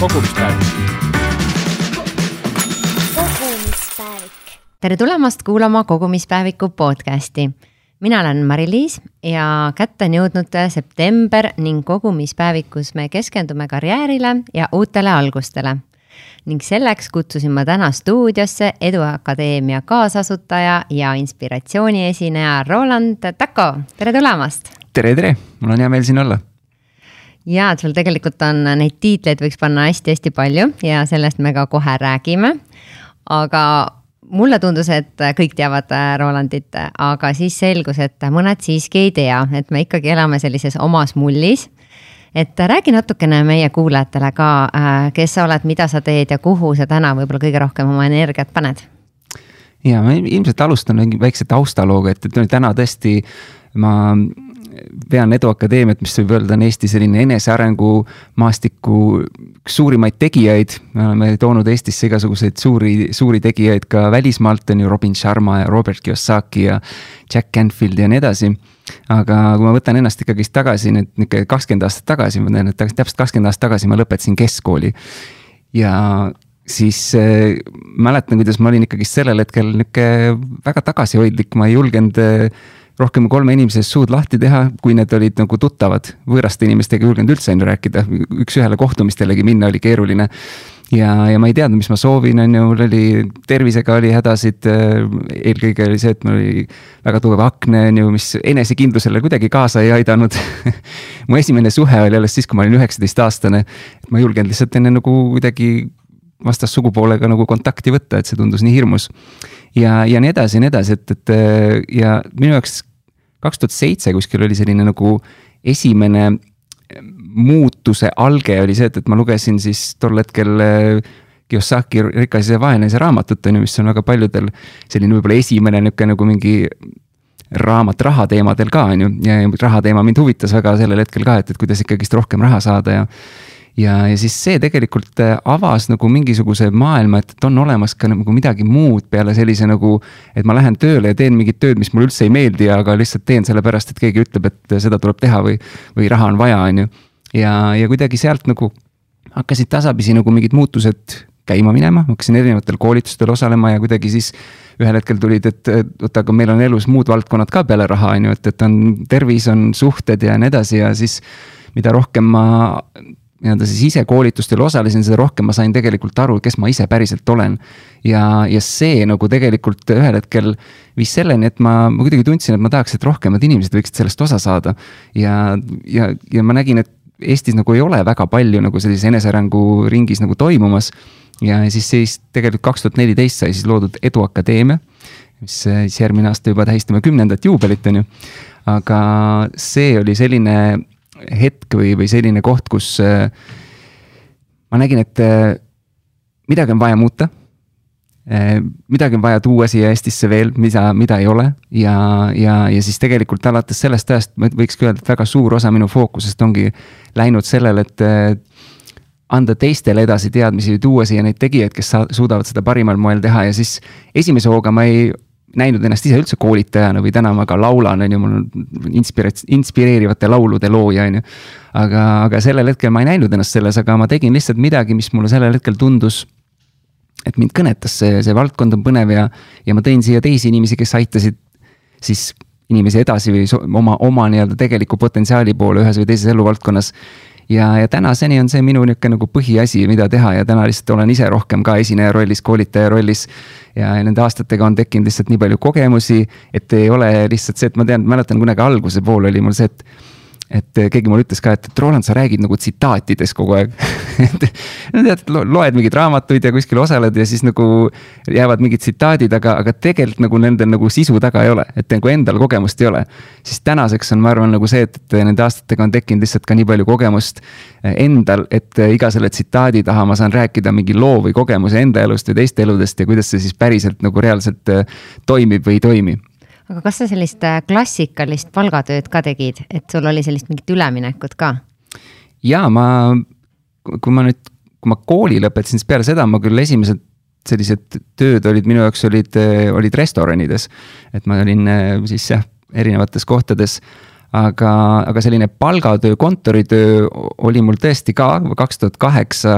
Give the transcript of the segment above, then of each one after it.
kogumispäevik. kogumispäevik. tere tulemast kuulama Kogumispäeviku podcasti. mina olen Mari-Liis ja kätte on jõudnud september ning kogumispäevikus me keskendume karjäärile ja uutele algustele ning selleks kutsusin ma täna stuudiosse Eduakadeemia kaasasutaja ja inspiratsiooni esineja Roland Tako, tere tulemast. tere, tere, mul on hea meel siin olla ja sul tegelikult on neid tiitleid võiks panna hästi-hästi palju ja sellest me ka kohe räägime. aga mulle tundus, et kõik teavad äh, Rolandit, aga siis selgus, et mõned siiski ei tea, et me ikkagi elame sellises omas mullis. et räägi natukene meie kuulajatele ka, äh, kes sa oled, mida sa teed ja kuhu sa täna võib-olla kõige rohkem oma energiat paned ja ma ilmselt alustan väikse taustalooga, et, et täna tõesti ma vean Edu Akadeemiat, mis võib öelda on Eesti selline enesearengu maastiku üks suurimaid tegijaid. me oleme toonud Eestisse igasuguseid suuri, suuri tegijaid ka välismaalt on ju Robin Sharma ja Robert Kiyosaki ja Jack Canfield ja nii edasi. aga kui ma võtan ennast ikkagist tagasi nüüd nihuke kakskümmend aastat tagasi, ma tean, et täpselt kakskümmend aastat tagasi ma lõpetasin keskkooli. ja siis äh, mäletan, kuidas ma olin ikkagist sellel hetkel nihuke väga tagasihoidlik, ma ei julgenud äh, rohkem kui kolme inimese eest suud lahti teha, kui need olid nagu tuttavad. võõraste inimestega ei julgenud üldse on ju rääkida, üks-ühele kohtumistelegi minna oli keeruline. ja, ja ma ei teadnud, mis ma soovin, on ju, mul oli, tervisega oli hädasid. eelkõige oli see, et mul oli väga tugev akne, on ju, mis enesekindlusele kuidagi kaasa ei aidanud mu esimene suhe oli alles siis, kui ma olin üheksateistaastane. ma ei julgenud lihtsalt enne nagu kuidagi vastassugupoolega nagu kontakti võtta, et see tundus nii hirmus. ja, ja nii edasi ja nii edasi, et, et ja minu jaoks kaks tuhat seitse kuskil oli selline nagu esimene eh, muutuse alge oli see, et, et ma lugesin siis tol hetkel eh, Kiyosaki Rikas ja vaene see raamatut on ju, mis on väga paljudel selline võib-olla esimene nihuke nagu mingi raamat raha teemadel ka on ju ja raha teema mind huvitas väga sellel hetkel ka, et, et kuidas ikkagist rohkem raha saada ja ja, ja siis see tegelikult äh, avas nagu mingisuguse maailma, et, et on olemas ka nagu midagi muud peale sellise nagu. et ma lähen tööle ja teen mingit tööd, mis mulle üldse ei meeldi, aga lihtsalt teen sellepärast, et keegi ütleb, et seda tuleb teha või, või raha on vaja, on ju. ja, ja kuidagi sealt nagu hakkasid tasapisi nagu mingid muutused käima minema, ma hakkasin erinevatel koolitustel osalema ja kuidagi siis ühel hetkel tulid, et oota, aga meil on elus muud valdkonnad ka peale raha, on ju, et, et on tervis, on suhted ja nii edasi ja siis mida rohkem ma nii-öelda siis ise koolitustel osalesin, seda rohkem ma sain tegelikult aru, kes ma ise päriselt olen. ja, ja see nagu tegelikult ühel hetkel viis selleni, et ma, ma kuidagi tundsin, et ma tahaks, et rohkemad inimesed võiksid sellest osa saada. ja, ja, ja ma nägin, et Eestis nagu ei ole väga palju nagu sellises enesearengu ringis nagu toimumas. ja siis, siis tegelikult kaks tuhat neliteist sai siis loodud Edu Akadeemia, mis siis järgmine aasta juba tähistame kümnendat juubelit, on ju. aga see oli selline hetk või, või selline koht, kus äh, ma nägin, et äh, midagi on vaja muuta. Äh, midagi on vaja tuua siia Eestisse veel, mida, mida ei ole ja, ja, ja siis tegelikult alates sellest ajast võikski öelda, et väga suur osa minu fookusest ongi läinud sellele, et anda teistele edasi teadmisi, tuua siia neid tegijaid, kes suudavad seda parimal moel teha ja siis esimese hooga ma ei näinud ennast ise üldse koolitajana või täna ma ka laulan, on ju, mul on inspira-, inspireerivate laulude looja, on ju. aga, aga sellel hetkel ma ei näinud ennast selles, aga ma tegin lihtsalt midagi, mis mulle sellel hetkel tundus. et mind kõnetas see, see valdkond on põnev ja, ja ma tõin siia teisi inimesi, kes aitasid siis inimesi edasi või oma, oma nii-öelda tegeliku potentsiaali poole ühes või teises eluvaldkonnas ja, ja tänaseni on see minu nihuke nagu põhiasi, mida teha ja täna lihtsalt olen ise rohkem ka esineja rollis, koolitaja rollis. ja nende aastatega on tekkinud lihtsalt nii palju kogemusi, et ei ole lihtsalt see, et ma tean, mäletan kunagi alguse pool oli mul see, et et keegi mulle ütles ka, et, et Roland, sa räägid nagu tsitaatides kogu aeg et no tead, loed mingeid raamatuid ja kuskil osaled ja siis nagu jäävad mingid tsitaadid, aga, aga tegelikult nagu nendel nagu sisu taga ei ole, et nagu endal kogemust ei ole. siis tänaseks on, ma arvan, nagu see, et, et nende aastatega on tekkinud lihtsalt ka nii palju kogemust endal, et iga selle tsitaadi taha ma saan rääkida mingi loo või kogemuse enda elust või teiste eludest ja kuidas see siis päriselt nagu reaalselt toimib või ei toimi aga kas sa sellist äh, klassikalist palgatööd ka tegid, et sul oli sellist mingit üleminekut ka? ja ma, kui ma nüüd, kui ma kooli lõpetasin, siis peale seda ma küll esimesed sellised tööd olid minu jaoks olid, äh, olid restoranides. et ma olin äh, siis jah, erinevates kohtades. aga, aga selline palgatöö, kontoritöö oli mul tõesti ka kaks tuhat kaheksa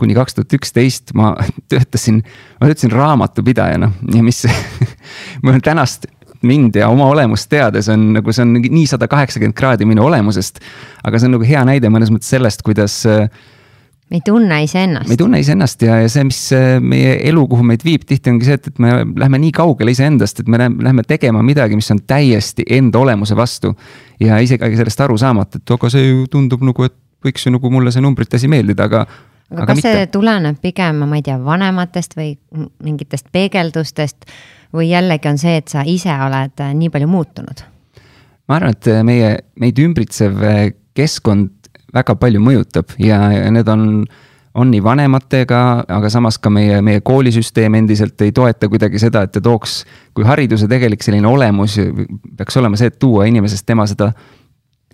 kuni kaks tuhat üksteist ma töötasin, ma töötasin raamatupidajana ja mis mul tänast mind ja oma olemust teades on nagu see on nii sada kaheksakümmend kraadi minu olemusest. aga see on nagu hea näide mõnes mõttes sellest, kuidas äh, me ei tunne iseennast. me ei tunne iseennast ja, ja see, mis äh, meie elu, kuhu meid viib, tihti ongi see, et, et me lähme nii kaugele iseendast, et me lähme tegema midagi, mis on täiesti enda olemuse vastu. ja isegi sellest aru saamata, et aga see ju tundub nagu, et võiks ju nagu mulle see numbrite asi meeldida, aga. Aga, aga kas mitte. see tuleneb pigem, ma ei tea, vanematest või mingitest peegeldustest või jällegi on see, et sa ise oled äh, nii palju muutunud? ma arvan, et meie, meid ümbritsev äh, keskkond väga palju mõjutab ja, ja need on, on nii vanematega, aga samas ka meie, meie koolisüsteem endiselt ei toeta kuidagi seda, et ta tooks, kui hariduse tegelik selline olemus peaks olema see, et tuua inimesest tema seda,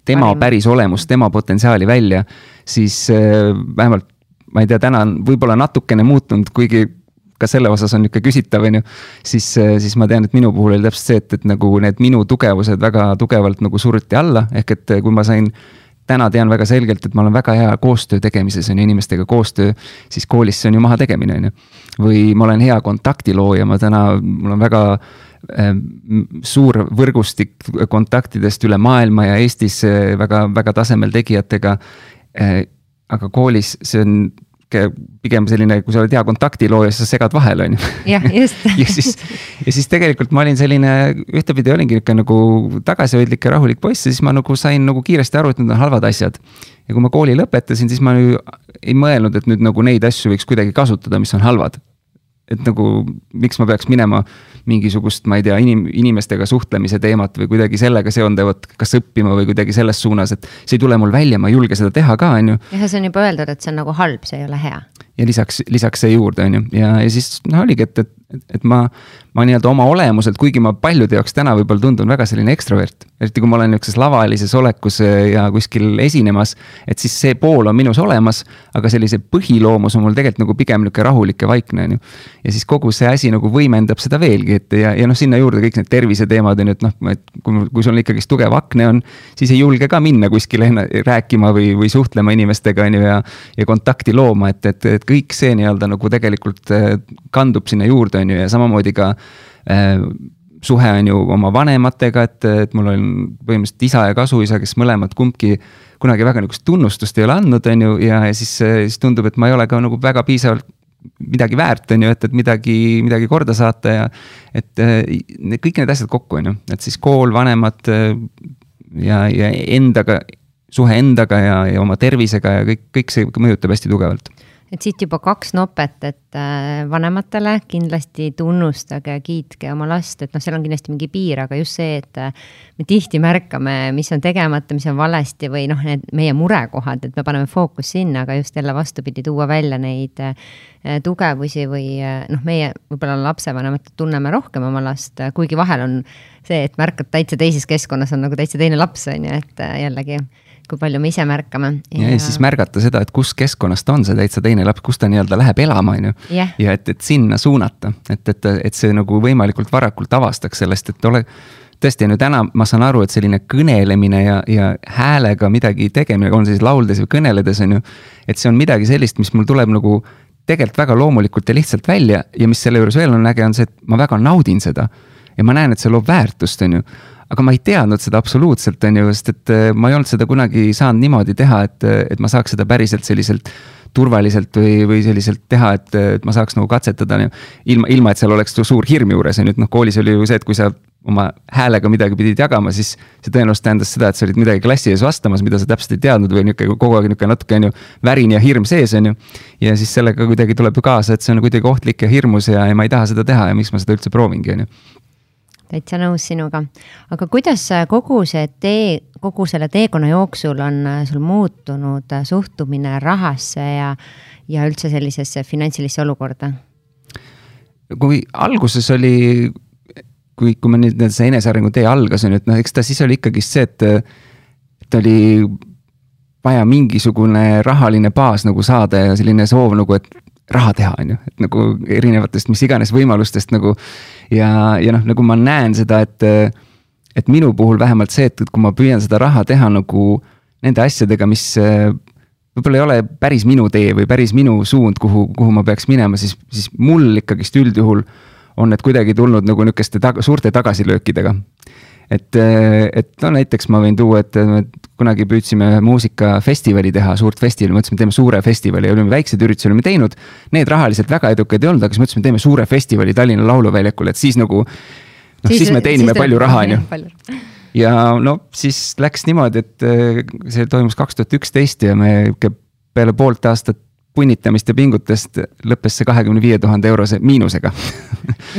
tema päris olemust, tema potentsiaali välja, siis äh, vähemalt ma ei tea, täna on võib-olla natukene muutunud, kuigi ka selle osas on nihuke küsitav, on ju. siis, äh, siis ma tean, et minu puhul oli täpselt see, et, et nagu need minu tugevused väga tugevalt nagu suruti alla, ehk et kui ma sain täna tean väga selgelt, et ma olen väga hea koostöö tegemises on ju, inimestega koostöö, siis koolis see on ju maha tegemine, on ju. või ma olen hea kontaktilooja, ma täna, mul on väga äh, suur võrgustik kontaktidest üle maailma ja Eestis äh, väga, väga tasemel tegijatega äh,. Aga koolis see on pigem selline, kui sa oled hea kontaktilooja, siis sa segad vahele, on ju. jah, just ja siis, ja siis tegelikult ma olin selline, ühtepidi olingi nihuke nagu tagasihoidlik ja rahulik poiss ja siis ma nagu sain nagu kiiresti aru, et need on halvad asjad. ja kui ma kooli lõpetasin, siis ma ei mõelnud, et nüüd nagu neid asju võiks kuidagi kasutada, mis on halvad. Et nagu, miks ma peaks minema mingisugust, ma ei tea, inim-, inimestega suhtlemise teemat või kuidagi sellega seonduvat, kas õppima või kuidagi selles suunas, et see ei tule mul välja, ma ei julge seda teha ka, on ju. jah, see on juba öeldud, et see on nagu halb, see ei ole hea. ja lisaks, lisaks see juurde, on ju, ja, ja siis noh, oligi, et, et, et ma, ma nii-öelda oma olemuselt, kuigi ma paljude jaoks täna võib-olla tundun väga selline ekstrovert. eriti kui ma olen nihukeses lavalises olekus ja kuskil esinemas, et siis see pool on minus olemas, aga sellise põhiloomus on mul tegelikult nagu pigem nihuke rahulik ja vaikne, on ju. ja siis kogu see asi nagu võimendab seda veelgi, et ja, ja noh, sinna juurde kõik need terviseteemad on ju, et noh, et kui, kui sul ikkagist tugev akne on, siis ei julge ka minna kuskile rääkima või, või suhtlema inimestega, on ju, ja. ja kontakti looma, et, et, et kõik see nii-öelda nagu tegelikult eh, kandub sinna juurde, on ju, ja samamoodi ka äh, suhe on ju oma vanematega, et, et mul on põhimõtteliselt isa ja kasuisa, kes mõlemad kumbki kunagi väga nihukest tunnustust ei ole andnud, on ju, ja, ja siis, siis tundub, et ma ei ole ka nagu väga piisavalt midagi väärt, on ju, et, et midagi, midagi korda saata ja. et kõik need asjad kokku, on ju, et siis kool, vanemad ja, ja endaga, suhe endaga ja, ja oma tervisega ja kõik, kõik see mõjutab hästi tugevalt et siit juba kaks nopet, et äh, vanematele kindlasti tunnustage kiitke oma last, et noh, seal on kindlasti mingi piir, aga just see, et äh, me tihti märkame, mis on tegemata, mis on valesti või noh, need meie murekohad, et me paneme fookus sinna, aga just jälle vastupidi, tuua välja neid äh, tugevusi või noh, meie võib-olla lapsevanemad tunneme rohkem oma last, kuigi vahel on see, et märkad täitsa teises keskkonnas on nagu täitsa teine laps, on ju, et jällegi kui palju me ise märkame. ja, siis märgata seda, et kus keskkonnas ta on, see täitsa teine laps, kus ta nii-öelda läheb elama, on ju. ja et, et sinna suunata, et, et, et see nagu võimalikult varakult avastaks sellest, et ole tõesti, on ju täna ma saan aru, et selline kõnelemine ja, ja häälega midagi tegemine, on siis lauldes või kõneledes, on ju. et see on midagi sellist, mis mul tuleb nagu tegelikult väga loomulikult ja lihtsalt välja ja mis selle juures veel on äge, on see, et ma väga naudin seda. Ja ma näen, et see loob väärtust, on ju aga ma ei teadnud seda absoluutselt, on ju, sest et äh, ma ei olnud seda kunagi saanud niimoodi teha, et, et ma saaks seda päriselt selliselt turvaliselt või, või selliselt teha, et, et ma saaks nagu katsetada ilma, ilma et seal oleks suur hirm juures, on ju, et noh, koolis oli ju see, et kui sa oma häälega midagi pidid jagama, siis see tõenäoliselt tähendas seda, et sa olid midagi klassi ees vastamas, mida sa täpselt ei teadnud või nihuke kogu aeg nihuke natuke on ju värin ja hirm sees, on ju. ja siis sellega kuidagi tuleb ju kaasa, et see on kuidagi ohtlik ja hirmus ja, ja ma ei taha seda teha ja miks ma seda üldse proovingi, on ju täitsa nõus sinuga. aga kuidas kogu see tee, kogu selle teekonna jooksul on äh, sul muutunud äh, suhtumine rahasse ja, ja üldse sellisesse finantsilisse olukorda? kui alguses oli, kui, kui ma nüüd see enesearengu tee algas, on ju, et noh, eks ta siis oli ikkagist see, et, et oli vaja mingisugune rahaline baas nagu saada ja selline soov nagu, et raha teha, on ju, et nagu erinevatest mis iganes võimalustest nagu. Ja, ja noh, nagu ma näen seda, et, et minu puhul vähemalt see, et, et kui ma püüan seda raha teha nagu nende asjadega, mis äh, võib-olla ei ole päris minu tee või päris minu suund, kuhu, kuhu ma peaks minema, siis, siis mul ikkagist üldjuhul on need kuidagi tulnud nagu nihukeste tag suurte tagasilöökidega. Et, et no näiteks ma võin tuua, et me kunagi püüdsime muusikafestivali teha, suurt festivali, mõtlesime, teeme suure festivali ja olime väikseid üritusi olime teinud. Need rahaliselt väga edukad ei olnud, aga siis mõtlesime, teeme suure festivali Tallinna Lauluväljakul, et siis nagu. noh, siis me teenime siis palju raha, on ju ja no siis läks niimoodi, et äh, see toimus kaks tuhat üksteist ja me peale poolt aastat punnitamist ja pingutust lõppes see kahekümne viie tuhande eurose miinusega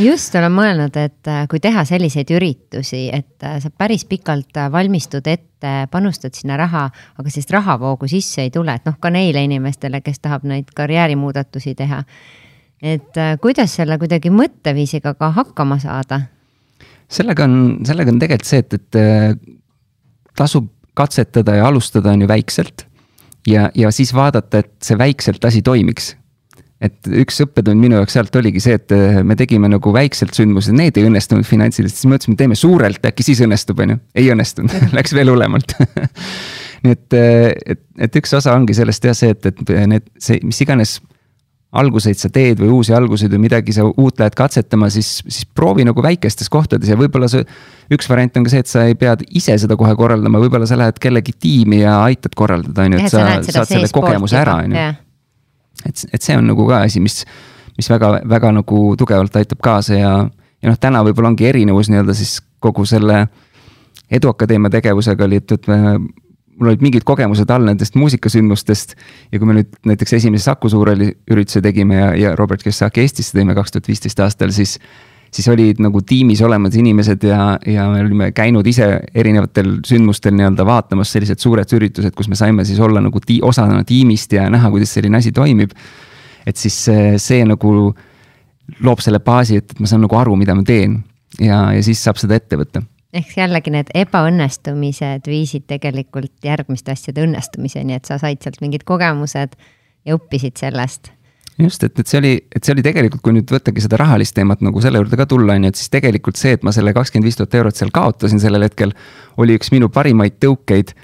just, olen mõelnud, et äh, kui teha selliseid üritusi, et äh, sa päris pikalt valmistud ette, panustad sinna raha, aga siis rahavoogu sisse ei tule, et noh, ka neile inimestele, kes tahab neid karjäärimuudatusi teha. et kuidas selle kuidagi mõtteviisiga ka hakkama saada sellega on, sellega on tegelikult see, et, et äh, tasub katsetada ja alustada on ju väikselt. Ja, ja siis vaadata, et see väikselt asi toimiks. et üks õppetund minu jaoks sealt oligi see, et äh, me tegime nagu väikselt sündmused, need ei õnnestunud finantsiliselt, siis mõtlesime, teeme suurelt, äkki siis õnnestub, on ju. ei õnnestunud läks veel hullemalt nii et, äh, et, et üks osa ongi sellest jah, see, et, et need, see, mis iganes alguseid sa teed või uusi alguseid või midagi sa uut lähed katsetama, siis, siis proovi nagu väikestes kohtades ja võib-olla see. üks variant on ka see, et sa ei pea ise seda kohe korraldama, võib-olla sa lähed kellegi tiimi ja aitad korraldada, on ju, et sa, sa saad selle kogemuse ära, on ju. et, et see on nagu ka asi, mis, mis väga, väga nagu tugevalt aitab kaasa ja, ja noh, täna võib-olla ongi erinevus nii-öelda siis kogu selle Eduakadeemia tegevusega oli, et, et me mul olid mingid kogemused all nendest muusikasündmustest. ja kui me nüüd näiteks esimese Saku Suurhalli ürituse tegime ja, ja Robert Kiyosaki Eestisse tõime kaks tuhat viisteist aastal, siis. siis olid nagu tiimis olemas inimesed ja, ja me olime käinud ise erinevatel sündmustel nii-öelda vaatamas sellised suured üritused, kus me saime siis olla nagu ti osana tiimist ja näha, kuidas selline asi toimib. et siis see, see nagu loob selle baasi, et, et ma saan nagu aru, mida ma teen ja, ja siis saab seda ette võtta ehk jällegi need ebaõnnestumised viisid tegelikult järgmiste asjade õnnestumiseni, et sa said sealt mingid kogemused ja õppisid sellest just, et, et see oli, et see oli tegelikult, kui nüüd võttagi seda rahalist teemat nagu selle juurde ka tulla, on ju, et siis tegelikult see, et ma selle kakskümmend viis tuhat eurot seal kaotasin sellel hetkel. oli üks minu parimaid tõukeid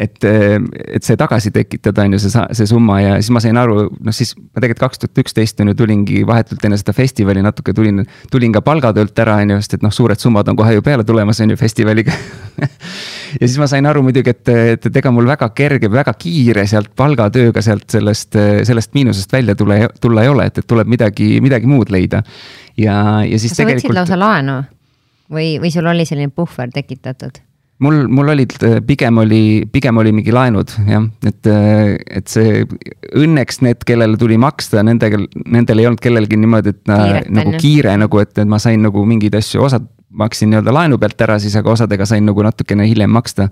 et, et see tagasi tekitada, on ju, see, see summa ja siis ma sain aru, noh siis ma tegelikult kaks tuhat üksteist on ju tulingi vahetult enne seda festivali natuke tulin, tulin ka palgatöölt ära, on ju, sest et noh, suured summad on kohe ju peale tulemas, on ju, festivaliga ja siis ma sain aru muidugi, et, et, et ega mul väga kerge, väga kiire sealt palgatööga sealt sellest, sellest miinusest välja tule, tulla ei ole, et, et tuleb midagi, midagi muud leida. ja, ja siis Kas tegelikult. sa võtsid lausa laenu või, või sul oli selline puhver tekitatud? Mul, mul olid, pigem oli, pigem oli mingi laenud jah, et, et see õnneks need, kellele tuli maksta, nendega, nendel ei olnud kellelgi niimoodi, et Kiiret, nagu enne. kiire nagu, et, et ma sain nagu mingeid asju, osad maksin nii-öelda laenu pealt ära, siis aga osadega sain nagu natukene hiljem maksta.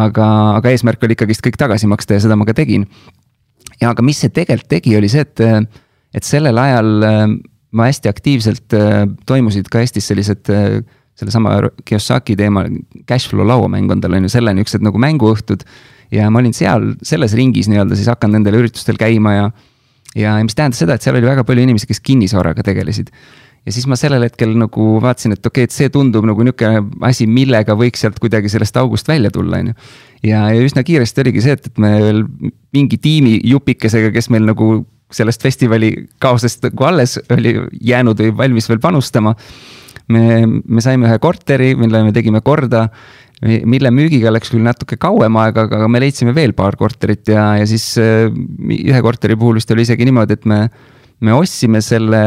aga, aga eesmärk oli ikkagist kõik tagasi maksta ja seda ma ka tegin. ja aga mis see tegelikult tegi, oli see, et, et sellel ajal ma hästi aktiivselt toimusid ka Eestis sellised sellesama Kiyosaki teema, cashflow lauamäng on tal on ju selle niuksed nagu mänguõhtud. ja ma olin seal selles ringis nii-öelda siis hakanud nendel üritustel käima ja. ja, mis tähendas seda, et seal oli väga palju inimesi, kes kinnisvaraga tegelesid. ja siis ma sellel hetkel nagu vaatasin, et okei okay,, et see tundub nagu nihuke asi, millega võiks sealt kuidagi sellest august välja tulla, on ju. ja, ja üsna kiiresti oligi see, et, et me mingi tiimi jupikesega, kes meil nagu sellest festivali kaosest nagu alles oli jäänud või valmis veel panustama me, me saime ühe korteri, mille me tegime korda mille müügiga läks küll natuke kauem aega, aga me leidsime veel paar korterit ja, ja siis äh, ühe korteri puhul vist oli isegi niimoodi, et me, me ostsime selle,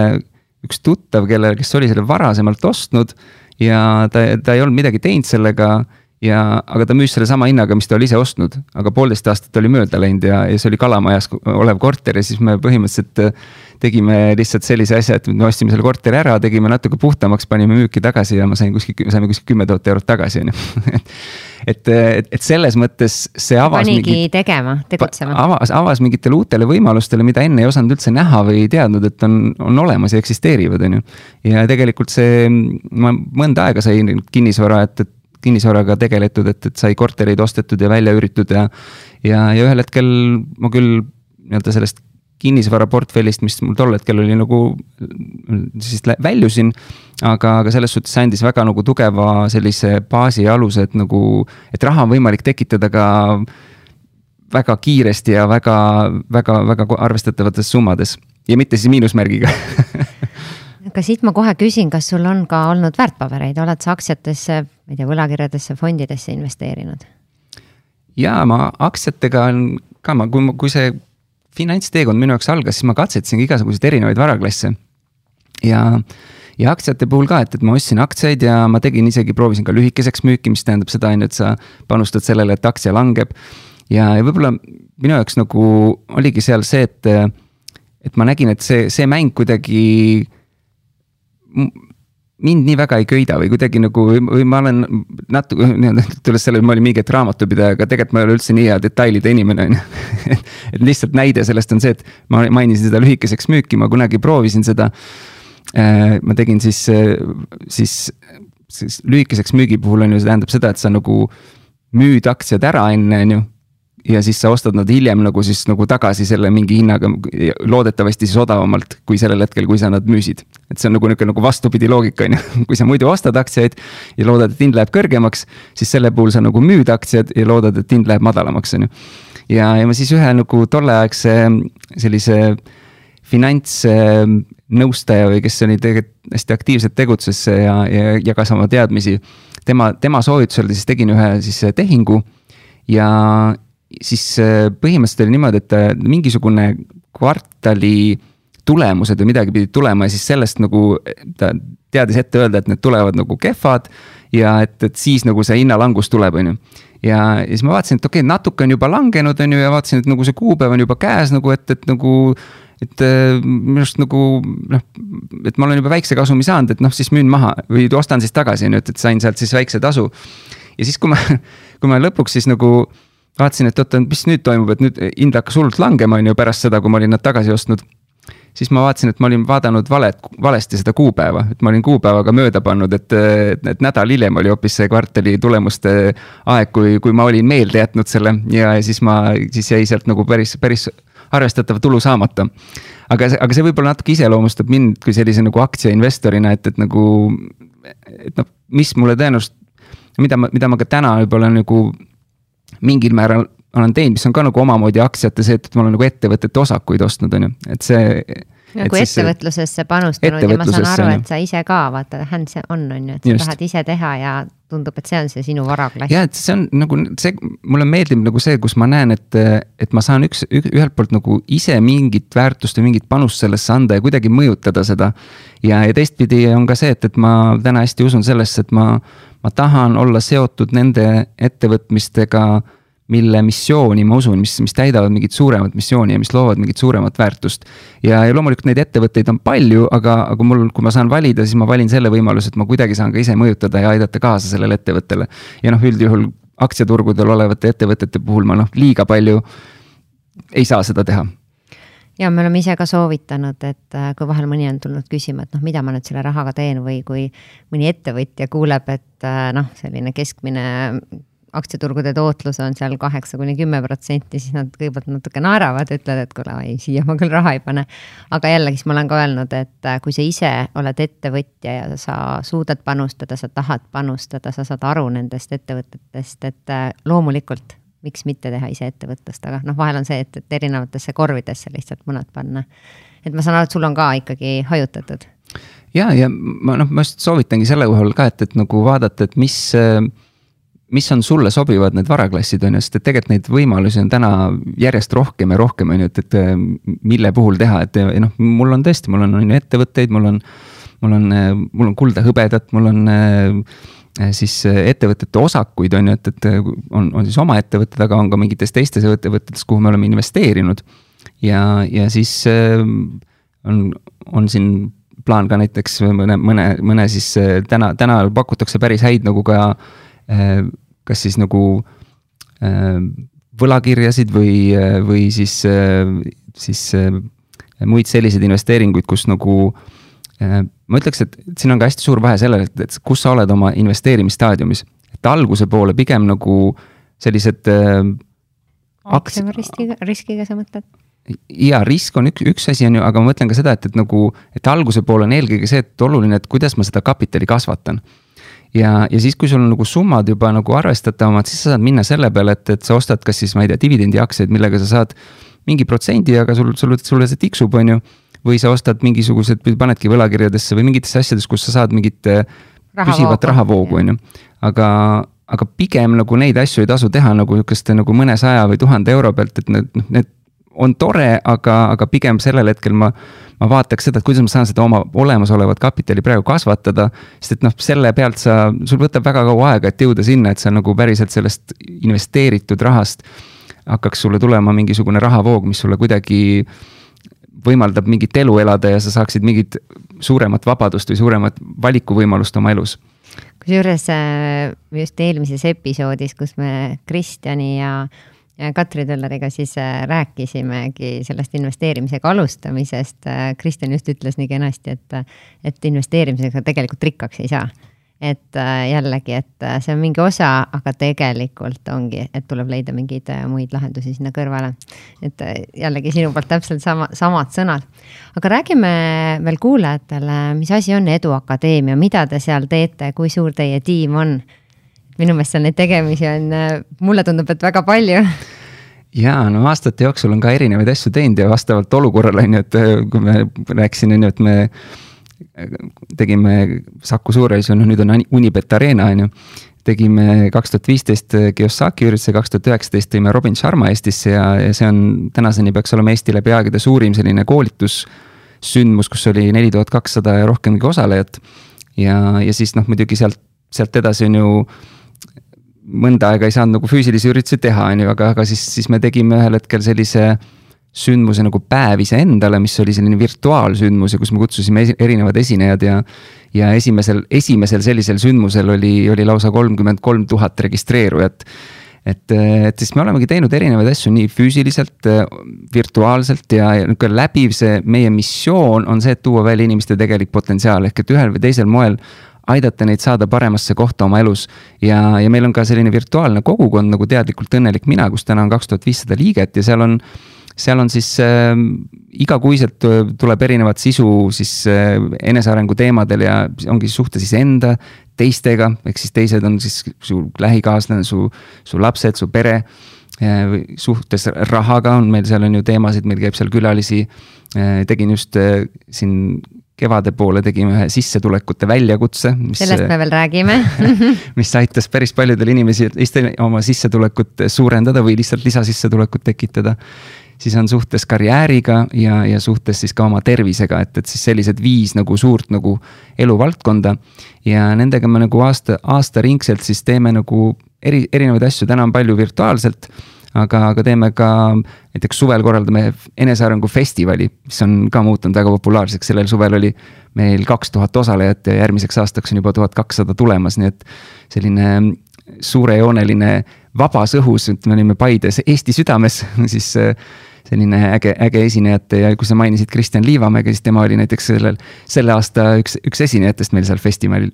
üks tuttav, kelle, kes oli selle varasemalt ostnud ja ta, ta ei olnud midagi teinud sellega ja, aga ta müüs selle sama hinnaga, mis ta oli ise ostnud, aga poolteist aastat oli mööda läinud ja, ja see oli Kalamajas olev korter ja siis me põhimõtteliselt tegime lihtsalt sellise asja, et me ostsime selle korteri ära, tegime natuke puhtamaks, panime müüki tagasi ja ma sain kuskil, saime kuskil kümme tuhat eurot tagasi, on ju. et, et, et selles mõttes see avas. panigi mingi, tegema, tegutsema. avas, avas mingitele uutele võimalustele, mida enne ei osanud üldse näha või ei teadnud, et on, on olemas ja eksisteerivad, on ju. ja tegelikult see, ma mõnda aega sain kinnisvara, et, et kinnisvaraga tegeletud, et, et sai kortereid ostetud ja välja üüritud ja. ja, ja ühel hetkel ma küll nii-öelda sellest kinnisvaraportfellist, mis mul tol hetkel oli nagu, siis väljusin. aga, aga selles suhtes andis väga nagu tugeva sellise baasi ja aluse, et nagu, et raha on võimalik tekitada ka väga kiiresti ja väga, väga, väga arvestatavates summades ja mitte siis miinusmärgiga aga siit ma kohe küsin, kas sul on ka olnud väärtpabereid, oled sa aktsiatesse, ma ei tea, võlakirjadesse, fondidesse investeerinud? ja ma aktsiatega on ka ma, kui kui see finantsteekond minu jaoks algas, siis ma katsetasin igasuguseid erinevaid varaklasse. ja, ja aktsiate puhul ka, et, et ma ostsin aktsiaid ja ma tegin isegi, proovisin ka lühikeseks müüki, mis tähendab seda, on ju, et sa panustad sellele, et aktsia langeb. ja, ja võib-olla minu jaoks nagu oligi seal see, et, et ma nägin, et see, see mäng kuidagi mind nii väga ei köida või kuidagi nagu või ma olen natuke nii-öelda tulles sellele, ma olin mingi hetk raamatupidaja, aga tegelikult ma ei ole üldse nii hea detailide inimene on ju. et lihtsalt näide sellest on see, et ma mainisin seda lühikeseks müüki, ma kunagi proovisin seda. Äh, ma tegin siis, siis, siis lühikeseks müügi puhul on ju, see tähendab seda, et sa nagu müüd aktsiad ära enne, on ju ja siis sa ostad nad hiljem nagu siis nagu tagasi selle mingi hinnaga, loodetavasti siis odavamalt kui sellel hetkel, kui sa nad müüsid. et see on nagu nihuke nagu vastupidi loogika on ju, kui sa muidu ostad aktsiaid ja loodad, et hind läheb kõrgemaks, siis selle puhul sa nagu müüd aktsiad ja loodad, et hind läheb madalamaks, on ju. ja, ja ma siis ühe nagu tolleaegse sellise finantsnõustaja või kes oli tegelikult hästi aktiivselt tegutses ja, ja jagas oma teadmisi. tema, tema soovitusel siis tegin ühe siis tehingu ja, siis äh, põhimõtteliselt oli niimoodi, et äh, mingisugune kvartali tulemused või midagi pidid tulema ja siis sellest nagu ta teadis ette öelda, et need tulevad nagu kehvad. ja et, et siis nagu see hinnalangus tuleb, on ju. ja, ja siis ma vaatasin, et okei okay,, natuke on juba langenud, on ju, ja vaatasin, et nagu see kuupäev on juba käes nagu, et, et nagu et äh, minu arust nagu noh, et ma olen juba väikse kasumi saanud, et noh, siis müün maha või ostan siis tagasi, on ju, et, et sain sealt siis väikse tasu. ja siis, kui ma, kui ma lõpuks siis nagu vaatasin, et oota, mis nüüd toimub, et nüüd hind hakkas hullult langema, on ju, pärast seda, kui ma olin nad tagasi ostnud. siis ma vaatasin, et ma olin vaadanud valet, valesti seda kuupäeva, et ma olin kuupäevaga mööda pannud, et, et, et nädal hiljem oli hoopis see kvartali tulemuste aeg, kui, kui ma olin meelde jätnud selle ja, siis ma, siis jäi sealt nagu päris, päris arvestatav tulu saamata. aga aga see võib-olla natuke iseloomustab mind kui sellise nagu aktsiainvestorina, et, et nagu, et noh, mis mulle tõenäoliselt, mida ma, mida ma ka täna võib-olla nagu mingil määral olen teinud, mis on ka nagu omamoodi aktsiate see, et ma olen nagu ettevõtete osakuid ostnud, on ju, et see. nagu ettevõtlusesse panustanud ja ma saan aru, et sa ise ka vaata, hands on, on ju, et sa Just. tahad ise teha ja tundub, et see on see sinu varaklass. ja, et see on nagu see, mulle meeldib nagu see, kus ma näen, et, et ma saan üks, ühelt poolt nagu ise mingit väärtust või mingit panust sellesse anda ja kuidagi mõjutada seda. ja, ja teistpidi on ka see, et, et ma täna hästi usun sellesse, et ma, ma tahan olla seotud nende ettevõtmistega mille missiooni ma usun, mis, mis täidavad mingit suuremat missiooni ja mis loovad mingit suuremat väärtust. ja, ja loomulikult neid ettevõtteid on palju, aga, aga mul, kui ma saan valida, siis ma valin selle võimaluse, et ma kuidagi saan ka ise mõjutada ja aidata kaasa sellele ettevõttele. ja noh, üldjuhul aktsiaturgudel olevate ettevõtete puhul ma noh, liiga palju ei saa seda teha ja me oleme ise ka soovitanud, et äh, kui vahel mõni on tulnud küsima, et noh, mida ma nüüd selle rahaga teen või kui mõni ettevõtja kuuleb, et äh, noh, selline keskmine aktsiaturgude tootlus on seal kaheksa kuni kümme protsenti, siis nad kõigepealt natuke naeravad, ütlevad, et kuule, ei, siia ma küll raha ei pane. aga jällegi, siis ma olen ka öelnud, et äh, kui sa ise oled ettevõtja ja sa suudad panustada, sa tahad panustada, sa saad aru nendest ettevõtetest, et loomulikult miks mitte teha ise ettevõtlust, aga noh, vahel on see, et, et erinevatesse korvidesse lihtsalt munad panna. et ma saan aru, et sul on ka ikkagi hajutatud. ja, ja ma noh, ma just soovitangi selle puhul ka, et, et nagu vaadata, et mis äh mis on sulle sobivad need varaklassid, on ju, sest et tegelikult neid võimalusi on täna järjest rohkem ja rohkem, on ju, et, et mille puhul teha, et noh, mul on tõesti, mul on, on ju ettevõtteid, mul on. mul on, mul on kulda hõbedat, mul on siis ettevõtete osakuid, on ju, et, et on, on siis oma ettevõtted, aga on ka mingites teistes ettevõtetes, kuhu me oleme investeerinud. ja, ja siis on, on siin plaan ka näiteks mõne, mõne, mõne siis täna, täna pakutakse päris häid nagu ka Äh, kas siis nagu äh, võlakirjasid või, äh, või siis, siis muid selliseid investeeringuid, kus nagu ma ütleks, et siin on ka hästi suur vahe sellel, et, et kus sa oled oma investeerimisstaadiumis. et alguse poole pigem nagu sellised äh,. riskiga, riskiga sa mõtled? ja risk on üks, üks asi on ju, aga ma mõtlen ka seda, et, et nagu, et alguse pool on eelkõige see, et oluline, et kuidas ma seda kapitali kasvatan ja, ja siis, kui sul on nagu summad juba nagu arvestatavamad, siis sa saad minna selle peale, et, et sa ostad kas siis, ma ei tea, dividendiaktsiaid, millega sa saad mingi protsendi, aga sul, sul, sulle see tiksub, on ju. Või sa ostad mingisugused, panedki võlakirjadesse või mingitesse asjadesse, kus sa saad mingit äh, püsivat rahavoogu, on ju. aga, aga pigem nagu neid asju ei tasu teha nagu sihukeste nagu mõnesaja või tuhande euro pealt, et need, noh, need on tore, aga, aga pigem sellel hetkel ma, ma vaataks seda, et kuidas ma saan seda oma olemasolevat kapitali praegu kasvatada. sest et noh, selle pealt sa, sul võtab väga kaua aega, et jõuda sinna, et sa nagu päriselt sellest investeeritud rahast hakkaks sulle tulema mingisugune rahavoog, mis sulle kuidagi võimaldab mingit elu elada ja sa saaksid mingit suuremat vabadust või suuremat valikuvõimalust oma elus kusjuures äh, just eelmises episoodis, kus me Kristjani ja Katri Tölleriga siis äh, rääkisimegi sellest investeerimisega alustamisest. Äh, Kristjan just ütles nii kenasti, et, et investeerimisega tegelikult rikkaks ei saa. Et äh, jällegi, et see on mingi osa, aga tegelikult ongi, et tuleb leida mingeid muid lahendusi sinna kõrvale. et jällegi sinu poolt täpselt sama, samad sõnad. aga räägime veel kuulajatele, mis asi on Eduakadeemia, mida te seal teete, kui suur teie tiim on minu meelest seal neid tegemisi on, äh, mulle tundub, et väga palju ja no aastate jooksul on ka erinevaid asju teinud ja vastavalt olukorrale on ju, et äh, kui me rääkisin, on ju, et me äh, tegime Saku Suurhallis, noh nüüd on Unibet Arena, on ju. tegime kaks tuhat viisteist Kiyosaki ürituse, kaks tuhat üheksateist tõime Robin Sharma Eestisse ja, ja see on tänaseni peaks olema Eesti läbi aegade suurim selline koolitussündmus, kus oli neli tuhat kakssada ja rohkemgi osalejat. ja, ja siis noh, muidugi sealt, sealt edasi on ju mõnda aega ei saanud nagu füüsilisi üritusi teha, on ju, aga, aga siis, siis me tegime ühel hetkel sellise sündmuse nagu päev iseendale, mis oli selline virtuaalsündmus ja kus me kutsusime erinevad esinejad ja. ja esimesel, esimesel sellisel sündmusel oli, oli lausa kolmkümmend kolm tuhat registreerujat. et, et siis me olemegi teinud erinevaid asju nii füüsiliselt, virtuaalselt ja, ja nihuke läbiv see meie missioon on see, et tuua välja inimeste tegelik potentsiaal ehk et ühel või teisel moel aidata neid saada paremasse kohta oma elus. ja, ja meil on ka selline virtuaalne kogukond nagu Teadlikult õnnelik mina, kus täna on kaks tuhat viissada liiget ja seal on seal on siis äh, igakuiselt tuleb erinevat sisu siis äh, enesearengu teemadel ja ongi suhtes iseenda, teistega, ehk siis teised on siis su lähikaaslane, su, su lapsed, su pere äh,. suhtes rahaga on meil seal on ju teemasid, meil käib seal külalisi äh,. tegin just äh, siin kevade poole tegime ühe sissetulekute väljakutse. sellest me veel räägime mis aitas päris paljudel inimesi oma sissetulekut suurendada või lihtsalt lisasissetulekut tekitada. Siis on suhtes karjääriga ja, ja suhtes siis ka oma tervisega, et, et siis sellised viis nagu suurt nagu eluvaldkonda. ja nendega me nagu aasta, aastaringselt siis teeme nagu eri, erinevaid asju, täna on palju virtuaalselt aga, aga teeme ka näiteks suvel korraldame enesearengu festivali, mis on ka muutunud väga populaarseks, sellel suvel oli meil kaks tuhat osalejat ja järgmiseks aastaks on juba tuhat kakssada tulemas, nii et selline suurejooneline vabas õhus, et me olime Paides Eesti südames, siis selline äge, äge esinejate ja kui sa mainisid Kristjan Liivamäge, siis tema oli näiteks sellel, selle aasta üks, üks esinejatest meil seal festivalil.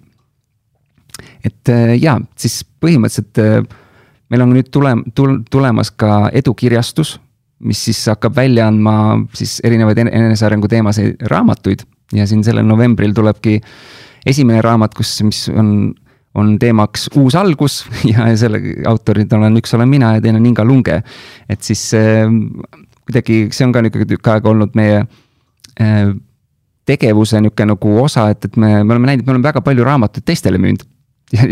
et äh, ja, siis põhimõtteliselt äh, meil on nüüd tule, tul-, tulemas ka edukirjastus, mis siis hakkab välja andma siis erinevaid enesearengu teemaseid raamatuid ja siin sellel novembril tulebki esimene raamat, kus, mis on, on teemaks uus algus ja selle autorid olen, üks olen mina ja teine on Inga Lunge. et siis äh, kuidagi see on ka nihuke tükk aega olnud meie äh, tegevuse nihuke nagu osa, et, et me, me oleme näinud, me oleme väga palju raamatuid teistele müünud ja,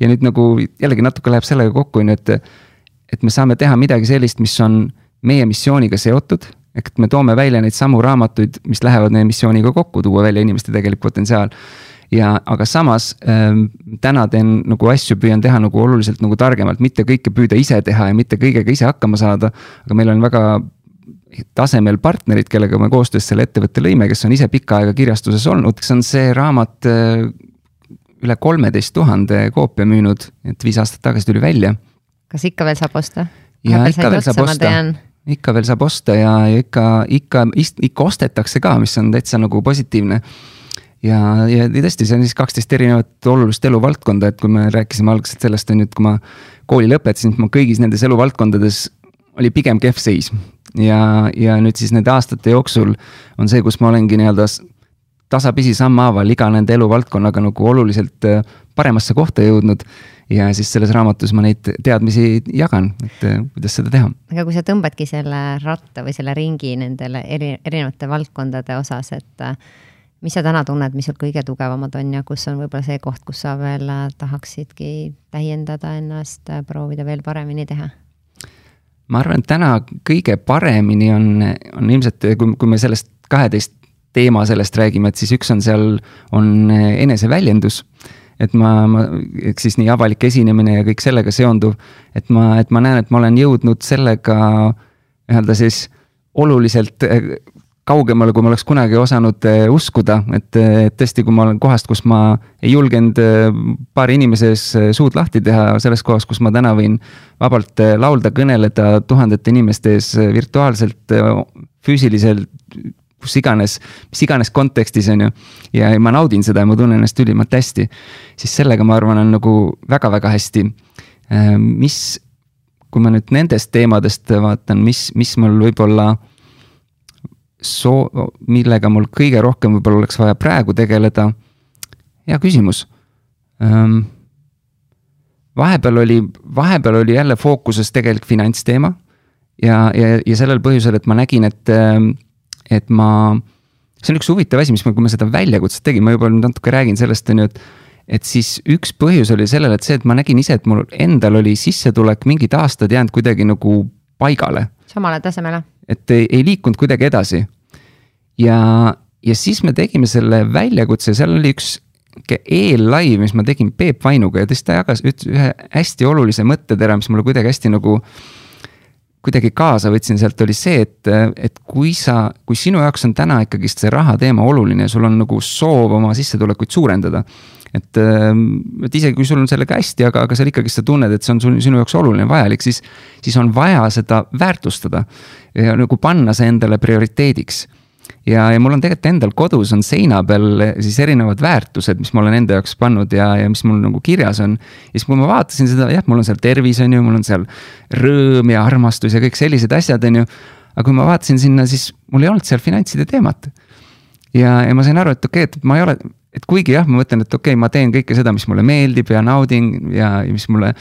ja nüüd nagu jällegi natuke läheb sellega kokku, on ju, et, et me saame teha midagi sellist, mis on meie missiooniga seotud. ehk et me toome välja neid samu raamatuid, mis lähevad meie missiooniga kokku, tuua välja inimeste tegelik potentsiaal. ja, aga samas ähm, täna teen nagu asju, püüan teha nagu oluliselt nagu targemalt, mitte kõike püüda ise teha ja mitte kõigega ise hakkama saada. aga meil on väga tasemel partnerid, kellega me koostöös selle ettevõtte lõime, kes on ise pikka aega kirjastuses olnud, see on see raamat äh, üle kolmeteist tuhande koopia müünud, et viis aastat tagasi tuli välja. kas ikka veel saab osta? ja ikka veel saab osta, ikka veel saab osta ja, ja ikka, ikka, ikka ostetakse ka, mis on täitsa nagu positiivne. ja, ja tõesti, see on siis kaksteist erinevat olulist eluvaldkonda, et kui me rääkisime algselt sellest, on ju, et kui ma kooli lõpetasin, ma kõigis nendes eluvaldkondades oli pigem kehv seis. Ja, ja nüüd siis nende aastate jooksul on see, kus ma olengi nii-öelda tasapisi sammhaaval iga nende eluvaldkonnaga nagu oluliselt äh, paremasse kohta jõudnud. ja siis selles raamatus ma neid teadmisi jagan, et äh, kuidas seda teha. aga kui sa tõmbadki selle ratta või selle ringi nendele eri, erinevate valdkondade osas, et äh, mis sa täna tunned, mis sul kõige tugevamad on ja kus on võib-olla see koht, kus sa veel tahaksidki täiendada ennast, proovida veel paremini teha? Ma arvan, et täna kõige paremini on, on ilmselt, kui, kui me sellest kaheteist teema sellest räägime, et siis üks on seal, on eneseväljendus. et ma, ma, eks siis nii avalik esinemine ja kõik sellega seonduv, et ma, et ma näen, et ma olen jõudnud sellega nii-öelda siis oluliselt kaugemale, kui ma oleks kunagi osanud eh, uskuda, et, et tõesti, kui ma olen kohast, kus ma ei julgenud eh, paari inimese ees suud lahti teha, selles kohas, kus ma täna võin vabalt laulda, kõneleda tuhandete inimeste ees virtuaalselt, füüsiliselt kus iganes, mis iganes kontekstis, on ju. ja ma naudin seda ja ma tunnen ennast ülimalt hästi. siis sellega, ma arvan, on nagu väga-väga hästi. Mis, kui ma nüüd nendest teemadest vaatan, mis, mis mul võib-olla soo-, millega mul kõige rohkem võib-olla oleks vaja praegu tegeleda. hea küsimus. Ähm, vahepeal oli, vahepeal oli jälle fookuses tegelikult finantsteema ja, ja, ja sellel põhjusel, et ma nägin, et ähm, et ma, see on üks huvitav asi, mis ma, kui ma seda väljakutset tegin, ma juba nüüd natuke räägin sellest, on ju, et. et siis üks põhjus oli sellel, et see, et ma nägin ise, et mul endal oli sissetulek mingid aastad jäänud kuidagi nagu paigale. samale tasemele. et ei, ei liikunud kuidagi edasi. Ja, ja siis me tegime selle väljakutse, seal oli üks eel-live, mis ma tegin Peep Vainuga ja tõesti ta jagas ühe hästi olulise mõttetera, mis mulle kuidagi hästi nagu kuidagi kaasa võtsin sealt, oli see, et, et kui sa, kui sinu jaoks on täna ikkagist see raha teema oluline ja sul on nagu soov oma sissetulekuid suurendada. et, et isegi kui sul on sellega hästi, aga, aga seal ikkagist sa tunned, et see on sul, sinu jaoks oluline, vajalik, siis, siis on vaja seda väärtustada. ja nagu panna see endale prioriteediks ja, ja mul on tegelikult endal kodus on seina peal siis erinevad väärtused, mis ma olen enda jaoks pannud ja, ja mis mul nagu kirjas on. ja siis, kui ma vaatasin seda, jah, mul on seal tervis, on ju, mul on seal rõõm ja armastus ja kõik sellised asjad, on ju. aga kui ma vaatasin sinna, siis mul ei olnud seal finantside teemat. ja, ja ma sain aru, et okei okay,, et ma ei ole, et kuigi jah, ma mõtlen, et okei okay,, ma teen kõike seda, mis mulle meeldib ja naudin ja, ja mis mulle.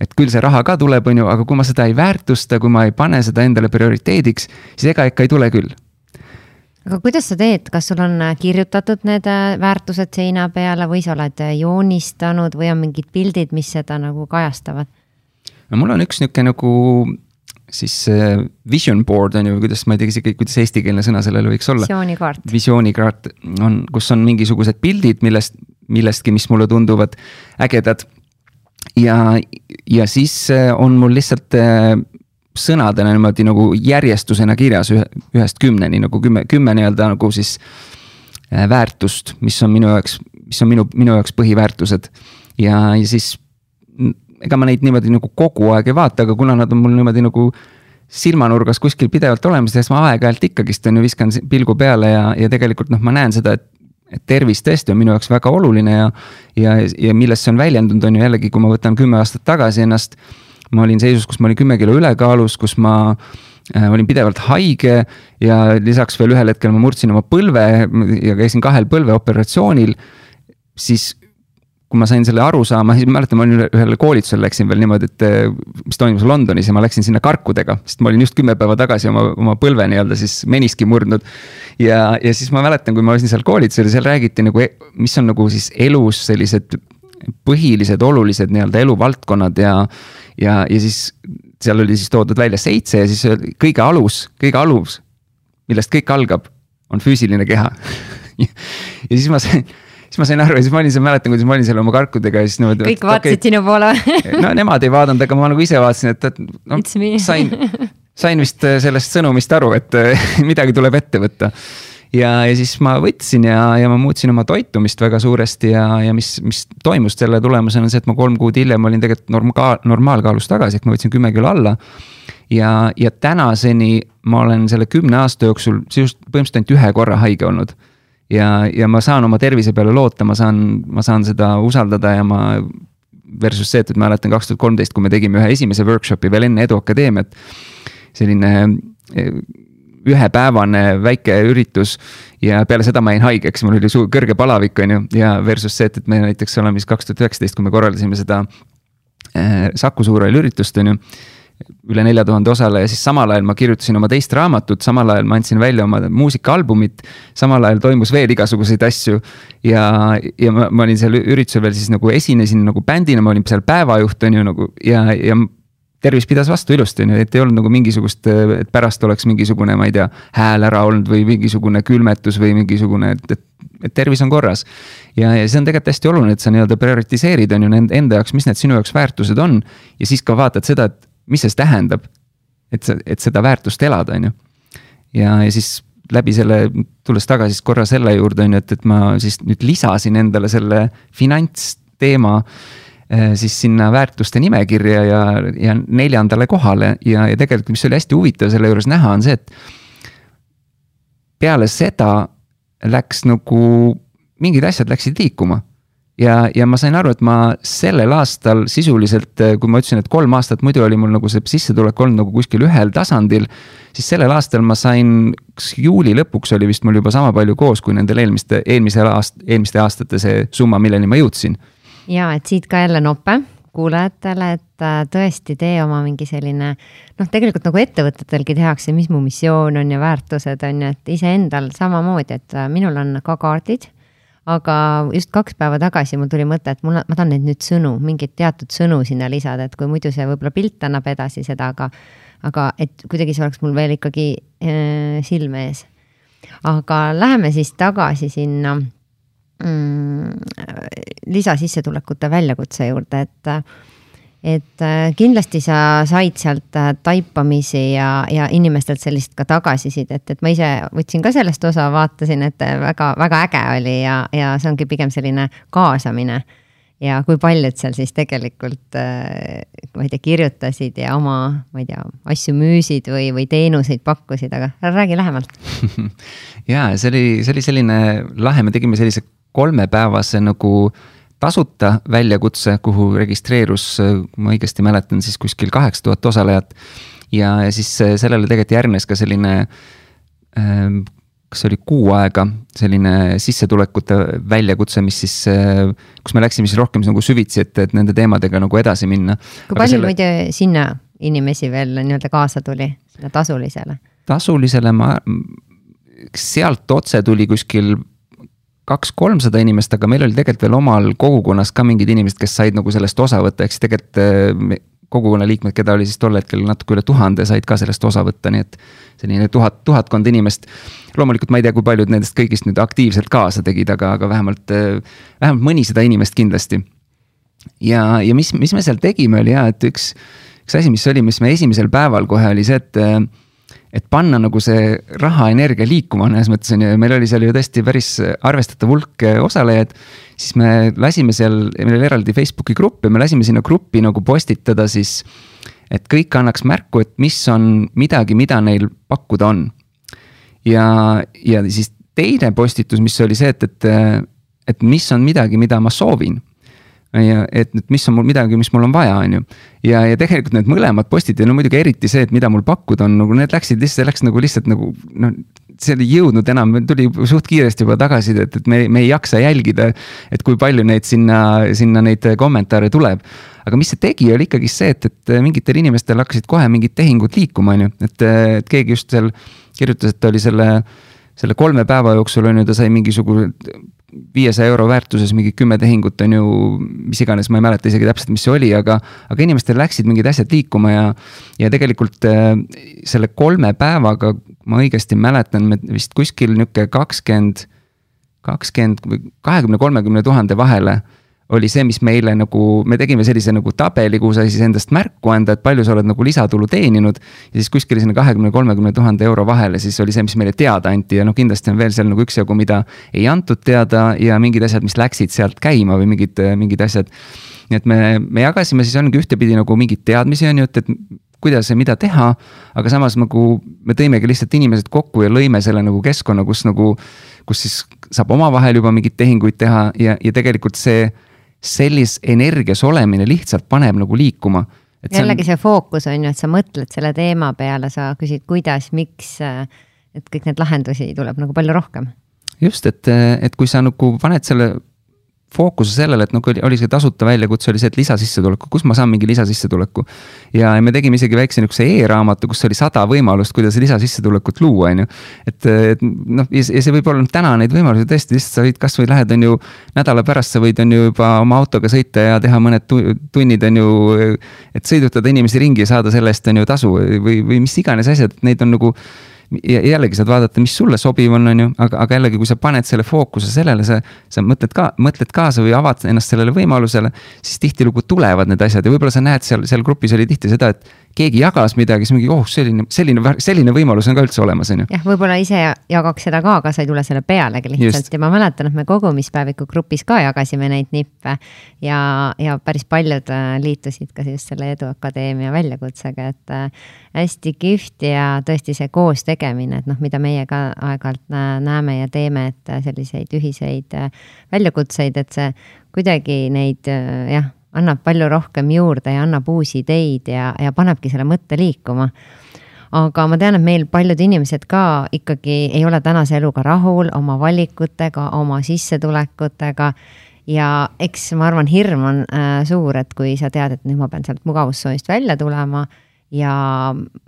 et küll see raha ka tuleb, on ju, aga kui ma seda ei väärtusta, kui ma ei pane seda endale prioriteediks, siis ega ikka ei tule küll aga kuidas sa teed, kas sul on äh, kirjutatud need äh, väärtused seina peale või sa oled äh, joonistanud või on mingid pildid, mis seda nagu kajastavad? no mul on üks nihuke nagu siis vision board on ju, kuidas, ma ei tea isegi, kuidas eestikeelne sõna sellele võiks olla. visioonikaart. visioonikaart on, kus on mingisugused pildid, millest, millestki, mis mulle tunduvad ägedad. ja, ja siis on mul lihtsalt sõnadena niimoodi nagu järjestusena kirjas ühe, ühest kümneni nagu kümme, kümme nii-öelda nagu siis äh, väärtust, mis on minu jaoks, mis on minu, minu jaoks põhiväärtused. ja, ja siis ega ma neid niimoodi nagu kogu aeg ei vaata, aga kuna nad on mul niimoodi nagu silmanurgas kuskil pidevalt olemas, siis ma aeg-ajalt ikkagist on ju viskan pilgu peale ja, ja tegelikult noh, ma näen seda, et et tervis tõesti on minu jaoks väga oluline ja, ja, ja millest see on väljendunud, on ju jällegi, kui ma võtan kümme aastat tagasi ennast ma olin seisus, kus ma olin kümme kilo ülekaalus, kus ma äh, olin pidevalt haige ja lisaks veel ühel hetkel ma murdsin oma põlve ja käisin kahel põlveoperatsioonil. siis kui ma sain selle aru saama, siis ma mäletan, ma olin ühele koolitusele läksin veel niimoodi, et äh, mis toimus Londonis ja ma läksin sinna karkudega, sest ma olin just kümme päeva tagasi oma, oma põlve nii-öelda siis meniski murdnud. ja, ja siis ma mäletan, kui ma olin seal koolitusel, seal räägiti nagu, mis on nagu siis elus sellised põhilised olulised nii-öelda eluvaldkonnad ja ja, ja siis seal oli siis toodud välja seitse ja siis kõige alus, kõige alus, millest kõik algab, on füüsiline keha ja siis ma sain siis ma sain aru ja siis ma olin seal, mäletan, kuidas ma olin seal oma karkudega ja siis niimoodi. kõik vaatasid okay. sinu poole no nemad ei vaadanud, aga ma nagu ise vaatasin, et, et no, sain, sain vist sellest sõnumist aru, et midagi tuleb ette võtta ja, ja siis ma võtsin ja, ja ma muutsin oma toitumist väga suuresti ja, ja mis, mis toimus selle tulemusena on see, et ma kolm kuud hiljem olin tegelikult normaal, normaalkaalus tagasi, ehk ma võtsin kümme kilo alla. ja, ja tänaseni ma olen selle kümne aasta jooksul sisuliselt põhimõtteliselt ainult ühe korra haige olnud. ja, ja ma saan oma tervise peale loota, ma saan, ma saan seda usaldada ja ma versus see, et, et ma mäletan kaks tuhat kolmteist, kui me tegime ühe esimese workshop'i veel enne Edu Akadeemiat selline ühepäevane väike üritus ja peale seda ma jäin haigeks, mul oli suur kõrge palavik, on ju, ja versus see, et, et me näiteks oleme vist kaks tuhat üheksateist, kui me korraldasime seda äh, Saku Suurel üritust, on ju üle nelja tuhande osaleja, siis samal ajal ma kirjutasin oma teist raamatut, samal ajal ma andsin välja oma muusikaalbumit. samal ajal toimus veel igasuguseid asju ja, ja ma, ma olin seal üritusel veel siis nagu esinesin nagu bändina, ma olin seal päevajuht on ju nagu ja, ja tervis pidas vastu ilusti, ju, et ei olnud nagu mingisugust, et pärast oleks mingisugune, ma ei tea, hääl ära olnud või mingisugune külmetus või mingisugune, et, et, et tervis on korras. ja, ja see on tegelikult hästi oluline, et sa nii-öelda prioritiseerid, on ju, enda jaoks, mis need sinu jaoks väärtused on. ja siis ka vaatad seda, et mis see tähendab. et sa, et seda väärtust elada, on ju. ja, ja siis läbi selle, tulles tagasi siis korra selle juurde, on ju, et, et ma siis nüüd lisasin endale selle finantsteema siis sinna väärtuste nimekirja ja, ja neljandale kohale ja, ja tegelikult, mis oli hästi huvitav selle juures näha, on see, et. peale seda läks nagu, mingid asjad läksid liikuma. ja, ja ma sain aru, et ma sellel aastal sisuliselt, eh, kui ma ütlesin, et kolm aastat muidu oli mul nagu see sissetulek olnud nagu kuskil ühel tasandil. siis sellel aastal ma sain, kas juuli lõpuks oli vist mul juba sama palju koos, kui nendel eelmiste, eelmisel aast-, eelmiste aastate see summa, milleni ma jõudsin ja et siit ka jälle nope kuulajatele, et äh, tõesti tee oma mingi selline noh, tegelikult nagu ettevõtetelgi tehakse, mis mu missioon on ja väärtused on ju, et iseendal samamoodi, et äh, minul on ka kaardid. aga just kaks päeva tagasi mul tuli mõte, et mul, ma tahan neid nüüd sõnu, mingeid teatud sõnu sinna lisada, et kui muidu see võib-olla pilt annab edasi seda, aga. aga et kuidagi see oleks mul veel ikkagi äh, silme ees. aga läheme siis tagasi sinna lisasissetulekute väljakutse juurde, et et äh, kindlasti sa said sealt äh, taipamisi ja, ja inimestelt sellist ka tagasisidet, et ma ise võtsin ka sellest osa, vaatasin, et väga-väga äge oli ja, ja see ongi pigem selline kaasamine. ja kui paljud seal siis tegelikult, äh, ma ei tea, kirjutasid ja oma, ma ei tea, asju müüsid või, või teenuseid pakkusid, aga räägi lähemalt ja see oli, see oli selline lahe, me tegime sellise kolmepäevase nagu tasuta väljakutse, kuhu registreerus, kui ma õigesti mäletan, siis kuskil kaheksa tuhat osalejat. ja, ja siis sellele tegelikult järgnes ka selline ähm, kas see oli kuu aega, selline sissetulekute väljakutse, mis siis, äh, kus me läksime siis rohkem nagu süvitsi, et, et nende teemadega nagu edasi minna. kui palju selle... muide sinna inimesi veel nii-öelda kaasa tuli, sinna tasulisele? tasulisele ma, sealt otse tuli kuskil kaks-kolmsada inimest, aga meil oli tegelikult veel omal kogukonnas ka mingid inimesed, kes said nagu sellest osa võtta, ehk siis tegelikult äh, kogukonna liikmed, keda oli siis tol hetkel natuke üle tuhande, said ka sellest osa võtta, nii et. selline tuhat, tuhatkond inimest. loomulikult ma ei tea, kui paljud nendest kõigist nüüd aktiivselt kaasa tegid, aga, aga vähemalt, äh, vähemalt mõnisada inimest kindlasti. ja, ja mis, mis me seal tegime, oli ja, et üks, üks asi, mis oli, mis me esimesel päeval kohe oli see, et äh, et panna nagu see raha, energia liikuma mõnes mõttes on ju, meil oli seal ju tõesti päris arvestatav hulk eh, osalejaid. siis me lasime seal, meil oli eraldi Facebooki grupp ja me lasime sinna gruppi nagu postitada siis. et kõik annaks märku, et mis on midagi, mida neil pakkuda on. ja, ja siis teine postitus, mis oli see, et, et, et mis on midagi, mida ma soovin ja et nüüd, mis on mul midagi, mis mul on vaja, on ju. ja, ja tegelikult need mõlemad postid ja no muidugi eriti see, et mida mul pakkuda on, nagu need läksid lihtsalt, läks nagu lihtsalt nagu noh. see ei jõudnud enam, tuli suht kiiresti juba tagasisidet, et me, me ei jaksa jälgida, et kui palju neid sinna, sinna neid kommentaare tuleb. aga mis see tegi, oli ikkagi see, et, et mingitel inimestel hakkasid kohe mingid tehingud liikuma, on ju, et, keegi just seal kirjutas, et ta oli selle selle kolme päeva jooksul on ju, ta sai mingisugune viiesaja euro väärtuses mingi kümme tehingut on ju, mis iganes, ma ei mäleta isegi täpselt, mis see oli, aga. aga inimestel läksid mingid asjad liikuma ja, ja tegelikult äh, selle kolme päevaga, ma õigesti mäletan, me vist kuskil nihuke kakskümmend, kakskümmend või kahekümne, kolmekümne tuhande vahele oli see, mis meile nagu, me tegime sellise nagu tabeli, kuhu sai siis endast märku anda, et palju sa oled nagu lisatulu teeninud. ja siis kuskil sinna kahekümne, kolmekümne tuhande euro vahele, siis oli see, mis meile teada anti ja noh, kindlasti on veel seal nagu üksjagu, mida ei antud teada ja mingid asjad, mis läksid sealt käima või mingid, mingid asjad. nii et me, me jagasime siis ongi ühtepidi nagu mingeid teadmisi on ju, et, et kuidas ja mida teha. aga samas nagu me tõimegi lihtsalt inimesed kokku ja lõime selle nagu keskkonna, kus nagu, kus siis saab omavahel juba mingeid tehinguid teha ja, ja tegelikult see sellises energias olemine lihtsalt paneb nagu liikuma. jällegi see fookus on ju, et sa mõtled selle teema peale, sa küsid, kuidas, miks, et kõik need lahendusi tuleb nagu palju rohkem. just, et, et kui sa nagu paned selle fookuse sellele, et noh, oli see tasuta väljakutse, oli see, et lisasissetuleku, kus ma saan mingi lisasissetuleku. ja, ja me tegime isegi väikse nihukese e-raamatu, kus oli sada võimalust, kuidas lisasissetulekut luua, on ju. et, et noh, ja see võib olla täna neid võimalusi tõesti, lihtsalt sa võid kasvõi lähed, on ju. nädala pärast sa võid, on ju juba oma autoga sõita ja teha mõned tunnid, on ju. et sõidutada inimesi ringi ja saada selle eest, on ju, tasu või, või mis iganes asjad, neid on nagu jällegi saad vaadata, mis sulle sobiv on, on ju, aga, aga jällegi, kui sa paned selle fookuse sellele, sa, sa mõtled ka, mõtled kaasa või avad ennast sellele võimalusele. siis tihtilugu tulevad need asjad ja võib-olla sa näed seal, seal grupis oli tihti seda, et keegi jagas midagi, siis mingi oh, selline, selline, selline võimalus on ka üldse olemas, on ju. jah, võib-olla ise jagaks seda ka, aga sa ei tule selle pealegi lihtsalt Just. ja ma mäletan, et me kogumispäeviku grupis ka jagasime neid nippe. ja, ja päris paljud äh, liitusid ka just selle Eduakadeemia väljakutsega, et äh, hästi kihvt ja tõesti see koos tegemine, et noh, mida meie ka aeg-ajalt näeme ja teeme, et äh, selliseid ühiseid väljakutseid, et see kuidagi neid jah annab palju rohkem juurde ja annab uusi ideid ja, ja panebki selle mõtte liikuma. aga ma tean, et meil paljud inimesed ka ikkagi ei ole tänase eluga rahul, oma valikutega, oma sissetulekutega ja eks ma arvan, hirm on äh, suur, et kui sa tead, et nüüd ma pean sealt mugavustsoonist välja tulema ja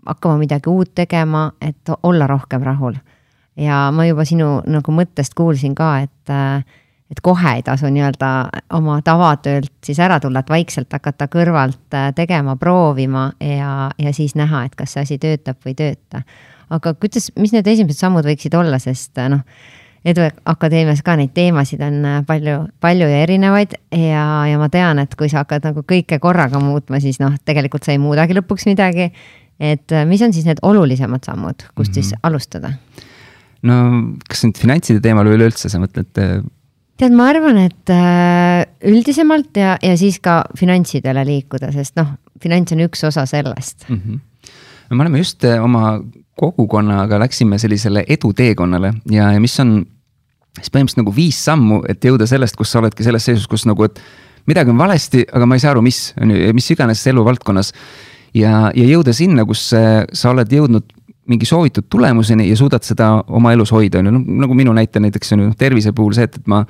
hakkama midagi uut tegema, et olla rohkem rahul. ja ma juba sinu nagu mõttest kuulsin ka, et et kohe ei tasu nii-öelda oma tavatöölt siis ära tulla, et vaikselt hakata kõrvalt tegema, proovima ja, ja siis näha, et kas see asi töötab või ei tööta. aga kuidas, mis need esimesed sammud võiksid olla, sest noh, Edu Akadeemias ka neid teemasid on äh, palju, palju ja erinevaid ja, ja ma tean, et kui sa hakkad nagu kõike korraga muutma, siis noh, tegelikult sa ei muudagi lõpuks midagi. et mis on siis need olulisemad sammud, kust mm -hmm. siis mhm. alustada? no kas nüüd finantside teemal või üleüldse sa mõtled tead, ma arvan, et äh, üldisemalt ja, ja siis ka finantsidele liikuda, sest noh, finants on üks osa sellest mm. -hmm. no me oleme just äh, oma kogukonnaga läksime sellisele eduteekonnale ja, ja mis on siis põhimõtteliselt nagu viis sammu, et jõuda sellest, kus sa oledki selles seisus, kus nagu, et midagi on valesti, aga ma ei saa aru, mis, on ju, mis iganes eluvaldkonnas. ja, ja jõuda sinna, kus äh, sa oled jõudnud mingi soovitud tulemuseni ja suudad seda oma elus hoida, on ju, noh nagu minu näite näiteks on ju tervise puhul see, et, et ma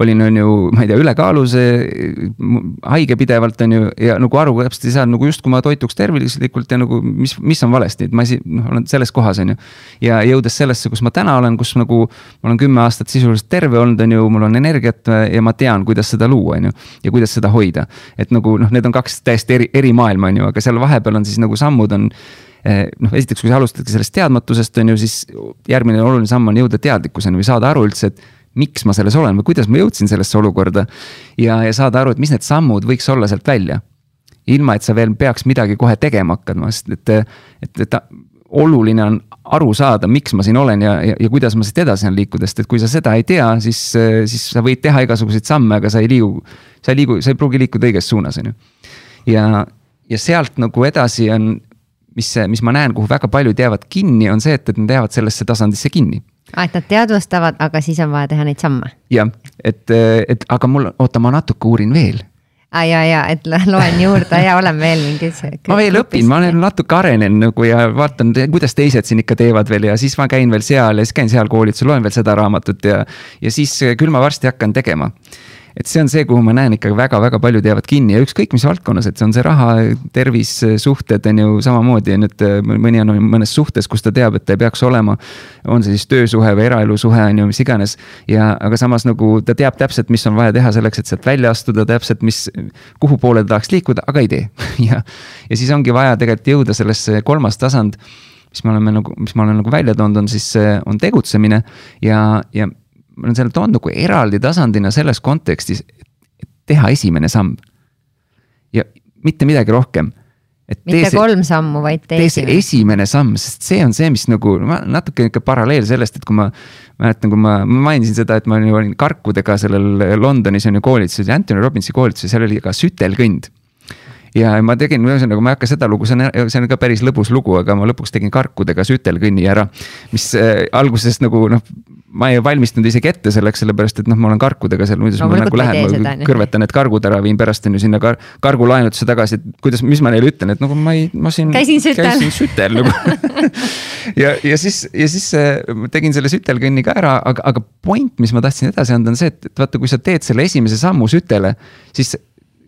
olin, on ju, ma ei tea, ülekaalus, haige pidevalt, on ju, ja nagu aru täpselt ei saanud nagu justkui ma toituks tervislikult ja nagu mis, mis on valesti, et ma ei, noh, olen selles kohas, on ju. ja jõudes sellesse, kus ma täna olen, kus nagu ma olen kümme aastat sisuliselt terve olnud, on ju, mul on energiat ja ma tean, kuidas seda luua, on ju. ja kuidas seda hoida, et nagu noh, need on kaks täiesti eri, eri maailma, on ju, aga seal vahepeal on siis nagu sammud on Eh, noh, esiteks, kui sa alustadki sellest teadmatusest, on ju, siis järgmine oluline samm on jõuda teadlikkuseni või saada aru üldse, et miks ma selles olen või kuidas ma jõudsin sellesse olukorda. ja, ja saada aru, et mis need sammud võiks olla sealt välja. ilma, et sa veel peaks midagi kohe tegema hakkama, sest et, et, et oluline on aru saada, miks ma siin olen ja, ja, ja kuidas ma siit edasi saan liikuda, sest et kui sa seda ei tea, siis, siis sa võid teha igasuguseid samme, aga sa ei liigu, sa ei liigu, sa ei pruugi liikuda õiges suunas, on ju. ja, ja sealt nagu edasi on mis, mis ma näen, kuhu väga paljud jäävad kinni, on see, et, et nad jäävad sellesse tasandisse kinni aa, et nad teadvustavad, aga siis on vaja teha neid samme. jah, et, et aga mul, oota, ma natuke uurin veel. aa ja, ja, et loen juurde ja olen veel mingis. ma veel õpin, ma olen natuke arenen nagu ja vaatan, kuidas teised siin ikka teevad veel ja siis ma käin veel seal ja siis käin seal koolitusel, loen veel seda raamatut ja. ja siis küll ma varsti hakkan tegema et see on see, kuhu ma näen ikka väga-väga paljud jäävad kinni ja ükskõik mis valdkonnas, et see on see raha, tervis, suhted on ju samamoodi, nüüd mõni on mõnes suhtes, kus ta teab, et ta ei peaks olema. on see siis töösuhe või eraelusuhe on ju, mis iganes. ja, aga samas nagu ta teab täpselt, mis on vaja teha selleks, et sealt välja astuda, täpselt, mis, kuhu poole ta tahaks liikuda, aga ei tee ja, ja siis ongi vaja tegelikult jõuda sellesse kolmas tasand mis me oleme nagu, mis ma olen nagu välja toonud, on siis, on tegutsemine ja, ja ma olen selle toonud nagu eraldi tasandina selles kontekstis, et teha esimene samm. ja mitte midagi rohkem. mitte see, kolm sammu, vaid tee esimene. esimene samm, sest see on see, mis nagu natuke ikka paralleel sellest, et kui ma mäletan, kui ma, ma mainisin seda, et ma olin karkudega sellel Londonis on ju koolituses, Anthony Robbinsi koolituses, seal oli ka sütelkõnd ja ma tegin, ühesõnaga ma ei hakka seda lugu, see on, see on ka päris lõbus lugu, aga ma lõpuks tegin karkudega sütelkõnni ära. mis äh, alguses nagu noh, ma ei valmistunud isegi ette selleks, sellepärast et noh, ma olen karkudega seal, muidu no, ma nagu lähen, ma kõrvetan need kargud ära, viin pärast on ju sinna kar kargulaenutusse tagasi, et kuidas, mis ma neile ütlen, et nagu ma ei, ma siin. käisin sütel. käisin sütel nagu ja, ja siis, ja siis äh, tegin selle sütelkõnni ka ära, aga, aga point, mis ma tahtsin edasi anda, on see, et, et vaata, kui sa teed selle esimese sammu sütele, siis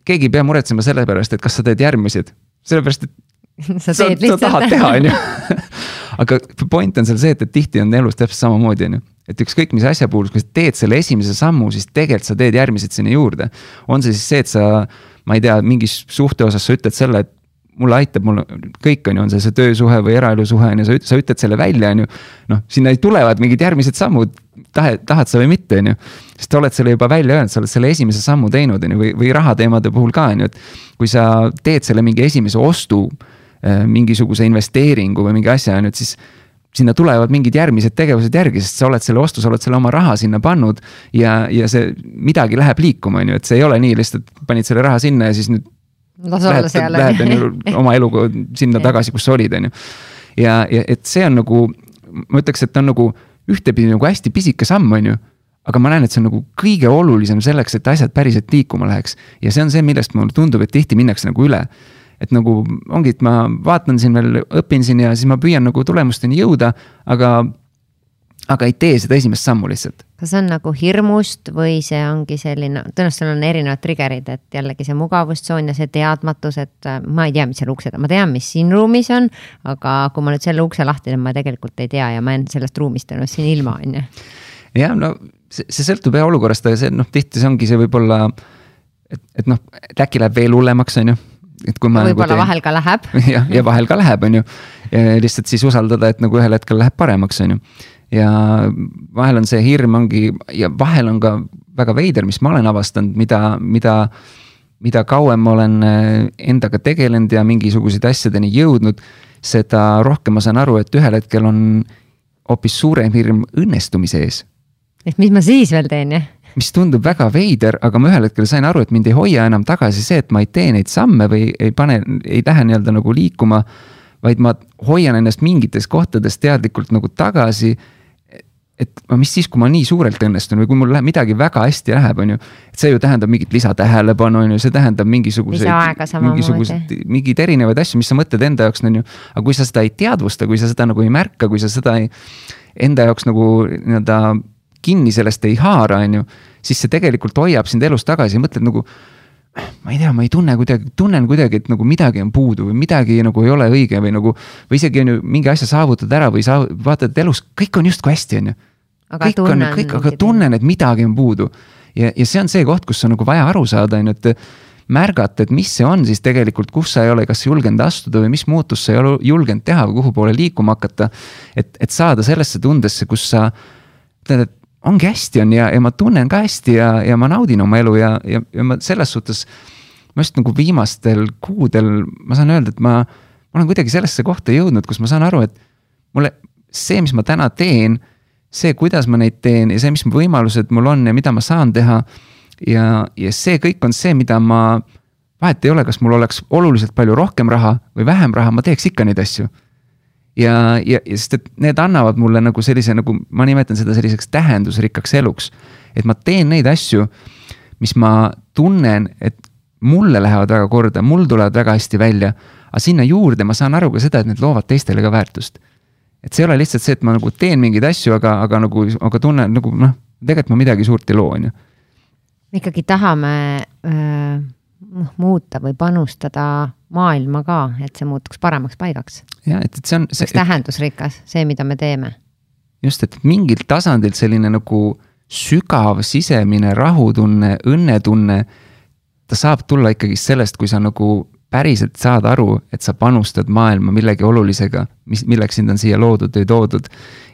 keegi ei pea muretsema selle pärast, et kas sa teed järgmised, sellepärast et sa teed lihtsalt. sa tahad teha, on ju. aga point on seal see, et, et tihti on elus täpselt samamoodi, on ju et ükskõik mis asja puhul, kui sa teed selle esimese sammu, siis tegelikult sa teed järgmised sinna juurde. on see siis see, et sa, ma ei tea, mingis suhte osas sa ütled selle, et mulle aitab, mul kõik on ju, on see see töösuhe või eraelusuhe on ju, sa ütled, sa ütled selle välja, on ju. noh, sinna tulevad mingid järgmised sammud, tahe, tahad sa või mitte, on ju. sest sa oled selle juba välja öelnud, sa oled selle esimese sammu teinud, on ju, või, või rahateemade puhul ka, on ju, et. kui sa teed selle mingi esimese ostu, äh, mingisuguse investeeringu või mingi asja, on ju, et siis sinna tulevad mingid järgmised tegevused järgi, sest sa oled selle ostu, sa oled selle oma raha sinna pannud. ja, ja see midagi läheb liikuma, on ju, et see ei ole nii lihtsalt panid selle raha sinna ja siis nüüd las olla seal. Lähed on ju oma eluga sinna tagasi, kus sa olid, on ju. ja, ja et see on nagu, ma ütleks, et ta on nagu ühtepidi nagu hästi pisike samm, on ju aga ma näen, et see on nagu kõige olulisem selleks, et asjad päriselt liikuma läheks. ja see on see, millest mulle tundub, et tihti minnakse nagu üle. et nagu ongi, et ma vaatan siin veel, õpin siin ja siis ma püüan nagu tulemusteni jõuda, aga aga ei tee seda esimest sammu lihtsalt. kas see on nagu hirmust või see ongi selline, tõenäoliselt seal on erinevad trigger'id, et jällegi see mugavustsoon ja see teadmatus, et äh, ma ei tea, mis seal ukse ma tean, mis siin ruumis on. aga kui ma nüüd selle ukse lahti teen, ma tegelikult ei tea ja ma jään sellest ruumist ennast siin ilma, on ju. jah, no see, see sõltub jah olukorrast, aga see noh, tihti see ongi see võib-olla. et, et noh, et äkki läheb veel hullemaks, on ju et kui ma. võib-olla nagu vahel ka läheb. jah, ja vahel ka läheb, on ju. lihtsalt siis usaldada, et nagu ühel hetkel läheb paremaks, on ju ja vahel on see hirm ongi ja vahel on ka väga veider, mis ma olen avastanud, mida, mida, mida kauem ma olen äh, endaga tegelenud ja mingisuguseid asjadeni jõudnud, seda rohkem ma saan aru, et ühel hetkel on hoopis suurem hirm õnnestumise ees. et mis ma siis veel teen, jah? mis tundub väga veider, aga ma ühel hetkel sain aru, et mind ei hoia enam tagasi see, et ma ei tee neid samme või ei pane, ei lähe nii-öelda nagu liikuma. vaid ma hoian ennast mingites kohtades teadlikult nagu tagasi et mis siis, kui ma nii suurelt õnnestun või kui mul läheb midagi väga hästi läheb, on ju. et see ju tähendab mingit lisatähelepanu, on ju, see tähendab mingisuguseid, mingisuguseid, mingeid erinevaid asju, mis sa mõtled enda jaoks, on ju. aga kui sa seda ei teadvusta, kui sa seda nagu ei märka, kui sa seda ei, enda jaoks nagu nii-öelda kinni sellest ei haara, on ju. siis see tegelikult hoiab sind elus tagasi ja mõtled nagu ma ei tea, ma ei tunne kuidagi, tunnen kuidagi, et nagu midagi on puudu või midagi nagu ei ole õige või nagu. või isegi on ju mingi asja saavutad ära või sa vaatad elus, kõik on justkui hästi, on ju kõik tunnen, on, kõik, aga tunnen, et midagi on puudu. ja, ja see on see koht, kus on nagu vaja aru saada, on ju, et märgata, et mis see on siis tegelikult, kus sa ei ole kas julgenud astuda või mis muutust sa ei ole julgenud teha või kuhu poole liikuma hakata. et, et saada sellesse tundesse, kus sa ütled, et ongi hästi, on ja, ja ma tunnen ka hästi ja, ja ma naudin oma elu ja, ja, ja ma selles suhtes. ma just nagu viimastel kuudel, ma saan öelda, et ma, ma olen kuidagi sellesse kohta jõudnud, kus ma saan aru, et mulle see, mis ma täna teen see, kuidas ma neid teen ja see, mis võimalused mul on ja mida ma saan teha. ja, ja see kõik on see, mida ma, vahet ei ole, kas mul oleks oluliselt palju rohkem raha või vähem raha, ma teeks ikka neid asju. ja, ja, ja sest, et need annavad mulle nagu sellise, nagu ma nimetan seda selliseks tähendusrikkaks eluks. et ma teen neid asju, mis ma tunnen, et mulle lähevad väga korda, mul tulevad väga hästi välja. aga sinna juurde ma saan aru ka seda, et need loovad teistele ka väärtust et see ei ole lihtsalt see, et ma nagu teen mingeid asju, aga, aga nagu, aga tunnen nagu noh, tegelikult ma midagi suurt ei loo, on ju. me ikkagi tahame noh muuta või panustada maailma ka, et see muutuks paremaks paigaks. jah, et, et see on. oleks tähendusrikas, see, mida me teeme. just, et mingil tasandil selline nagu sügav sisemine rahutunne, õnnetunne. ta saab tulla ikkagi sellest, kui sa nagu päriselt saad aru, et sa panustad maailma millegi olulisega, mis, milleks sind on siia loodud või toodud.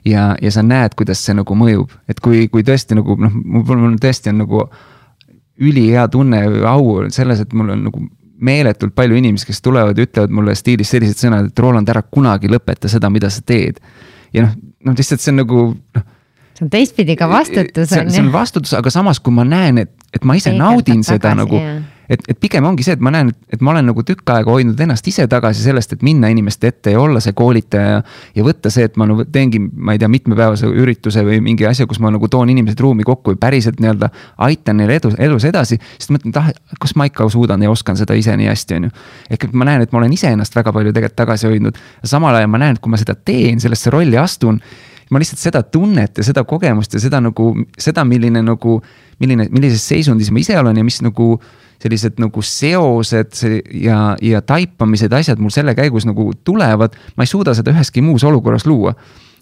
ja, ja sa näed, kuidas see nagu mõjub, et kui, kui tõesti nagu noh, mul tõesti on nagu ülihea tunne, au selles, et mul on nagu meeletult palju inimesi, kes tulevad ja ütlevad mulle stiilis sellised sõnad, et Roland, ära kunagi lõpeta seda, mida sa teed. ja noh, noh lihtsalt see on nagu noh. see on teistpidi ka vastutus on ju. see on vastutus, aga samas, kui ma näen, et, et ma ise naudin seda jah. nagu et, et pigem ongi see, et ma näen, et ma olen nagu tükk aega hoidnud ennast ise tagasi sellest, et minna inimeste ette ja olla see koolitaja. ja võtta see, et ma nagu teengi, ma ei tea, mitmepäevase ürituse või mingi asja, kus ma nagu toon inimesed ruumi kokku ja päriselt nii-öelda aitan neil edu, elus edasi. siis mõtlen, et ah, kas ma ikka suudan ja oskan seda ise nii hästi, on ju. ehk et ma näen, et ma olen iseennast väga palju tegelikult tagasi hoidnud. samal ajal ma näen, et kui ma seda teen, sellesse rolli astun ma lihtsalt seda tunnet ja seda kogemust ja seda nagu, seda, milline nagu, milline, millises seisundis ma ise olen ja mis nagu sellised nagu seosed ja, ja taipamised, asjad mul selle käigus nagu tulevad, ma ei suuda seda üheski muus olukorras luua.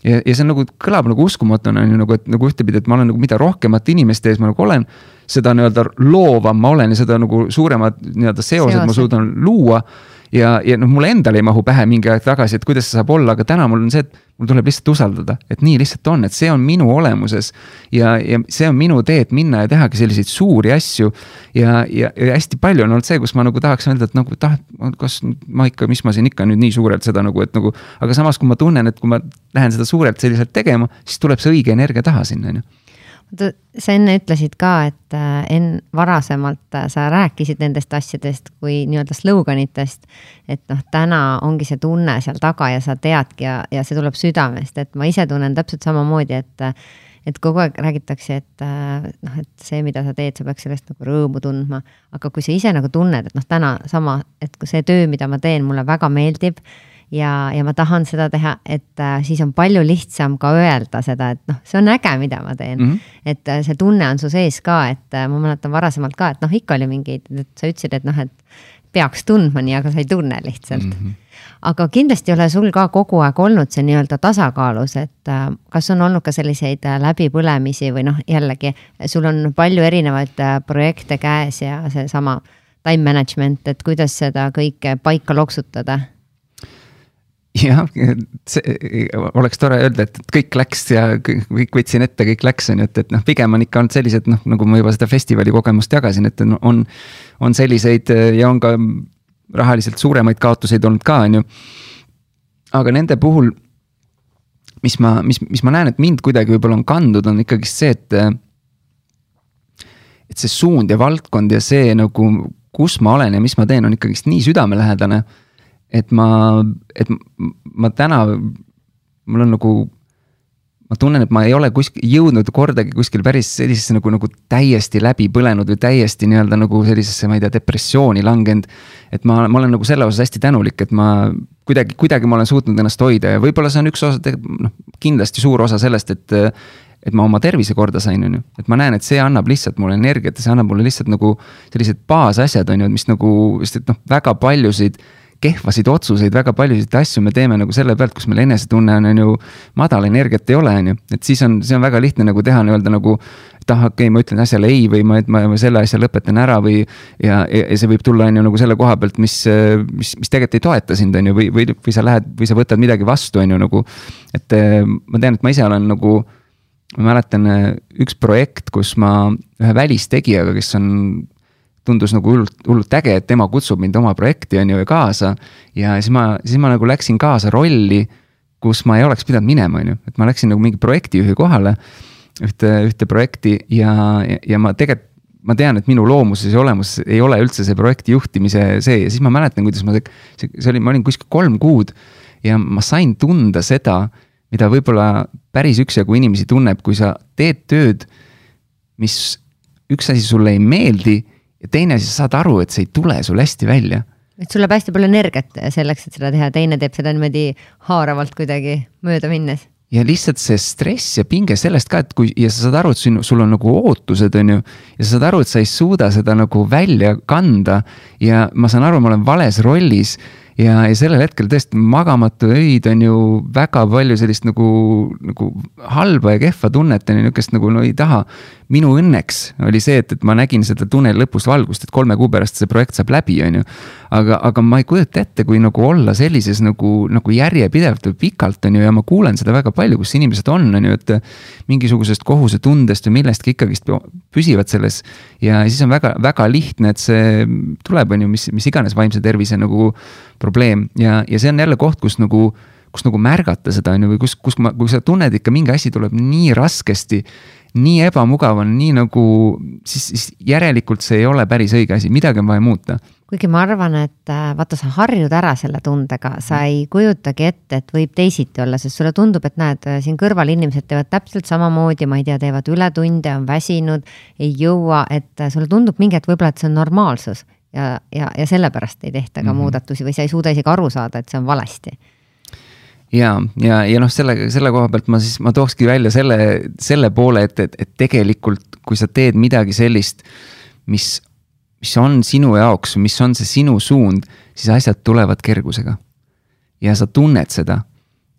Ja, ja see on nagu, kõlab nagu uskumatuna on ju nagu, et nagu ühtepidi, et ma olen nagu, mida rohkemate inimeste ees ma nagu olen, seda nii-öelda loovam ma olen ja seda nagu suuremad nii-öelda seosed, seosed. ma suudan luua ja, ja noh, mulle endale ei mahu pähe mingi aeg tagasi, et kuidas see saab olla, aga täna mul on see, et mul tuleb lihtsalt usaldada, et nii lihtsalt on, et see on minu olemuses. ja, ja see on minu tee, et minna ja tehagi selliseid suuri asju. ja, ja, ja hästi palju on olnud see, kus ma nagu tahaks öelda, et nagu tah-, kas ma ikka, mis ma siin ikka nüüd nii suurelt seda nagu, et nagu. aga samas, kui ma tunnen, et kui ma lähen seda suurelt selliselt tegema, siis tuleb see õige energia taha sinna, on ju sa enne ütlesid ka, et äh, enn-, varasemalt äh, sa rääkisid nendest asjadest kui nii-öelda sloganitest. et noh, täna ongi see tunne seal taga ja sa teadki ja, ja see tuleb südamest, et ma ise tunnen täpselt samamoodi, et et kogu aeg räägitakse, et äh, noh, et see, mida sa teed, sa peaks sellest nagu rõõmu tundma. aga kui sa ise nagu tunned, et noh, täna sama, et kui see töö, mida ma teen, mulle väga meeldib ja, ja ma tahan seda teha, et äh, siis on palju lihtsam ka öelda seda, et noh, see on äge, mida ma teen mm. -hmm. et äh, see tunne on su sees ka, et äh, ma mäletan varasemalt ka, et noh, ikka oli mingeid, et sa ütlesid, et noh, et peaks tundma nii, aga sa ei tunne lihtsalt mm. -hmm. aga kindlasti ei ole sul ka kogu aeg olnud see nii-öelda tasakaalus, et äh, kas on olnud ka selliseid äh, läbipõlemisi või noh, jällegi sul on palju erinevaid äh, projekte käes ja seesama time management, et kuidas seda kõike paika loksutada jah, see oleks tore öelda, et kõik läks ja kõik võtsin ette, kõik läks, on ju, et, et noh, pigem on ikka olnud sellised noh, nagu ma juba seda festivali kogemust jagasin, et on, on selliseid ja on ka rahaliselt suuremaid kaotuseid olnud ka, on ju. aga nende puhul, mis ma, mis, mis ma näen, et mind kuidagi võib-olla on kandnud, on ikkagist see, et. et see suund ja valdkond ja see nagu, kus ma olen ja mis ma teen, on ikkagist nii südamelähedane et ma, et ma täna, mul on nagu, ma tunnen, et ma ei ole kuskil jõudnud kordagi kuskil päris sellisesse nagu, nagu täiesti läbi põlenud või täiesti nii-öelda nagu sellisesse, ma ei tea, depressiooni langenud. et ma, ma olen nagu selle osas hästi tänulik, et ma kuidagi, kuidagi ma olen suutnud ennast hoida ja võib-olla see on üks osa, noh, kindlasti suur osa sellest, et et ma oma tervise korda sain, on ju, et ma näen, et see annab lihtsalt mulle energiat ja see annab mulle lihtsalt nagu sellised baasasjad, on ju, mis nagu, sest et noh, väga paljusid kehvasid otsuseid, väga paljusid asju me teeme nagu selle pealt, kus meil enesetunne on, on ju. madal energiat ei ole, on ju, et siis on, see on väga lihtne nagu teha nii-öelda nagu. et ah, okei okay,, ma ütlen asjale ei või ma, et ma, selle asja lõpetan ära või. ja, ja see võib tulla, on ju nagu selle koha pealt, mis, mis, mis tegelikult ei toeta sind, on ju, või, või, või sa lähed või sa võtad midagi vastu, on ju nagu. et ma tean, et ma ise olen nagu ma mäletan üks projekt, kus ma ühe välistegijaga, kes on tundus nagu hullult, hullult äge, et tema kutsub mind oma projekti, on ju, kaasa. ja siis ma, siis ma nagu läksin kaasa rolli, kus ma ei oleks pidanud minema, on ju, et ma läksin nagu mingi projektijuhi kohale. ühte, ühte projekti ja, ja, ja ma tegelikult, ma tean, et minu loomuses ja olemuses ei ole üldse see projekti juhtimise see ja siis ma mäletan, kuidas ma, see, see oli, ma olin kuskil kolm kuud. ja ma sain tunda seda, mida võib-olla päris üksjagu inimesi tunneb, kui sa teed tööd, mis üks asi sulle ei meeldi ja teine sa saad aru, et see ei tule sul hästi välja. et sul läheb hästi palju energiat selleks, et seda teha, teine teeb seda niimoodi haaravalt kuidagi mööda minnes ja lihtsalt see stress ja pinge sellest ka, et kui ja sa saad aru, et sul, sul on nagu ootused, on ju. ja sa saad aru, et sa ei suuda seda nagu välja kanda ja ma saan aru, ma olen vales rollis ja, ja sellel hetkel tõesti magamatu öid on ju väga palju sellist nagu, nagu halba ja kehva tunnet on ju, nihukest nagu no ei taha. minu õnneks oli see, et, et ma nägin seda tunneli lõpus valgust, et kolme kuu pärast see projekt saab läbi, on ju. aga, aga ma ei kujuta ette, kui nagu olla sellises nagu, nagu järjepidevalt või pikalt on ju ja ma kuulen seda väga palju, kus inimesed on, on ju, et. mingisugusest kohusetundest või millestki ikkagist püsivad selles. ja siis on väga, väga lihtne, et see tuleb, on ju, mis, mis iganes vaimse tervise nagu probleem. Ja, ja see on jälle koht, kus nagu kus nagu märgata seda, on ju, või kus, kus ma, kui sa tunned ikka mingi asi tuleb nii raskesti, nii ebamugav on, nii nagu, siis, siis järelikult see ei ole päris õige asi, midagi on vaja muuta. Kuigi ma arvan, et äh, vaata, sa harjud ära selle tundega, sa ei kujutagi ette, et võib teisiti olla, sest sulle tundub, et näed, äh, siin kõrval inimesed teevad täpselt samamoodi, ma ei tea, teevad ületunde, on väsinud, ei jõua, et äh, sulle tundub mingi hetk võib-olla, et see on normaalsus. Ja, ja, ja sellepärast ei tehta ka mm -hmm. muudatusi või sa ei suuda isegi aru saada, et see on valesti ja, ja, ja noh, selle, selle koha pealt ma siis, ma tookski välja selle, selle poole, et, et, et tegelikult, kui sa teed midagi sellist, mis mis on sinu jaoks, mis on see sinu suund, siis asjad tulevad kergusega. ja sa tunned seda.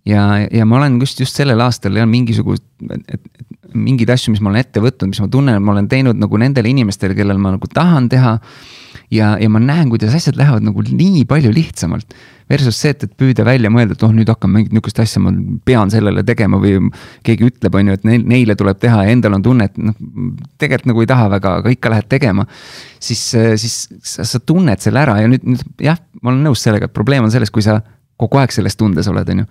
Ja, ja ma olen just, just sellel aastal jah, mingisugust, et, et mingeid asju, mis ma olen ette võtnud, mis ma tunnen, ma olen teinud nagu nendele inimestele, kellel ma nagu tahan teha. ja, ja ma näen, kuidas asjad lähevad nagu nii palju lihtsamalt Versus see, et, et püüda välja mõelda, et oh, nüüd hakkan mingit nihukest asja, ma pean sellele tegema või keegi ütleb, on ju, et neil, neile tuleb teha ja endal on tunne, et noh, tegelikult nagu ei taha väga, aga ikka lähed tegema. siis, siis sa, sa tunned selle ära ja nüüd, nüüd jah, ma olen nõus sellega, et probleem on selles, kui sa kogu aeg selles tundes oled, on ju.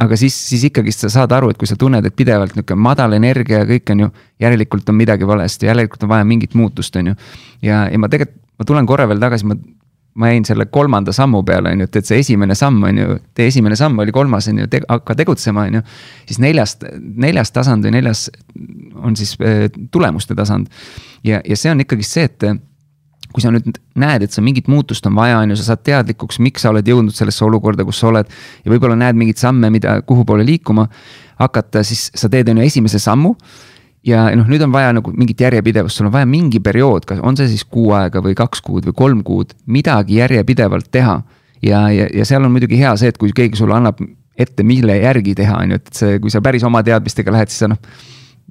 aga siis, siis ikkagist sa saad aru, et kui sa tunned, et pidevalt nihuke madal energia ja kõik on ju, järelikult on midagi valesti, järelikult on vaja mingit muutust, on ju. ja, ja ma tegelikult, ma tulen korra veel tagasi, ma ma jäin selle kolmanda sammu peale, on ju, et, et see esimene samm on ju, tee esimene samm oli kolmas, on ju hakka tegutsema, on ju. siis neljas, neljas tasand või neljas on siis äh, tulemuste tasand. ja, ja see on ikkagi see, et kui sa nüüd näed, et sa mingit muutust on vaja, on ju, sa saad teadlikuks, miks sa oled jõudnud sellesse olukorda, kus sa oled. ja võib-olla näed mingeid samme, mida, kuhu poole liikuma hakata, siis sa teed, on ju, esimese sammu ja noh, nüüd on vaja nagu mingit järjepidevust, sul on vaja mingi periood, kas on see siis kuu aega või kaks kuud või kolm kuud, midagi järjepidevalt teha. ja, ja, ja seal on muidugi hea see, et kui keegi sulle annab ette, mille järgi teha, on ju, et see, kui sa päris oma teadmistega lähed, siis sa noh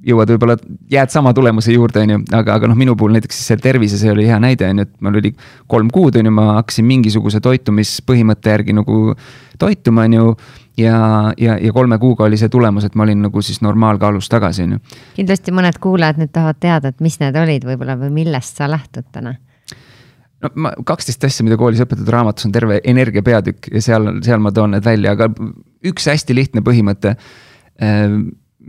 jõuad võib-olla, jääd sama tulemuse juurde, on ju, aga, aga noh, minu puhul näiteks see oli hea näide, on ju, et mul oli kolm kuud, on ju, ma hakkasin mingisuguse toitumispõhimõtte järgi nagu toituma, on ju. ja, ja, ja kolme kuuga oli see tulemus, et ma olin nagu siis normaalkaalus tagasi, on ju. kindlasti mõned kuulajad nüüd tahavad teada, et mis need olid võib-olla või millest sa lähtud täna no ma, kaksteist asja, mida koolis õpetatud raamatus on terve energia peatükk ja seal, seal ma toon need välja, aga üks hästi lihtne põhimõte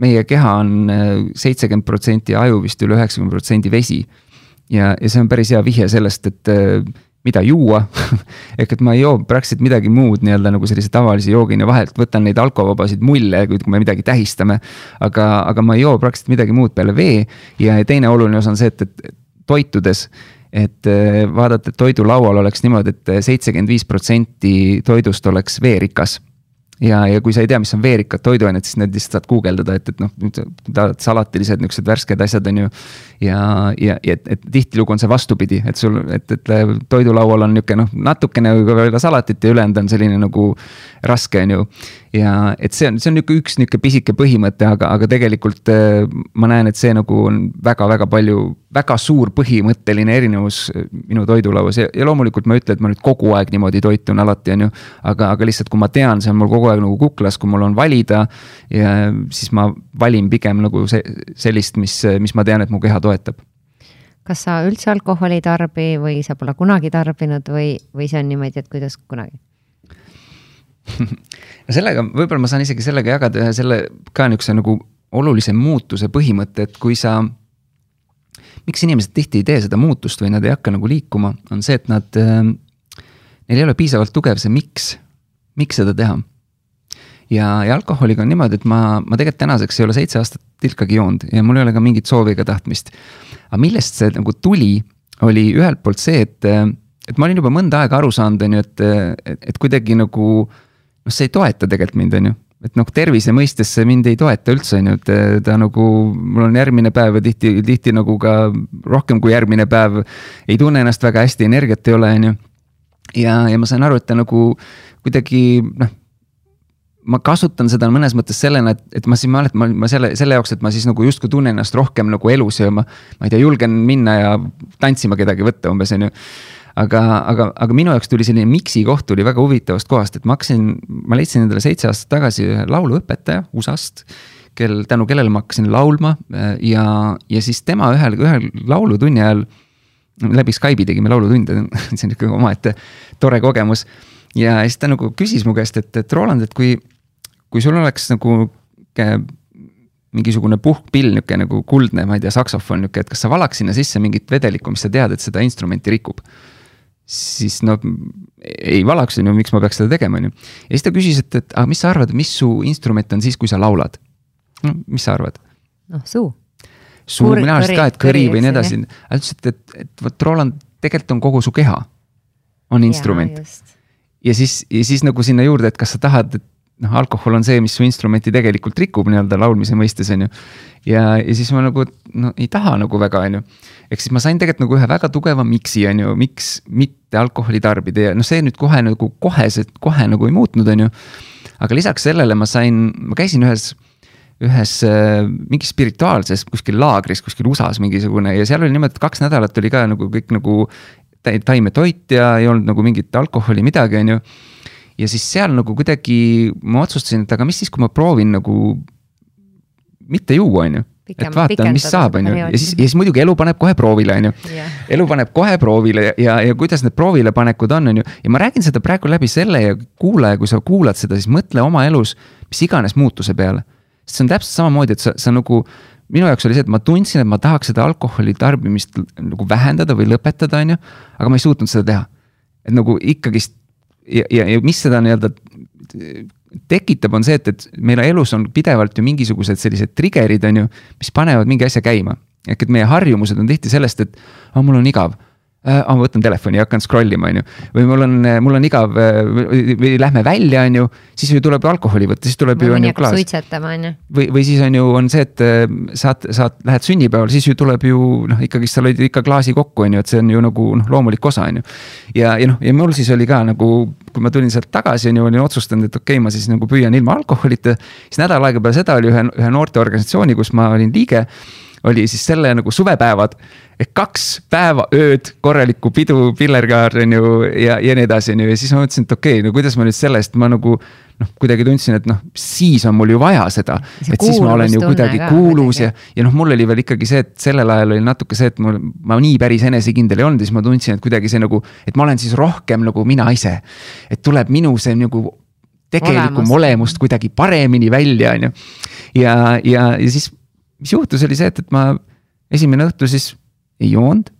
meie keha on äh, seitsekümmend protsenti aju vist üle üheksakümne protsendi vesi. ja, ja see on päris hea vihje sellest, et äh, mida juua ehk et ma ei joo praktiliselt midagi muud nii-öelda nagu sellise tavalise joogina, vahelt võtan neid alkovabasid mulle, kui me midagi tähistame. aga, aga ma ei joo praktiliselt midagi muud peale vee ja teine oluline osa on see, et, et toitudes et äh, vaadata, et toidulaual oleks niimoodi et, et seitsekümmend viis protsenti toidust oleks veerikas ja, ja kui sa ei tea, mis on veerikad toiduained, siis need lihtsalt saad guugeldada, et, et noh, salatilised niisugused värsked asjad on ju. ja, ja, ja et, et tihtilugu on see vastupidi, et sul, et, et toidulaual on niisugune noh, natukene võib-olla salatit ja ülejäänud on selline nagu raske, on ju ja et see on, see on nihuke üks nihuke pisike põhimõte, aga, aga tegelikult äh, ma näen, et see nagu on väga-väga palju, väga suur põhimõtteline erinevus äh, minu toidulauas ja, ja loomulikult ma ei ütle, et ma nüüd kogu aeg niimoodi toitun alati, on ju. aga, aga lihtsalt, kui ma tean, see on mul kogu aeg nagu kuklas, kui mul on valida. ja siis ma valin pigem nagu see, sellist, mis, mis ma tean, et mu keha toetab kas sa üldse alkoholi ei tarbi või sa pole kunagi tarbinud või, või see on niimoodi, et kuidas kunagi? no sellega, võib-olla ma saan isegi sellega jagada ühe selle ka niisuguse nagu olulise muutuse põhimõtte, et kui sa. miks inimesed tihti ei tee seda muutust või nad ei hakka nagu liikuma, on see, et nad äh,. Neil ei ole piisavalt tugev see miks, miks seda teha. Ja, ja alkoholiga on niimoodi, et ma, ma tegelikult tänaseks ei ole seitse aastat tilkagi joonud ja mul ei ole ka mingit soovi ega tahtmist. aga millest see nagu tuli, oli ühelt poolt see, et, et ma olin juba mõnda aega aru saanud, on ju, et, et, et kuidagi nagu noh, see ei toeta tegelikult mind, on ju et noh, tervise mõistes see mind ei toeta üldse, on ju, et eh, ta nagu, mul on järgmine päev ja tihti, tihti nagu ka rohkem kui järgmine päev. ei tunne ennast väga hästi, energiat ei ole, on ju. ja, ja ma sain aru, et ta nagu kuidagi noh. Ma kasutan seda mõnes mõttes sellena, et, et ma siis mäletan, ma, ma selle, selle jaoks, et ma siis nagu justkui tunnen ennast rohkem nagu elus ja ma. ma ei tea, julgen minna ja tantsima kedagi võtta umbes, on ju aga, aga, aga minu jaoks tuli selline miksi koht tuli väga huvitavast kohast, et ma hakkasin, ma leidsin endale seitse aastat tagasi ühe lauluõpetaja USA-st. kel, tänu kellele ma hakkasin laulma ja, ja siis tema ühel, ühel laulutunni ajal. läbi Skype'i tegime laulutunde see on ikka omaette tore kogemus. ja siis ta nagu küsis mu käest, et, et Roland, et kui, kui sul oleks nagu mingisugune puhkpill, nihuke nagu kuldne, ma ei tea, saksofon nihuke, et kas sa valaks sinna sisse mingit vedelikku, mis sa tead, et seda instrumenti rikub. siis no ei valaks, on ju, miks ma peaks seda tegema, on ju. ja siis ta küsis, et, et aga mis sa arvad, mis su instrument on siis, kui sa laulad? no mis sa arvad? noh, suu. suu, mina arvasin ka, et kõri või nii edasi, aga ta ütles, et, et, et vot Roland, tegelikult on kogu su keha, on instrument. ja siis, ja siis nagu sinna juurde, et kas sa tahad, et noh, alkohol on see, mis su instrumenti tegelikult rikub nii-öelda laulmise mõistes, on ju. ja, ja siis ma nagu no ei taha nagu väga, on ju. ehk siis ma sain tegelikult nagu ühe väga tugeva miksi, on ju, miks mitte alkoholi tarbida ja noh, see nüüd kohe nagu koheselt, kohe nagu ei muutnud, on ju. aga lisaks sellele ma sain, ma käisin ühes ühes äh, mingis spirituaalses kuskil laagris kuskil USA-s mingisugune ja seal oli et kaks nädalat oli ka nagu kõik nagu taimetoit ja ei olnud nagu mingit alkoholi, midagi, on ju ja siis seal nagu kuidagi ma otsustasin, et aga mis siis, kui ma proovin nagu mitte juua, on ju. et vaatan, mis saab, on ju, ja siis, ja siis muidugi elu paneb kohe proovile, on ju. elu paneb kohe proovile ja, ja kuidas need proovilepanekud on, on ju, ja ma räägin seda praegu läbi selle ja kuulaja, kui sa kuulad seda, siis mõtle oma elus mis iganes muutuse peale. sest see on täpselt samamoodi, et sa, sa nagu minu jaoks oli see, et ma tundsin, et ma tahaks seda alkoholi tarbimist nagu vähendada või lõpetada, on ju, aga ma ei suutnud seda teha. et nagu ikkagist ja, ja, ja mis seda nii-öelda tekitab, on see, et, et meil elus on pidevalt ju mingisugused sellised trigger'id, on ju, mis panevad mingi asja käima. ehk et meie harjumused on tihti sellest, et ah, mul on igav äh,. ma võtan telefoni ja hakkan scroll ima, on ju. või mul on, mul on igav või, või lähme välja, on ju, siis ju tuleb alkoholi võtta, siis tuleb ju on ju klaas. suitsetama, on ju. või, või siis on ju, on see, et saad, saad, lähed sünnipäeval, siis ju tuleb ju noh, ikkagist sa lõid ikka klaasi kokku, on ju, et see on ju nagu noh, loomulik osa, on ju. ja, ja noh, ja mul siis oli ka nagu, kui ma tulin sealt tagasi, on ju, olin otsustanud, et okei okay,, ma siis nagu püüan ilma alkoholita. siis nädal aega peale seda oli ühe, ühe noorteorganisatsiooni, kus ma olin liige oli siis selle nagu suvepäevad. ehk kaks päeva, ööd, korralikku pidu, pillerkaar on ju ja, ja nii edasi, on ju, ja siis ma mõtlesin, et okei okay,, no kuidas ma nüüd sellest, ma nagu. noh, kuidagi tundsin, et noh, siis on mul ju vaja seda, et siis ma olen ju kuidagi kuulus ja, ja noh, mul oli veel ikkagi see, et sellel ajal oli natuke see, et mul, ma nii päris enesekindel ei olnud ja siis ma tundsin, et kuidagi see nagu, et ma olen siis rohkem nagu mina ise. et tuleb minu see nagu tegelikum Olemus. olemust kuidagi paremini välja, on ju. ja, ja, ja siis mis juhtus, oli see, et, et ma esimene õhtu siis ei joonud.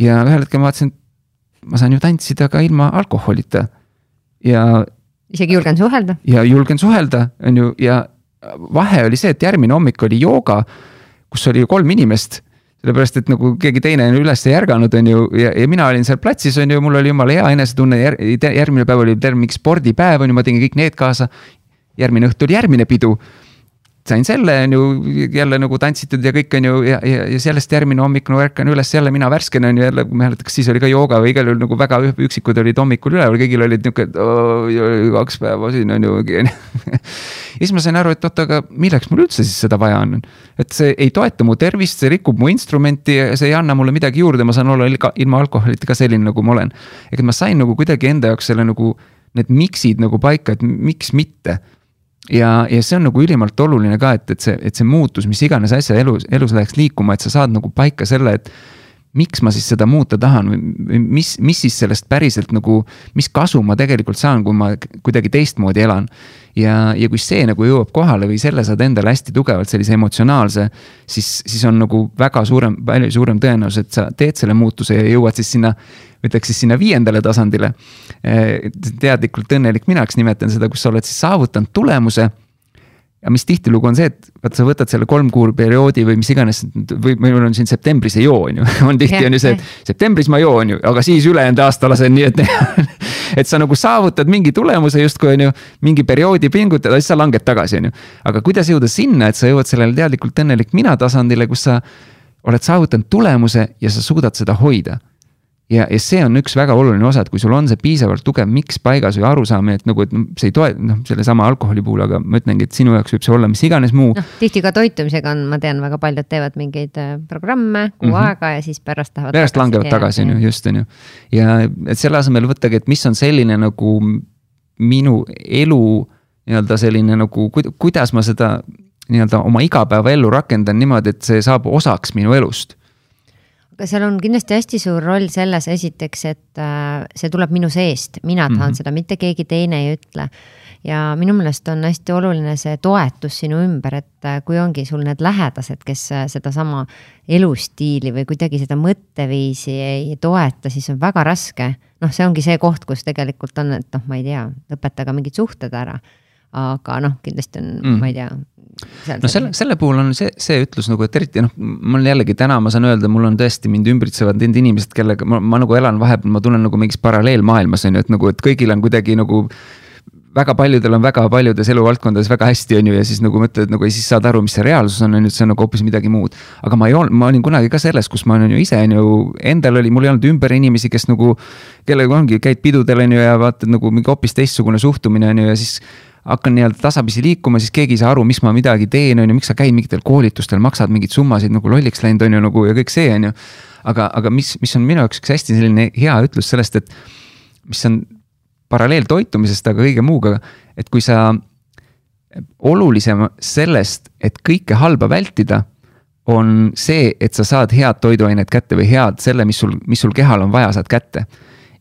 ja ühel hetkel ma vaatasin, et ma saan ju tantsida ka ilma alkoholita ja. isegi julgen suhelda. ja julgen suhelda, on ju, ja vahe oli see, et järgmine hommik oli jooga, kus oli ju kolm inimest sellepärast, et nagu keegi teine on üles ei ärganud, on ju, ja, ja mina olin seal platsis, on ju, mul oli jumala hea enesetunne Jär,, järgmine päev oli terve mingi spordipäev, on ju, ma tegin kõik need kaasa. järgmine õhtu oli järgmine pidu sain selle, on ju, jälle nagu tantsitud ja kõik on ju ja, ja, ja sellest järgmine hommik no ärkan üles jälle mina värskena on ju jälle, ma ei mäleta, kas siis oli ka jooga või igal juhul nagu väga üksikud olid hommikul üleval, kõigil olid nihuke, kaks päeva siin on ju ja siis ma sain aru, et oot, aga milleks mul üldse siis seda vaja on. et see ei toeta mu tervist, see rikub mu instrumenti see ei anna mulle midagi juurde, ma saan olla ilma alkoholita ka selline, nagu ma olen. et ma sain nagu kuidagi enda jaoks selle nagu need miks'id nagu paika, et miks mitte ja, ja see on nagu ülimalt oluline ka, et, et see, et see muutus, mis iganes asja elus, elus läheks liikuma, et sa saad nagu paika selle, et miks ma siis seda muuta tahan või mis, mis siis sellest päriselt nagu, mis kasu ma tegelikult saan, kui ma kuidagi teistmoodi elan. ja, ja kui see nagu jõuab kohale või selle saad endale hästi tugevalt sellise emotsionaalse, siis, siis on nagu väga suurem, palju suurem tõenäosus, et sa teed selle muutuse ja jõuad siis sinna ütleks siis sinna viiendale tasandile. teadlikult õnnelik minaks nimetan seda, kus sa oled siis saavutanud tulemuse ja mis tihtilugu on see, et vaat sa võtad selle kolm kuu perioodi või mis iganes või meil on siin septembris ei joo, on ju, on tihti on ju see, et septembris ma joon ju, aga siis ülejäänud aasta lasen nii, et et sa nagu saavutad mingi tulemuse justkui on ju, mingi perioodi pingutad, siis sa langed tagasi, on ju. aga kuidas jõuda sinna, et sa jõuad sellele teadlikult õnnelik mina tasandile, kus sa oled saavutanud tulemuse ja sa suudad seda hoida ja, ja see on üks väga oluline osa, et kui sul on see piisavalt tugev miks paigas või arusaamine, et nagu, et see ei toe-, noh, sellesama alkoholi puhul, aga ma ütlengi, et sinu jaoks võib see olla mis iganes muu. noh, tihti ka toitumisega on, ma tean, väga paljud teevad mingeid äh, programme kuu mm -hmm. aega ja siis pärast lähevad. pärast langevad tagasi, on ju, just, on ju. ja et selle asemel võttagi, et mis on selline nagu minu elu nii-öelda selline nagu, kuidas ma seda nii-öelda oma igapäevaellu rakendan niimoodi, et see saab osaks minu elust seal on kindlasti hästi suur roll selles esiteks, et äh, see tuleb minu seest, mina tahan mm -hmm. seda, mitte keegi teine ei ütle. ja minu meelest on hästi oluline see toetus sinu ümber, et äh, kui ongi sul need lähedased, kes äh, sedasama elustiili või kuidagi seda mõtteviisi ei toeta, siis on väga raske. noh, see ongi see koht, kus tegelikult on, et noh, ma ei tea, lõpetage mingid suhted ära aga noh, kindlasti on mm., ma ei tea, no selle, selle puhul on see, see ütlus nagu, et eriti noh, mul jällegi täna ma saan öelda, mul on tõesti mind ümbritsevad need inimesed, kellega ma, ma nagu elan vahepeal, ma tunnen nagu mingis paralleelmaailmas on ju, et nagu, et kõigil on kuidagi nagu väga paljudel on väga paljudes eluvaldkondades väga hästi, on ju, ja siis nagu mõtled nagu ja siis saad aru, mis see reaalsus on, on ju, et see on nagu hoopis midagi muud. aga ma ei olnud, ma olin kunagi ka selles, kus ma olen ju ise on ju, endal oli, mul ei olnud ümber inimesi, kes nagu. kellega ongi, käid pidudel on ju ja vaatad nagu mingi hoopis teistsugune suhtumine on ju ja siis hakkan nii-öelda tasapisi liikuma, siis keegi ei saa aru, miks ma midagi teen, on ju, miks sa käid mingitel koolitustel, maksad mingeid summasid nagu lolliks läinud, on ju nagu ja kõik see, on ju. aga, aga mis, mis on minu jaoks üks hästi selline hea ütlus sellest, et mis on paralleeltoitumisest, aga kõige muuga, et kui sa olulisem sellest, et kõike halba vältida, on see, et sa saad head toiduained kätte või head selle, mis sul, mis sul kehal on vaja, saad kätte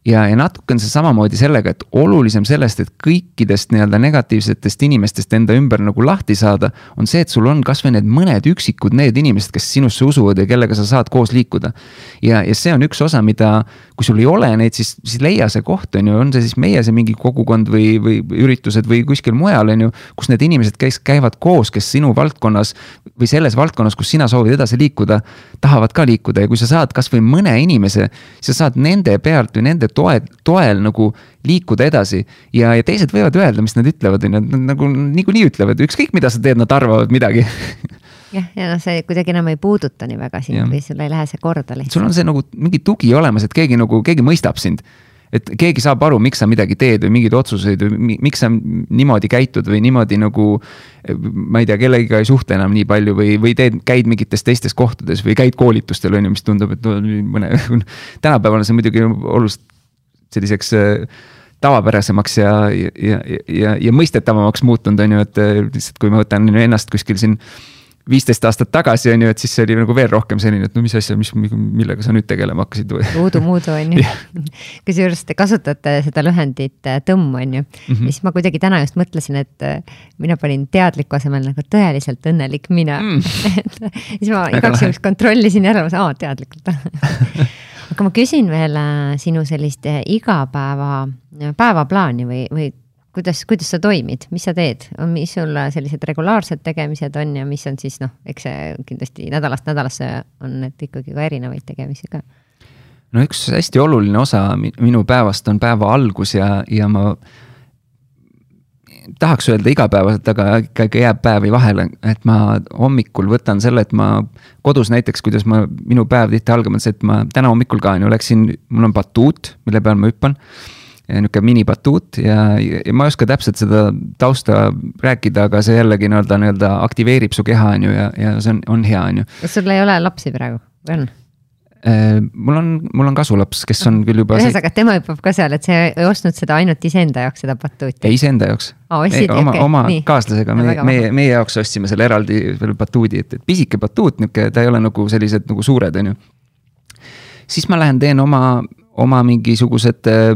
ja, ja natuke on see samamoodi sellega, et olulisem sellest, et kõikidest nii-öelda negatiivsetest inimestest enda ümber nagu lahti saada. on see, et sul on kasvõi need mõned üksikud need inimesed, kes sinusse usuvad ja kellega sa saad koos liikuda. ja, ja see on üks osa, mida, kui sul ei ole neid, siis, siis leia see koht, on ju, on see siis meie see mingi kogukond või, või üritused või kuskil mujal, on ju. kus need inimesed, kes käivad koos, kes sinu valdkonnas või selles valdkonnas, kus sina soovid edasi liikuda, tahavad ka liikuda ja kui sa saad kasvõi mõne inimese, sa saad nende pealt või nende toe, toel nagu liikuda edasi. ja, ja teised võivad öelda, mis nad ütlevad, on ju, nad nagu niikuinii ütlevad, ükskõik mida sa teed, nad arvavad midagi jah, ja noh, see kuidagi enam ei puuduta nii väga sind ja. või sul ei lähe see korda lihtsalt. sul on see nagu mingi tugi olemas, et keegi nagu, keegi mõistab sind et keegi saab aru, miks sa midagi teed või mingeid otsuseid või miks sa niimoodi käitud või niimoodi nagu. ma ei tea, kellegiga ei suhtle enam nii palju või, või teed, käid mingites teistes kohtades või käid koolitustel on ju, mis tundub, et mõne. tänapäeval on see muidugi oluliselt selliseks äh, tavapärasemaks ja, ja, ja, ja, mõistetavamaks muutunud, on ju, et äh, lihtsalt kui ma võtan ennast kuskil siin viisteist aastat tagasi on ju, et siis see oli nagu veel rohkem selline, et no mis asja, mis, millega sa nüüd tegelema hakkasid või? Voodoo-Moodoo on ju kusjuures te kasutate seda lühendit äh, tõmm on ju mm, -hmm. ja siis ma kuidagi täna just mõtlesin, et mina panin teadliku asemel nagu tõeliselt õnnelik mina mm. siis ma igaks juhuks kontrollisin järele, aa teadlikult aga ma küsin veel äh, sinu sellist äh, igapäeva, äh, päevaplaani või, või kuidas, kuidas sa toimid, mis sa teed, mis sul sellised regulaarsed tegemised on ja mis on siis noh, eks see kindlasti nädalast nädalasse on need ikkagi ka erinevaid tegemisi ka. no üks hästi oluline osa minu päevast on päeva algus ja, ja ma tahaks öelda igapäevaselt, aga ikkagi jääb päevi vahele, et ma hommikul võtan selle, et ma kodus näiteks, kuidas ma, minu päev tihti algab, on see, et ma täna hommikul ka on ju läksin, mul on batuut, mille peal ma hüppan. nihuke minibatuut ja, ja ma ei oska täpselt seda tausta rääkida, aga see jällegi nii-öelda, nii-öelda aktiveerib su keha, on ju, ja, ja see on, on hea, on ju. kas sul ei ole lapsi praegu või on? Äh, mul on, mul on kasulaps, kes on küll juba. ühesõnaga, tema hüppab ka seal, et sa ei ostnud seda ainult iseenda jaoks, seda batuuti? ei, iseenda jaoks oh,. oma oma nii. kaaslasega, meie, meie, meie jaoks ostsime selle eraldi veel batuudi, et, et pisike batuut, nihuke, ta ei ole nagu sellised nagu suured, on ju. siis ma lähen teen oma, oma mingisugused äh,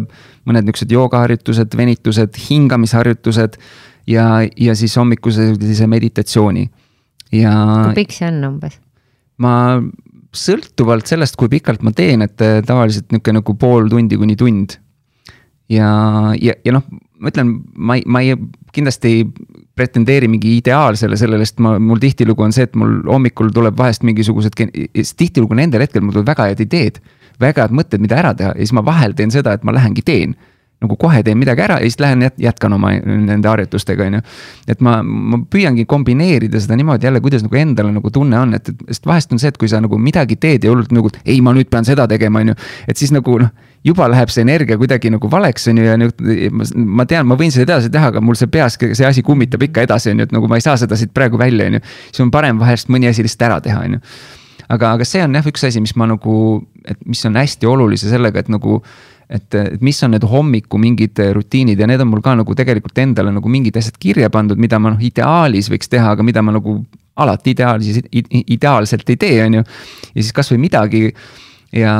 mõned niuksed joogaharjutused, venitused, hingamisharjutused ja, ja siis hommikuse sellise meditatsiooni ja. kui pikk see on umbes? ma sõltuvalt sellest, kui pikalt ma teen, et äh, tavaliselt nihuke nagu pool tundi kuni tund. ja, ja, ja noh, ma ütlen, ma ei, ma ei kindlasti ei pretendeeri mingi ideaalsele sellele, sest ma, mul tihtilugu on see, et mul hommikul tuleb vahest mingisugused, tihtilugu nendel hetkel mul tulevad väga head ideed. väga head mõtted, mida ära teha ja siis ma vahel teen seda, et ma lähengi teen nagu kohe teen midagi ära ja siis lähen jätkan oma nende harjutustega, on ju. et ma, ma püüangi kombineerida seda niimoodi jälle, kuidas nagu endale nagu tunne on, et, et sest vahest on see, et kui sa nagu midagi teed ja hullult nagu ei, ma nüüd pean seda tegema, on ju. et siis nagu noh, juba läheb see energia kuidagi nagu valeks, on ju, ja nüüd ma tean, ma võin seda edasi teha, aga mul see peas see asi kummitab ikka edasi, on ju, et nagu ma ei saa seda siit praegu välja, on ju. siis on parem vahest mõni asi lihtsalt ära teha, on ju. aga, aga see on jah, üks asi, mis ma nagu, et mis on hästi olulise sellega, et nagu et, et mis on need hommiku mingid rutiinid ja need on mul ka nagu tegelikult endale nagu mingid asjad kirja pandud, mida ma noh, ideaalis võiks teha, aga mida ma nagu alati ideaalis, ideaalselt ei tee, on ju. ja siis kasvõi midagi ja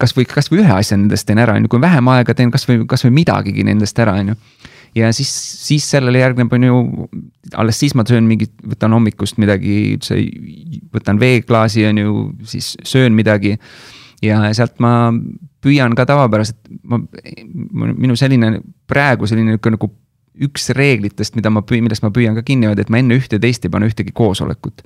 kasvõi, kasvõi ühe asja nendest teen ära, on ju, kui vähem aega teen kasvõi, kasvõi midagigi nendest ära, on ju ja siis, siis sellele järgneb, on ju, alles siis ma söön mingit, võtan hommikust midagi üldse, võtan veeklaasi, on ju, siis söön midagi. Ja sealt ma püüan ka tavapäraselt, ma, minu selline praegu selline niisugune nagu üks reeglitest, mida ma püü-, millest ma püüan ka kinni hoida, et ma enne ühte teist ei pane ühtegi koosolekut.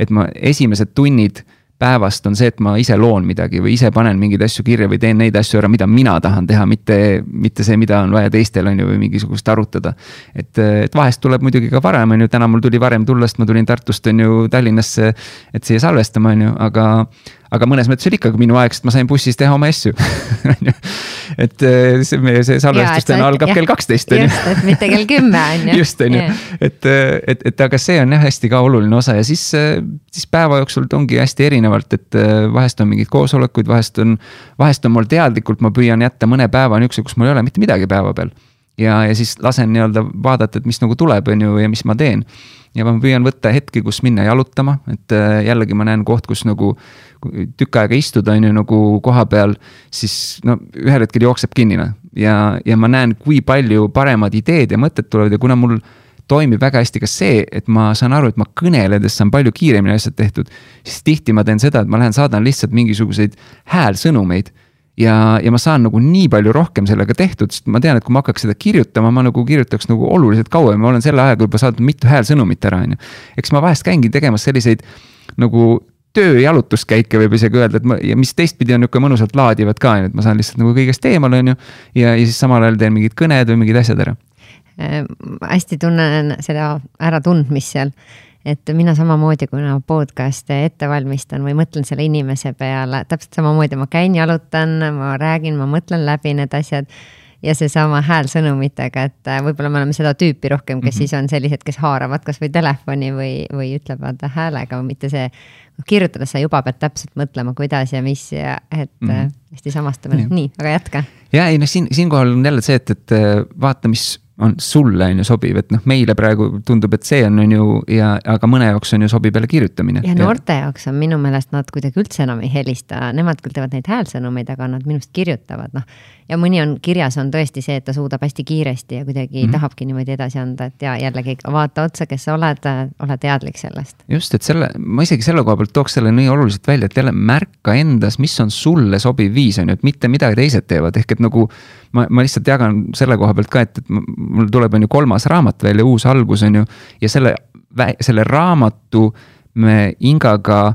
et ma esimesed tunnid päevast on see, et ma ise loon midagi või ise panen mingeid asju kirja või teen neid asju ära, mida mina tahan teha, mitte, mitte see, mida on vaja teistel, on ju, või mingisugust arutada. et, et vahest tuleb muidugi ka varem, on ju, täna mul tuli varem tulla, sest ma tulin Tartust, on ju, Tallinnasse, et siia salvestama, on ju, aga aga mõnes mõttes oli ikkagi minu aeg, sest ma sain bussis teha oma asju on ju. et eh, see meie see salvestus täna algab kell kaksteist on ju. just, et mitte kell kümme on ju. just on ju, et, eh, et, et aga see on jah hästi ka oluline osa ja siis, eh, siis päeva jooksul ongi hästi erinevalt, et vahest on mingeid koosolekuid, vahest on. vahest on mul teadlikult, ma püüan jätta mõne päeva niisuguse, kus mul ei ole mitte midagi päeva peal ja, ja siis lasen nii-öelda vaadata, et mis nagu tuleb, on ju, ja mis ma teen. Ja ma püüan võtta hetki, kus minna jalutama, et äh, jällegi ma näen koht, kus nagu tükk aega istuda, on ju, nagu koha peal, siis no ühel hetkel jookseb kinni, noh. ja, ja ma näen, kui palju paremad ideed ja mõtted tulevad ja kuna mul toimib väga hästi ka see, et ma saan aru, et ma kõneledes saan palju kiiremini asjad tehtud, siis tihti ma teen seda, et ma lähen saadan lihtsalt mingisuguseid häälsõnumeid ja, ja ma saan nagu nii palju rohkem sellega tehtud, sest ma tean, et kui ma hakkaks seda kirjutama, ma nagu kirjutaks nagu oluliselt kauem, ma olen selle ajaga juba saatnud mitu häälsõnumit ära, on ju. eks ma vahest käingi tegemas selliseid nagu tööjalutuskäike võib isegi öelda, et ma ja mis teistpidi on nihuke mõnusalt laadivad ka, et ma saan lihtsalt nagu kõigest eemale, on ju. ja, ja siis samal ajal teen mingid kõned või mingid asjad ära äh,. hästi tunnen seda äratundmist seal et mina samamoodi, kui ma podcast'e ette valmistan või mõtlen selle inimese peale, täpselt samamoodi ma käin, jalutan, ma räägin, ma mõtlen läbi need asjad ja seesama hääl sõnumitega, et äh, võib-olla me oleme seda tüüpi rohkem, kes mm -hmm. siis on sellised, kes haaravad kasvõi telefoni või, või ütlevad häälega, mitte see. kirjutades sa juba pead täpselt mõtlema, kuidas ja mis ja et mm -hmm. hästi samastume, nii, aga jätka. ja ei noh, siin siinkohal on jälle see, et, et äh, vaata, mis on sulle on ju sobiv, et noh, meile praegu tundub, et see on, on ju ja, aga mõne jaoks on ju sobib jälle kirjutamine. ja noorte ja. jaoks on minu meelest nad kuidagi üldse enam ei helista, nemad küll teevad neid häälsõnumeid, aga nad minu arust kirjutavad, noh. ja mõni on kirjas, on tõesti see, et ta suudab hästi kiiresti ja kuidagi mm -hmm. tahabki niimoodi edasi anda, et ja jällegi vaata otsa, kes sa oled, ole teadlik sellest. just, et selle, ma isegi selle koha pealt tooks selle nii oluliselt välja, et jälle märka endas, mis on sulle sobiv viis, on ju, et mitte mida teised teevad, ehk et nagu ma, ma lihtsalt jagan selle koha pealt ka, et, et mul tuleb, on ju, kolmas raamat välja, uus algus, on ju. ja selle, selle raamatu me Ingaga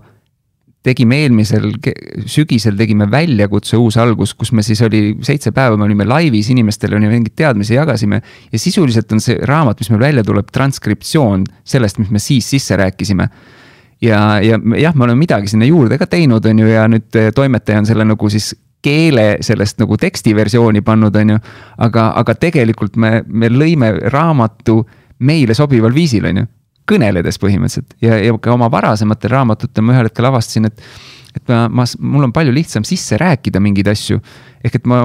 tegime eelmisel sügisel tegime väljakutse Uus algus, kus me siis oli seitse päeva, me olime laivis, inimestele on ju mingeid teadmisi jagasime. ja sisuliselt on see raamat, mis meil välja tuleb, transkriptsioon sellest, mis me siis sisse rääkisime ja, ja jah, me oleme midagi sinna juurde ka teinud, on ju, ja nüüd toimetaja on selle nagu siis keele sellest nagu tekstiversiooni pannud, on ju. aga, aga tegelikult me, me lõime raamatu meile sobival viisil, on ju. kõneledes põhimõtteliselt ja, ja ka oma varasematel raamatutel ma ühel hetkel avastasin, et et ma, ma, mul on palju lihtsam sisse rääkida mingeid asju. ehk et ma,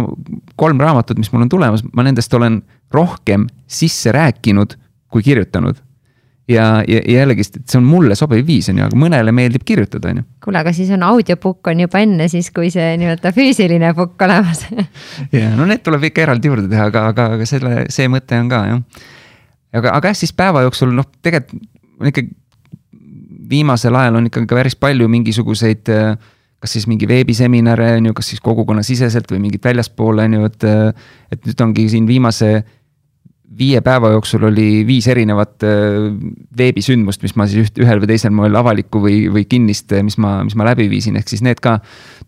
kolm raamatut, mis mul on tulemas, ma nendest olen rohkem sisse rääkinud kui kirjutanud ja, ja, ja jällegi, see on mulle sobiv viis, on ju, aga mõnele meeldib kirjutada, on ju. kuule, aga siis on audiobook on juba enne siis, kui see nii-öelda füüsiline book olemas ja no need tuleb ikka eraldi juurde teha, aga, aga, aga selle, see mõte on ka jah. aga, aga jah, siis päeva jooksul noh, tegelikult on ikka viimasel ajal on ikkagi päris palju mingisuguseid kas siis mingi veebiseminare on ju, kas siis kogukonnasiseselt või mingit väljaspoole on ju, et. et nüüd ongi siin viimase viie päeva jooksul oli viis erinevat äh, veebisündmust, mis ma siis üht, ühel või teisel moel avalikku või, või kinnist, mis ma, mis ma läbi viisin, ehk siis need ka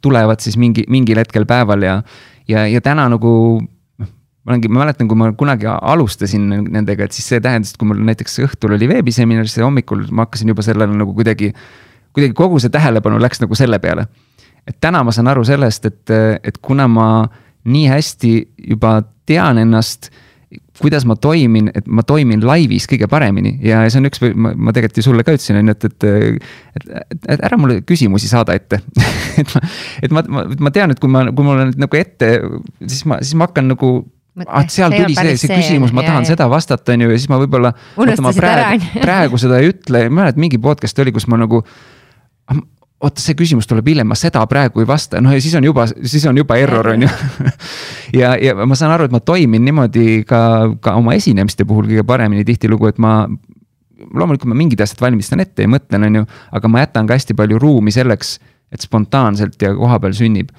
tulevad siis mingi, mingil hetkel päeval ja, ja, ja täna nagu noh, ma olengi, ma mäletan, kui ma kunagi alustasin nendega, et siis see tähendas, et kui mul näiteks õhtul oli veebiseminar, siis hommikul ma hakkasin juba sellele nagu kuidagi, kuidagi kogu see tähelepanu läks nagu selle peale. et täna ma saan aru sellest, et, et kuna ma nii hästi juba tean ennast kuidas ma toimin, et ma toimin laivis kõige paremini ja see on üks, ma, ma tegelikult ju sulle ka ütlesin, on ju, et, et, et, ära mulle küsimusi saada ette et ma, et ma, ma, ma tean, et kui ma, kui mul on nagu ette, siis ma, siis ma hakkan nagu ah, seal tuli see, see küsimus, ma tahan jah, seda vastata, on ju, ja siis ma võib-olla. unustasid ära, on ju. praegu seda ei ütle, ma mäletan, mingi podcast oli, kus ma nagu oota, see küsimus tuleb hiljem, ma seda praegu ei vasta, noh ja siis on juba, siis on juba error, on ju. ja, ja ma saan aru, et ma toimin niimoodi ka, ka oma esinemiste puhul kõige paremini tihtilugu, et ma loomulikult ma mingid asjad valmistan ette ja mõtlen, on ju, aga ma jätan ka hästi palju ruumi selleks, et spontaanselt ja kohapeal sünnib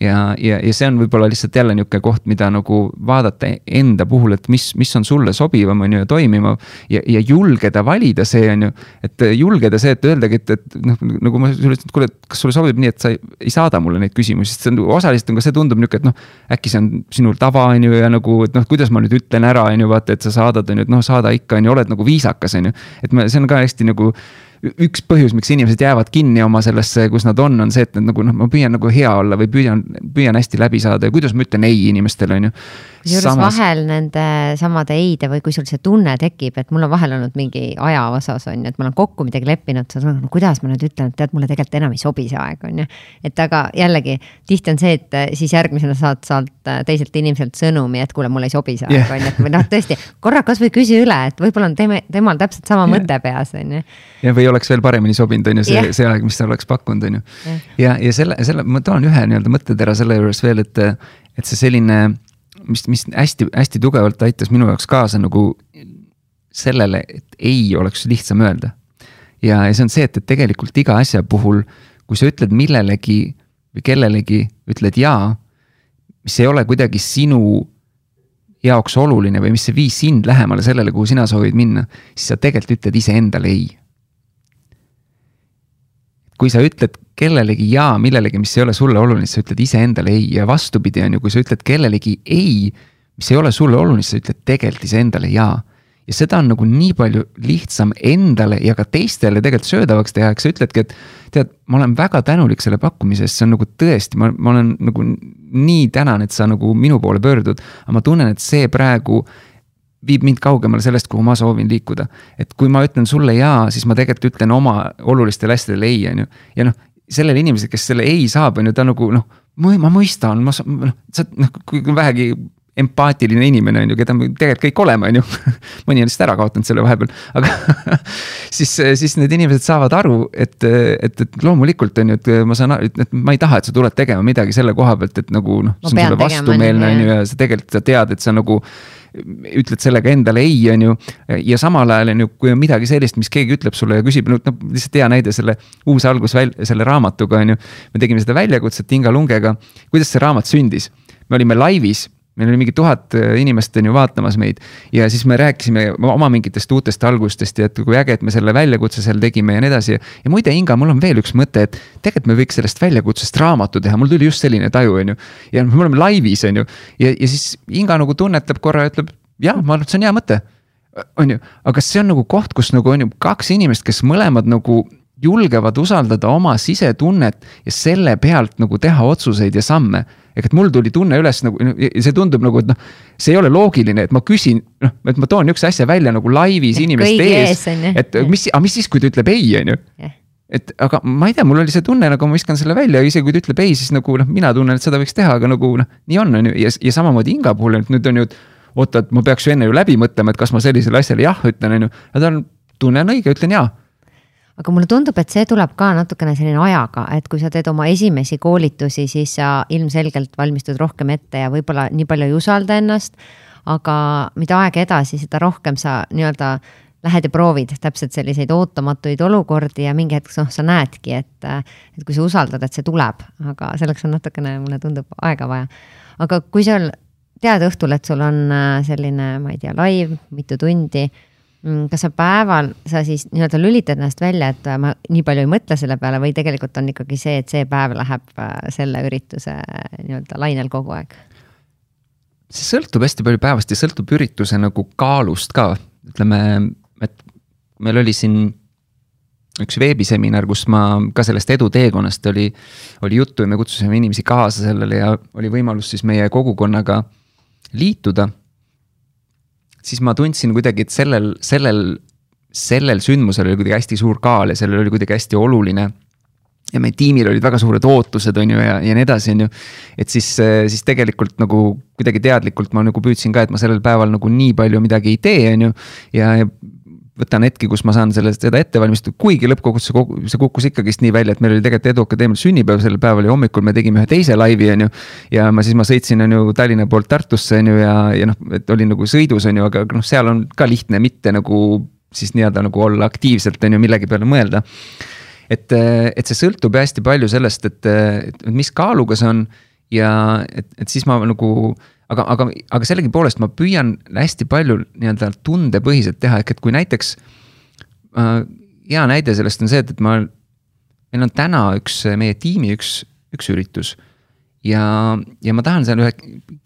ja, ja, ja see on võib-olla lihtsalt jälle niisugune koht, mida nagu vaadata enda puhul, et mis, mis on sulle sobivam, on ju, ja toimivam. ja, ja julgeda valida see, on ju, et julgeda see, et öeldagi, et, et noh, nagu ma sulle ütlesin, et kuule, et kas sulle sobib nii, et sa ei, ei saada mulle neid küsimusi, sest see on osaliselt on ka see tundub nihuke, et noh. äkki see on sinul tava, on ju, ja nagu, et noh, kuidas ma nüüd ütlen ära, on ju, vaata, et sa saadad, on ju, et noh, saada ikka, on ju, oled nagu viisakas, on ju. et me, see on ka hästi nagu üks põhjus, miks inimesed jäävad kinni oma sellesse, kus nad on, on see, et nad nagu noh, ma püüan nagu hea olla või püüan, püüan hästi läbi saada ja kuidas ma ütlen ei inimestele, on ju. kusjuures Samas... vahel nende samade ei-de või kui sul see tunne tekib, et mul on vahel olnud mingi aja osas on ju, et ma olen kokku midagi leppinud, siis no kuidas ma nüüd ütlen, et tead, mulle tegelikult enam ei sobi see aeg, on ju. et aga jällegi tihti on see, et siis järgmisena saad sealt teiselt inimeselt sõnumi, et kuule, mulle ei sobi see aeg, on ju, et või noh, tõesti korra kasvõi küsi üle, et võib-olla on teeme, temal täpselt sama yeah. mõte peas, on ju. ja või oleks veel paremini sobinud, on ju, see yeah., see aeg, mis sa oleks pakkunud, on ju ja, ja selle, selle, ma toon ühe nii-öelda mõttetera selle juures veel, et, et see selline, mis, mis hästi-hästi tugevalt aitas minu jaoks kaasa nagu sellele, et ei oleks lihtsam öelda. ja, ja see on see, et, et tegelikult iga asja puhul, kui sa ütled millelegi või kellelegi, ütled jaa, mis ei ole kuidagi sinu jaoks oluline või mis ei vii sind lähemale sellele, kuhu sina soovid minna, siis sa tegelikult ütled iseendale ei kui sa ütled kellelegi jaa millelegi, mis ei ole sulle oluline, sa ütled iseendale ei ja vastupidi, on ju, kui sa ütled kellelegi ei, mis ei ole sulle oluline, sa ütled tegelikult iseendale jaa. ja seda on nagu nii palju lihtsam endale ja ka teistele tegelikult söödavaks teha, eks sa ütledki, et tead, ma olen väga tänulik selle pakkumise eest, see on nagu tõesti, ma, ma olen nagu nii tänan, et sa nagu minu poole pöördud. aga ma tunnen, et see praegu viib mind kaugemale sellest, kuhu ma soovin liikuda. et kui ma ütlen sulle jaa, siis ma tegelikult ütlen oma olulistele asjadele ei, on ju. ja noh, sellele inimesele, kes selle ei saab, on ju, ta nagu noh, ma mõistan, ma noh, sa noh, kui vähegi empaatiline inimene on ju, keda me tegelikult kõik oleme, on ju. mõni on lihtsalt ära kaotanud selle vahepeal, aga siis, siis need inimesed saavad aru, et, et, et loomulikult on ju, et ma saan aru, et ma ei taha, et sa tuled tegema midagi selle koha pealt, et nagu noh. see on sulle vastumeelne on ju ja sa tegelikult sa tead, et sa nagu ütled sellega endale ei, on ju. ja samal ajal on ju, kui on midagi sellist, mis keegi ütleb sulle ja küsib, no lihtsalt hea näide selle uus algus väl-, selle raamatuga on ju. me tegime seda väljakutset Inga Lungega, kuidas see raamat sündis. me olime laivis meil oli mingi tuhat äh, inimest on ju vaatamas meid ja siis me rääkisime oma mingitest uutest algustest ja et kui äge, et me selle väljakutse seal tegime ja nii edasi. ja muide, Inga, mul on veel üks mõte, et tegelikult me võiks sellest väljakutsest raamatu teha, mul tuli just selline taju, on ju. ja me oleme laivis, on ju, ja, ja siis Inga nagu tunnetab korra ütleb, jah, ma arvan, et see on hea mõte. on ju, aga see on nagu koht, kus nagu on ju kaks inimest, kes mõlemad nagu julgevad usaldada oma sisetunnet ja selle pealt nagu teha otsuseid ja samme ehk et mul tuli tunne üles nagu, see tundub nagu, et noh, see ei ole loogiline, et ma küsin, noh, et ma toon niisuguse asja välja nagu laivis inimeste ees, et mis, aga mis siis, kui ta ütleb ei, on ju et aga ma ei tea, mul oli see tunne, nagu ma viskan selle välja, isegi kui ta ütleb ei, siis nagu noh, mina tunnen, et seda võiks teha, aga nagu noh, nii on, on ju, ja, ja samamoodi Inga puhul, et nüüd on ju. oota, et ma peaks ju enne ju läbi mõtlema, et kas ma sellisele asjale jah ütlen, on ju, ja ta on, tunne on õige, ütlen jaa aga mulle tundub, et see tuleb ka natukene selline ajaga, et kui sa teed oma esimesi koolitusi, siis sa ilmselgelt valmistud rohkem ette ja võib-olla nii palju ei usalda ennast. aga mida aeg edasi, seda rohkem sa nii-öelda lähed ja proovid täpselt selliseid ootamatuid olukordi ja mingi hetk noh, sa näedki, et, et kui sa usaldad, et see tuleb, aga selleks on natukene, mulle tundub, aega vaja. aga kui seal tead õhtul, et sul on äh, selline, ma ei tea, live, mitu tundi kas sa päeval, sa siis nii-öelda lülitad ennast välja, et ma nii palju ei mõtle selle peale või tegelikult on ikkagi see, et see päev läheb äh, selle ürituse nii-öelda lainel kogu aeg? see sõltub hästi palju päevast ja sõltub ürituse nagu kaalust ka, ütleme, et meil oli siin üks veebiseminar, kus ma ka sellest eduteekonnast oli, oli juttu ja me kutsusime inimesi kaasa sellele ja oli võimalus siis meie kogukonnaga liituda siis ma tundsin kuidagi, et sellel, sellel, sellel sündmusel oli kuidagi hästi suur kaal ja sellel oli kuidagi hästi oluline ja meie tiimil olid väga suured ootused, on ju, ja, ja nii edasi, on ju. et siis, siis tegelikult nagu kuidagi teadlikult ma nagu püüdsin ka, et ma sellel päeval nagu nii palju midagi ei tee, on ju. ja võtan hetki, kus ma saan sellest, seda ette valmistada, kuigi lõppkokkuvõttes see, see kukkus ikkagist nii välja, et meil oli tegelikult Edu Akadeemial sünnipäev sellel päeval ja hommikul me tegime ühe teise laivi, on ju. ja ma siis, ma sõitsin, on ju, Tallinna poolt Tartusse, on ju, ja, ja noh, et oli nagu sõidus, on ju, aga noh, seal on ka lihtne mitte nagu siis nii-öelda nagu olla aktiivselt, on ju, millegi peale mõelda. et, et see sõltub hästi palju sellest, et, et mis kaaluga see on ja et, et siis ma nagu aga, aga, aga sellegipoolest ma püüan hästi palju nii-öelda tundepõhiselt teha, ehk et kui näiteks äh,. hea näide sellest on see, et, et ma, meil on täna üks meie tiimi üks, üks üritus. ja, ja ma tahan seal ühe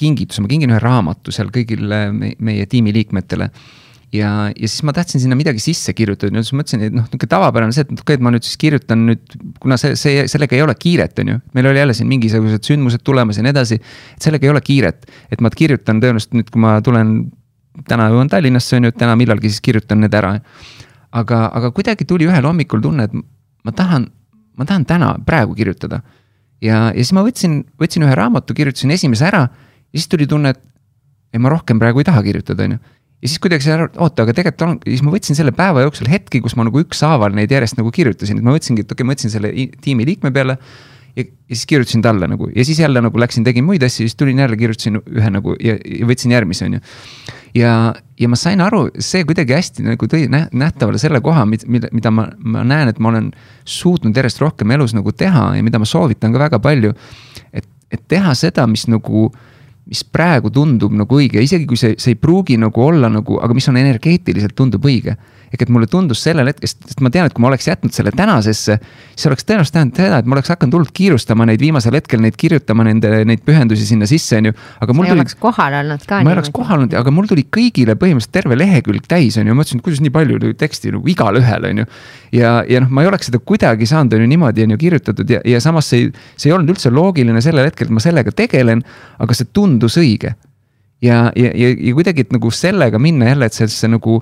kingituse, ma kingin ühe raamatu seal kõigile meie tiimi liikmetele ja, ja siis ma tahtsin sinna midagi sisse kirjutada, siis mõtlesin, et noh, nihuke tavapärane see, et okei okay,, et ma nüüd siis kirjutan nüüd, kuna see, see, sellega ei ole kiiret, on ju. meil oli jälle siin mingisugused sündmused tulemas ja nii edasi, et sellega ei ole kiiret, et ma kirjutan tõenäoliselt nüüd, kui ma tulen. täna jõuan Tallinnasse, on ju, et täna millalgi siis kirjutan need ära. aga, aga kuidagi tuli ühel hommikul tunne, et ma tahan, ma tahan täna, praegu kirjutada. ja, ja siis ma võtsin, võtsin ühe raamatu, kirjutasin esimese ära ja siis tuli tunne, et ei, ma rohkem praegu ei taha kirjutada, on ju ja siis kuidagi see, oota, aga tegelikult on, siis ma võtsin selle päeva jooksul hetki, kus ma nagu ükshaaval neid järjest nagu kirjutasin, et ma mõtlesingi, et okei okay,, ma võtsin selle tiimi liikme peale. ja, ja siis kirjutasin talle nagu ja siis jälle nagu läksin, tegin muid asju, siis tulin jälle kirjutasin ühe nagu ja, ja võtsin järgmise, on ju. ja, ja ma sain aru, see kuidagi hästi nagu tõi nähtavale selle koha, mida, mida ma, ma näen, et ma olen suutnud järjest rohkem elus nagu teha ja mida ma soovitan ka väga palju. et, et teha seda, mis nagu mis praegu tundub nagu õige, isegi kui see, see ei pruugi nagu olla nagu, aga mis on energeetiliselt tundub õige ehk et mulle tundus sellel hetkel, sest ma tean, et kui ma oleks jätnud selle tänasesse, siis oleks tõenäoliselt tähendanud seda, et ma oleks hakanud hullult kiirustama neid viimasel hetkel neid kirjutama nende, neid pühendusi sinna sisse, on ju. aga mul sa tuli. kohal olnud ka. ma ei oleks kohal olnud, aga mul tuli kõigile põhimõtteliselt terve lehekülg täis, on ju, ma mõtlesin, kuidas nii palju teksti nagu igalühel, on ju. ja, ja noh, ma ei oleks seda kuidagi saanud, on ju, niimoodi on ju kirjutatud ja, ja samas see, see ei olnud üldse loogiline sellel hetkel, et ma sellega tegelen, aga see tundus õige ja, ja, ja, ja kuidagi, et nagu sellega minna jälle, et sellesse nagu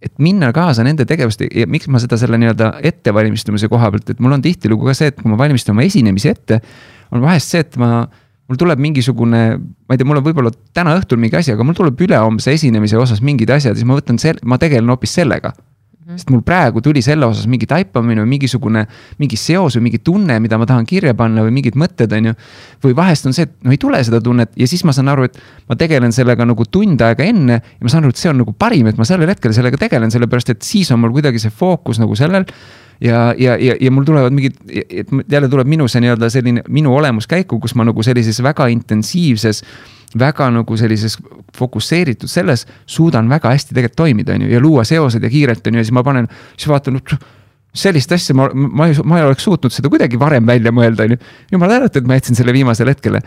et minna kaasa nende tegevuste ja miks ma seda selle nii-öelda ettevalmistumise koha pealt, et mul on tihtilugu ka see, et kui ma valmistan oma esinemisi ette. on vahest see, et ma, mul tuleb mingisugune, ma ei tea, mul on võib-olla täna õhtul mingi asi, aga mul tuleb ülehomse esinemise osas mingid asjad, siis ma võtan sel-, ma tegelen hoopis sellega. Sest mul praegu tuli selle osas mingi taipamine või mingisugune, mingi seos või mingi tunne, mida ma tahan kirja panna või mingid mõtted, on ju. või vahest on see, et no ei tule seda tunnet ja siis ma saan aru, et ma tegelen sellega nagu tund aega enne. ja ma saan aru, et see on nagu parim, et ma sellel hetkel sellega tegelen, sellepärast et siis on mul kuidagi see fookus nagu sellel ja, ja, ja, ja mul tulevad mingid, jälle tuleb minu see nii-öelda selline minu olemus käiku, kus ma nagu sellises väga intensiivses väga nagu sellises fokusseeritud selles, suudan väga hästi tegelikult toimida, on ju, ja luua seosed ja kiirelt on ju, ja siis ma panen, siis vaatan sellist asja ma, ma ei, ma ei oleks suutnud seda kuidagi varem välja mõelda, on ju. jumal tänatud, et ma jätsin selle viimasele hetkele.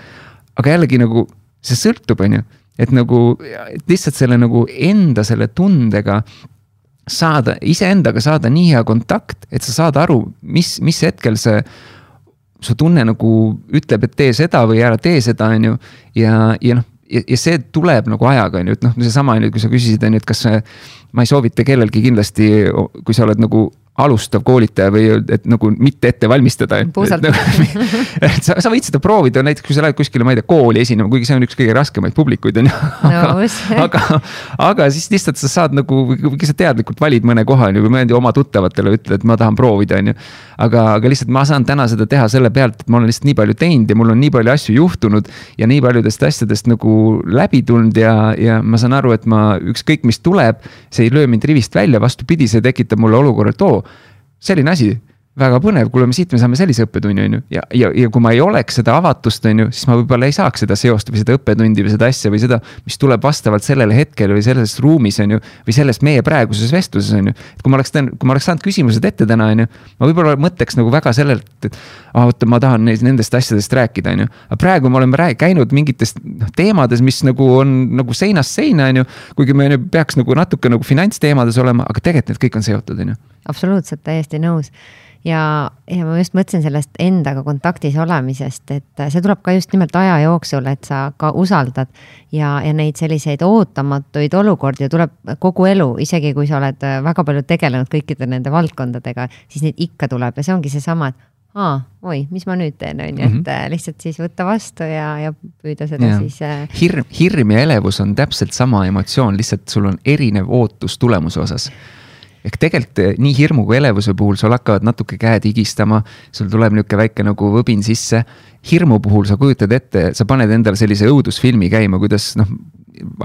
aga jällegi nagu see sõltub, on ju, et nagu et lihtsalt selle nagu enda selle tundega saada, iseendaga saada nii hea kontakt, et sa saad aru, mis, mis hetkel see su tunne nagu ütleb, et tee seda või ära tee seda, on ju. ja, ja noh, ja, see tuleb nagu ajaga, on ju, et noh, seesama on ju, kui sa küsisid, on ju, et kas ma ei soovita kellelgi kindlasti, kui sa oled nagu alustav koolitaja või et nagu mitte ette valmistada. nagu, sa, sa võid seda proovida näiteks, kui sa lähed kuskile, ma ei tea, kooli esinema, kuigi see on üks kõige raskemaid publikuid on ju. aga, aga, aga siis lihtsalt sa saad nagu, kui sa teadlikult valid mõne koha on ju, või mõeldi oma tuttavatele ütled, et ma tahan proovida, on ju. aga, aga lihtsalt ma saan täna seda teha selle pealt, et ma olen lihtsalt nii palju teinud ja mul on nii palju asju juhtunud. ja nii paljudest asjadest nagu läbi tulnud ja, ja ma saan aru, et ma ükskõik, mis tuleb, see ei löö mind rivist välja, vastupidi, see tekitab mulle olukorra, et oo selline asi väga põnev, kuule, siit me saame sellise õppetunni, on ju. ja, ja, ja kui ma ei oleks seda avatust, on ju, siis ma võib-olla ei saaks seda seost või seda õppetundi või seda asja või seda, mis tuleb vastavalt sellele hetkele või selles ruumis, on ju. või sellest meie praeguses vestluses, on ju. et kui ma oleks, kui ma oleks saanud küsimused ette täna, on ju. ma võib-olla mõtleks nagu väga sellelt, et ah, oota, ma tahan neist, nendest asjadest rääkida, on ju. aga praegu me oleme rääk-, käinud mingitest noh, teemades, mis nagu on nagu seinast seina, on ju. kuigi me peaks nagu natuke nagu finantsteemades olema, aga tegelikult need kõik on seotud, on ju. absoluutselt, täiesti nõus ja, ja ma just mõtlesin sellest endaga kontaktis olemisest, et see tuleb ka just nimelt aja jooksul, et sa ka usaldad. ja, ja neid selliseid ootamatuid olukordi tuleb kogu elu, isegi kui sa oled väga palju tegelenud kõikide nende valdkondadega, siis neid ikka tuleb ja see ongi seesama, et aa, oi, mis ma nüüd teen, on ju, et mhm. äh, lihtsalt siis võtta vastu ja, ja püüda seda ja. siis äh.... hirm, hirm ja elevus on täpselt sama emotsioon, lihtsalt sul on erinev ootus tulemuse osas ehk tegelikult eh, nii hirmu kui elevuse puhul sul hakkavad natuke käed higistama, sul tuleb nihuke väike nagu võbin sisse. hirmu puhul sa kujutad ette, sa paned endale sellise õudusfilmi käima, kuidas noh,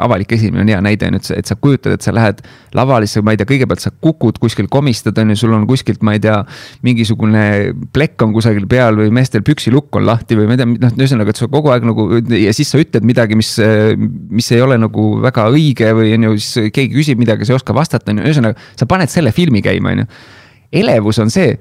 avalik esinemine on hea näide, on ju, et sa, et sa kujutad, et sa lähed lavale, siis ma ei tea, kõigepealt sa kukud kuskil, komistad, on ju, sul on kuskilt, ma ei tea. mingisugune plekk on kusagil peal või meestel püksilukk on lahti või ma ei tea, noh, ühesõnaga, et sa kogu aeg nagu ja siis sa ütled midagi, mis, mis ei ole nagu väga õige või on ju, siis keegi küsib midagi, sa ei oska vastata, on ju, ühesõnaga. sa paned selle filmi käima, on ju. elevus on see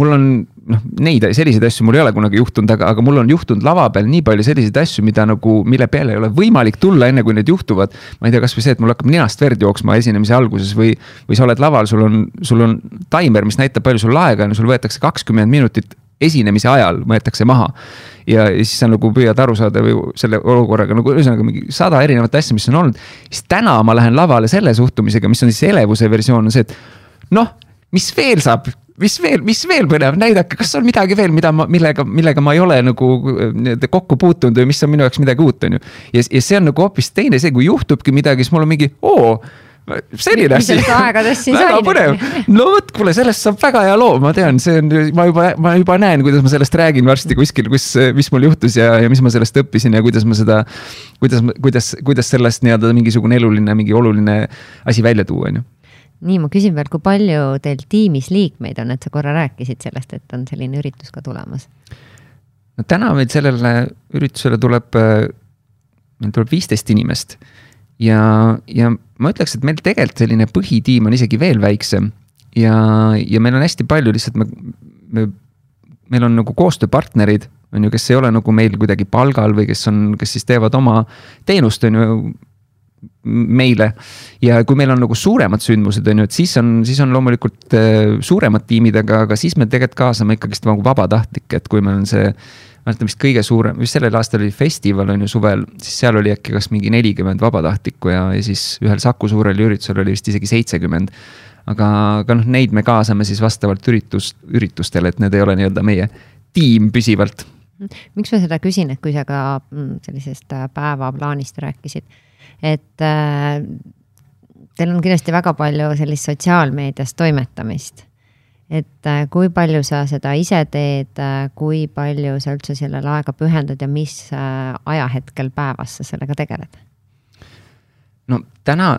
mul on noh, neid selliseid asju mul ei ole kunagi juhtunud, aga, aga mul on juhtunud lava peal nii palju selliseid asju, mida nagu, mille peale ei ole võimalik tulla, enne kui need juhtuvad. ma ei tea, kasvõi see, et mul hakkab ninast verd jooksma esinemise alguses või, või sa oled laval, sul on, sul on taimer, mis näitab, palju sul aega on sul võetakse kakskümmend minutit esinemise ajal võetakse maha. ja, ja siis sa nagu püüad aru saada või selle olukorraga nagu ühesõnaga mingi sada erinevat asja, mis on olnud. siis täna ma lähen lavale selle suhtumisega, mis on siis elevuse versioon, on see, et noh mis veel saab, mis veel, mis veel põnev, näidake, kas on midagi veel, mida ma, millega, millega ma ei ole nagu nii-öelda kokku puutunud või mis on minu jaoks midagi uut, on ju. ja, ja see on nagu hoopis teine, see, kui juhtubki midagi, siis mul on mingi, oo selline asi. väga põnev, no vot, kuule, sellest saab väga hea loo, ma tean, see on, ma juba, ma juba näen, kuidas ma sellest räägin varsti kuskil, kus, mis mul juhtus ja, ja mis ma sellest õppisin ja kuidas ma seda. kuidas, kuidas, kuidas sellest nii-öelda mingisugune eluline, mingi oluline asi välja tuua, on ju nii, ma küsin veel, kui palju teil tiimis liikmeid on, et sa korra rääkisid sellest, et on selline üritus ka tulemas? no täna meil sellele üritusele tuleb, meil tuleb viisteist inimest. ja, ja ma ütleks, et meil tegelikult selline põhitiim on isegi veel väiksem. ja, ja meil on hästi palju lihtsalt me, me, meil on nagu koostööpartnerid, on ju, kes ei ole nagu meil kuidagi palgal või kes on, kes siis teevad oma teenust, on ju meile. ja kui meil on nagu suuremad sündmused, on ju, et siis on, siis on loomulikult äh, suuremad tiimid, aga, aga siis me tegelikult kaasame ikkagist nagu vabatahtlikke, et kui meil on see. ma mäletan vist kõige suurem, vist sellel aastal oli festival on ju suvel, siis seal oli äkki kas mingi nelikümmend vabatahtlikku ja, ja siis ühel Saku suurel üritusel oli vist isegi seitsekümmend. aga, aga noh, neid me kaasame siis vastavalt üritus, üritustele, et need ei ole nii-öelda meie tiim püsivalt miks ma seda küsin, et kui sa ka mm, sellisest äh, päevaplaanist rääkisid et äh, teil on kindlasti väga palju sellist sotsiaalmeedias toimetamist. et äh, kui palju sa seda ise teed äh,, kui palju sa üldse sellele aega pühendad ja mis äh, ajahetkel päevas sa sellega tegeled? no täna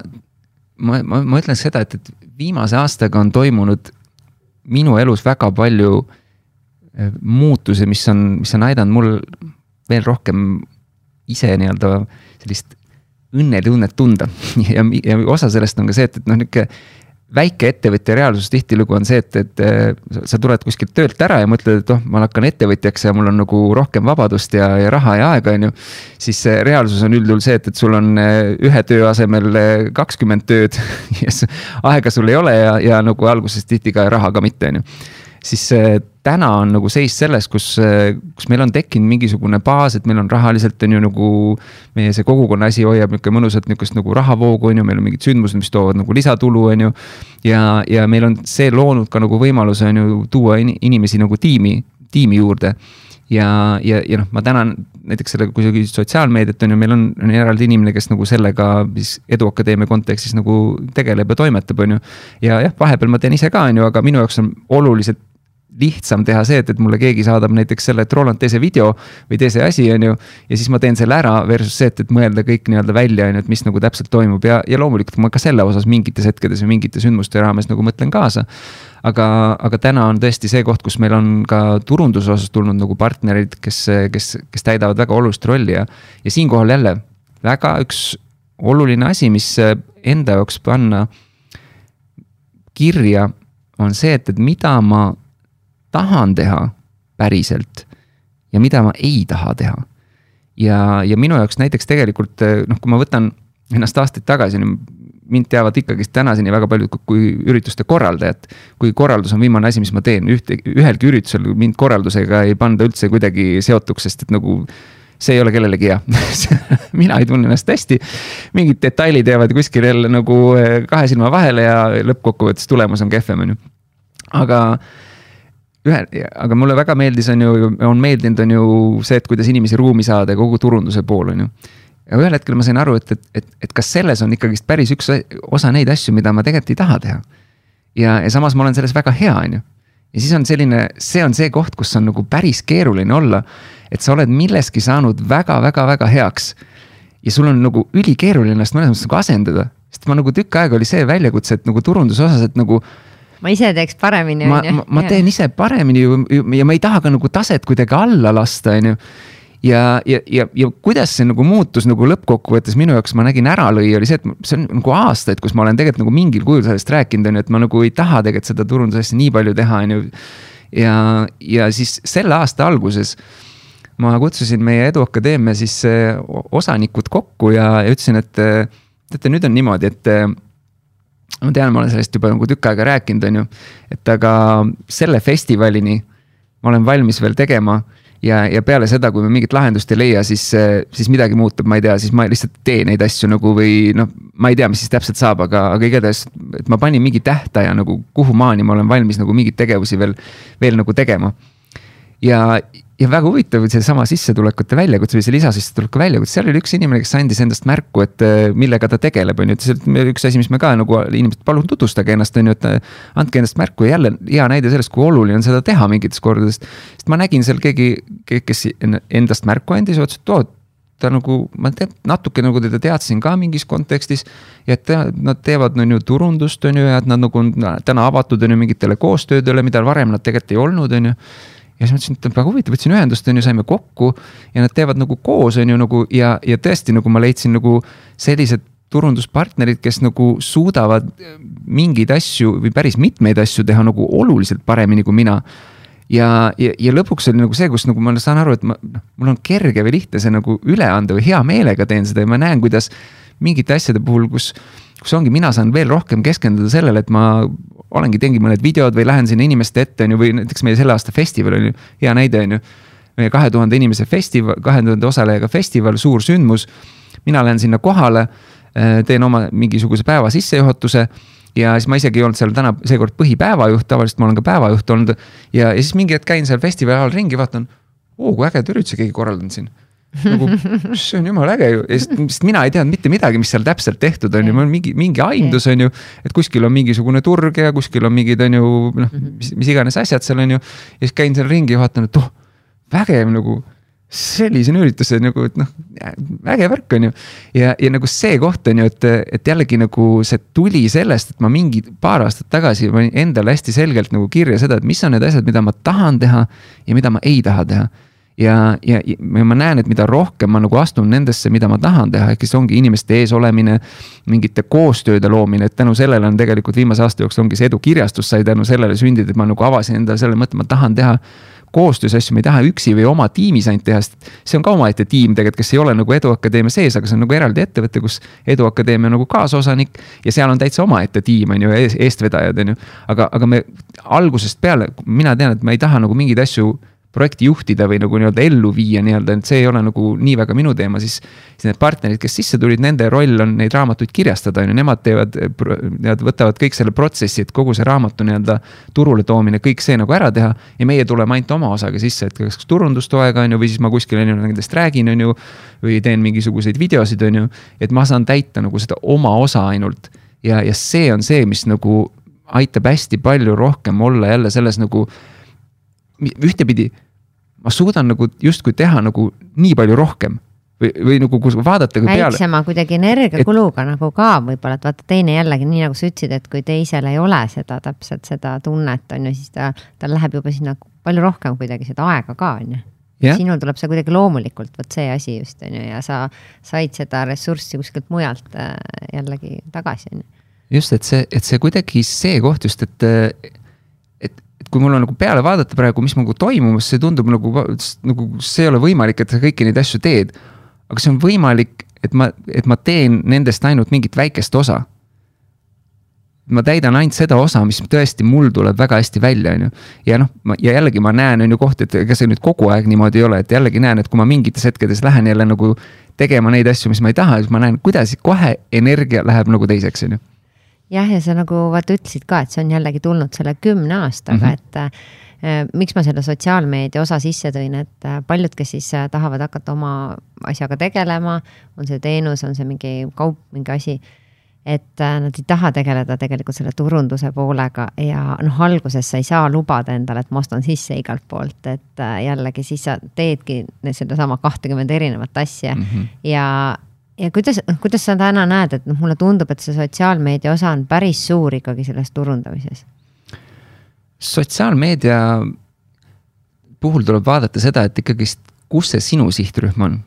ma, ma, ma ütlen seda, et, et viimase aastaga on toimunud minu elus väga palju äh, muutusi, mis on, mis on aidanud mul veel rohkem ise nii-öelda sellist õnnetunnet tunda ja, ja osa sellest on ka see, et, et noh, nihuke väikeettevõtja reaalsus tihtilugu on see, et, et sa tuled kuskilt töölt ära ja mõtled, et oh, ma hakkan ettevõtjaks ja mul on nagu rohkem vabadust ja, ja raha ja aega, on ju. siis reaalsus on üldjuhul see, et, et sul on eh, ühe töö asemel eh, kakskümmend tööd ja aega sul ei ole ja, ja nagu alguses tihti ka raha ka mitte, on ju siis täna on nagu seis selles, kus, kus meil on tekkinud mingisugune baas, et meil on rahaliselt on ju nagu. meie see kogukonna asi hoiab nihuke mõnusat nihukest nagu rahavoogu on ju, meil on mingid sündmused, mis toovad nagu lisatulu, on ju. ja, ja meil on see loonud ka nagu võimaluse on ju tuua inimesi nagu tiimi, tiimi juurde ja, ja, ja noh, ma tänan näiteks sellega, kui sa küsisid sotsiaalmeediat, on ju, meil on, on eraldi inimene, kes nagu sellega siis Eduakadeemia kontekstis nagu tegeleb ja toimetab, on ju. ja jah, vahepeal ma teen ise ka, on ju, aga minu jaoks on oluliselt lihtsam teha see, et, et mulle keegi saadab näiteks selle, et Roland, tee see video või tee see asi, on ju. ja siis ma teen selle ära versus see, et, et mõelda kõik nii-öelda välja, on ju, et mis nagu täpselt toimub ja, ja loomulikult ma ka selle osas mingites hetkedes või mingite sündmuste raames nagu mõtlen kaasa. aga, aga täna on tõesti see koht, kus meil on ka turunduse osas tulnud nagu partnerid, kes, kes, kes täidavad väga olulist rolli ja, ja siinkohal jälle väga üks oluline asi, mis enda jaoks panna kirja on see, et, et mida ma tahan teha päriselt ja mida ma ei taha teha. ja, ja minu jaoks näiteks tegelikult noh, kui ma võtan ennast aastaid tagasi, mind teavad ikkagist tänaseni väga paljud kui ürituste korraldajat. kui korraldus on viimane asi, mis ma teen, ühte, ühelgi üritusel mind korraldusega ei panda üldse kuidagi seotuks, sest et nagu see ei ole kellelegi hea mina ei tunne ennast hästi. mingid detailid jäävad kuskil jälle nagu eh, kahe silma vahele ja lõppkokkuvõttes tulemus on kehvem, on ju. aga ühe, aga mulle väga meeldis, on ju, on meeldinud, on ju see, et kuidas inimesi ruumi saada ja kogu turunduse pool, on ju. ja ühel hetkel ma sain aru, et, et, et, et kas selles on ikkagist päris üks osa neid asju, mida ma tegelikult ei taha teha. ja, ja samas ma olen selles väga hea, on ju. ja siis on selline, see on see koht, kus on nagu päris keeruline olla. et sa oled milleski saanud väga-väga-väga heaks. ja sul on nagu ülikeeruline ennast mõnes mõttes nagu asendada, sest ma nagu tükk aega oli see väljakutse, et nagu turunduse osas, et nagu ma ise teeks paremini. ma, ma, ma teen ise paremini ja ma ei taha ka nagu taset kuidagi alla lasta, on ju ja, ja, ja, ja kuidas see nagu muutus nagu lõppkokkuvõttes minu jaoks ma nägin ära lõi, oli see, et see on nagu aastaid, kus ma olen tegelikult nagu mingil kujul sellest rääkinud, on ju, et ma nagu ei taha tegelikult seda turundusasja nii palju teha, on ju. ja, ja siis selle aasta alguses ma kutsusin meie Eduakadeemia siis eh, osanikud kokku ja, ja ütlesin, et teate, nüüd on niimoodi, et ma tean, ma olen sellest juba nagu tükk aega rääkinud, on ju, et aga selle festivalini ma olen valmis veel tegema ja, ja peale seda, kui me mingit lahendust ei leia, siis, siis midagi muutub, ma ei tea, siis ma lihtsalt teen neid asju nagu või noh, ma ei tea, mis siis täpselt saab, aga, aga igatahes, et ma panin mingi tähtaja nagu, kuhumaani ma olen valmis nagu mingeid tegevusi veel, veel nagu tegema. ja, ja väga huvitav seesama sissetulekute väljakutse või see lisasissetuleku väljakutse, seal oli üks inimene, kes andis endast märku, et äh, millega ta tegeleb, on ju, et see üks asi, mis me ka nagu inimesed, palun tutvustage ennast, on ju, et äh, andke endast märku ja jälle hea näide sellest, kui oluline on seda teha mingites kordades. sest ma nägin seal keegi, kes endast märku andis, ütles, et oo ta nagu, ma tean, natuke nagu teda teadsin ka mingis kontekstis. ja et nad teevad, on ju turundust, on ju, ja et nad nagu on täna avatud on ju mingitele koostöödele, mida varem nad tegelikult ei olnud, on ju ja siis mõtlesin, et väga huvitav, võtsin ühendust, on ju, saime kokku ja nad teevad nagu koos, on ju nagu ja, ja tõesti nagu ma leidsin nagu sellised turunduspartnerid, kes nagu suudavad mingeid asju või päris mitmeid asju teha nagu oluliselt paremini kui mina. ja, ja, ja lõpuks oli nagu see, kus nagu ma saan aru, et ma, noh, mul on kerge või lihtne see nagu üle anda või hea meelega teen seda ja ma näen, kuidas mingite asjade puhul, kus kus ongi, mina saan veel rohkem keskenduda sellele, et ma olengi, teengi mõned videod või lähen sinna inimeste ette, on ju, või näiteks meie selle aasta festival on ju, hea näide, on ju. meie kahe tuhande inimese festival, kahe tuhande osalejaga festival, suur sündmus. mina lähen sinna kohale, äh, teen oma mingisuguse päeva sissejuhatuse ja siis ma isegi ei olnud seal täna seekord põhipäevajuht, tavaliselt ma olen ka päevajuht olnud. ja, ja siis mingi hetk käin seal festivali ajal ringi, vaatan, oo kui ägeda ürituse keegi korraldanud siin nagu see on jumala äge ju, sest mina ei teadnud mitte midagi, mis seal täpselt tehtud on ju, mul on mingi, mingi aimdus on ju. et kuskil on mingisugune turg ja kuskil on mingid on ju noh, mis, mis iganes asjad seal on ju. ja siis käin seal ringi vaatan, et oh, vägev nagu sellisena ürituse nagu, et noh, vägev värk on ju. ja, ja nagu see koht on ju, et, et jällegi nagu see tuli sellest, et ma mingi paar aastat tagasi panin endale hästi selgelt nagu kirja seda, et mis on need asjad, mida ma tahan teha ja mida ma ei taha teha ja, ja, ja ma näen, et mida rohkem ma nagu astun nendesse, mida ma tahan teha, ehk siis ongi inimeste ees olemine. mingite koostööde loomine, et tänu sellele on tegelikult viimase aasta jooksul ongi see edukirjastus sai tänu sellele sündinud, et ma nagu avasin endale selle mõtte, ma tahan teha koostöös asju, ma ei taha üksi või oma tiimis ainult teha, sest see on ka omaette tiim tegelikult, kes ei ole nagu Eduakadeemia sees, aga see on nagu eraldi ettevõte, kus Eduakadeemia on nagu kaasosanik. ja seal on täitsa omaette tiim, on ju, eestvedajad, on ju. aga, aga me algusest peale, mina tean, et ma ei taha nagu mingeid asju projekti juhtida või nagu nii-öelda ellu viia nii-öelda, et see ei ole nagu nii väga minu teema, siis. siis need partnerid, kes sisse tulid, nende roll on neid raamatuid kirjastada, on ju, nemad teevad, nad võtavad kõik selle protsessi, et kogu see raamatu nii-öelda turule toomine, kõik see nagu ära teha. ja meie tuleme ainult oma osaga sisse, et kas turundustoega on ju, või siis ma kuskil on ju nendest räägin, on ju. või teen mingisuguseid videosid, on ju, et ma saan täita nagu seda oma osa ainult. ja, ja see on see, mis nagu aitab hästi palju rohkem olla jälle selles nagu ühtepidi ma suudan nagu justkui teha nagu nii palju rohkem või, või nagu kui vaadata. väiksema kuidagi energiakuluga et... nagu ka võib-olla, et vaata teine jällegi nii nagu sa ütlesid, et kui teisel ei ole seda täpselt seda tunnet on ju, siis ta, tal läheb juba sinna palju rohkem kuidagi seda aega ka on ju. sinul tuleb see kuidagi loomulikult, vot see asi just on ju, ja sa said seda ressurssi kuskilt mujalt äh, jällegi tagasi on ju. just, et see, et see kuidagi see koht just, et kui mul on nagu peale vaadata praegu, mis nagu toimumas, see tundub nagu, nagu see ei ole võimalik, et sa kõiki neid asju teed. aga see on võimalik, et ma, et ma teen nendest ainult mingit väikest osa. ma täidan ainult seda osa, mis tõesti mul tuleb väga hästi välja, on ju. ja noh, ja jällegi ma näen, on ju kohti, et ega see nüüd kogu aeg niimoodi ei ole, et jällegi näen, et kui ma mingites hetkedes lähen jälle nagu tegema neid asju, mis ma ei taha, siis ma näen, kuidas kohe energia läheb nagu teiseks, on ju jah, ja sa nagu vaata ütlesid ka, et see on jällegi tulnud selle kümne aastaga mm, -hmm. et äh, miks ma selle sotsiaalmeedia osa sisse tõin, et äh, paljud, kes siis äh, tahavad hakata oma asjaga tegelema, on see teenus, on see mingi kaup, mingi asi et äh, nad ei taha tegeleda tegelikult selle turunduse poolega ja noh, alguses sa ei saa lubada endale, et ma ostan sisse igalt poolt, et äh, jällegi siis sa teedki sedasama kahtekümmet erinevat asja mm -hmm. ja ja kuidas, noh, kuidas sa täna näed, et noh, mulle tundub, et see sotsiaalmeedia osa on päris suur ikkagi selles turundamises? sotsiaalmeedia puhul tuleb vaadata seda, et ikkagist, kus see sinu sihtrühm on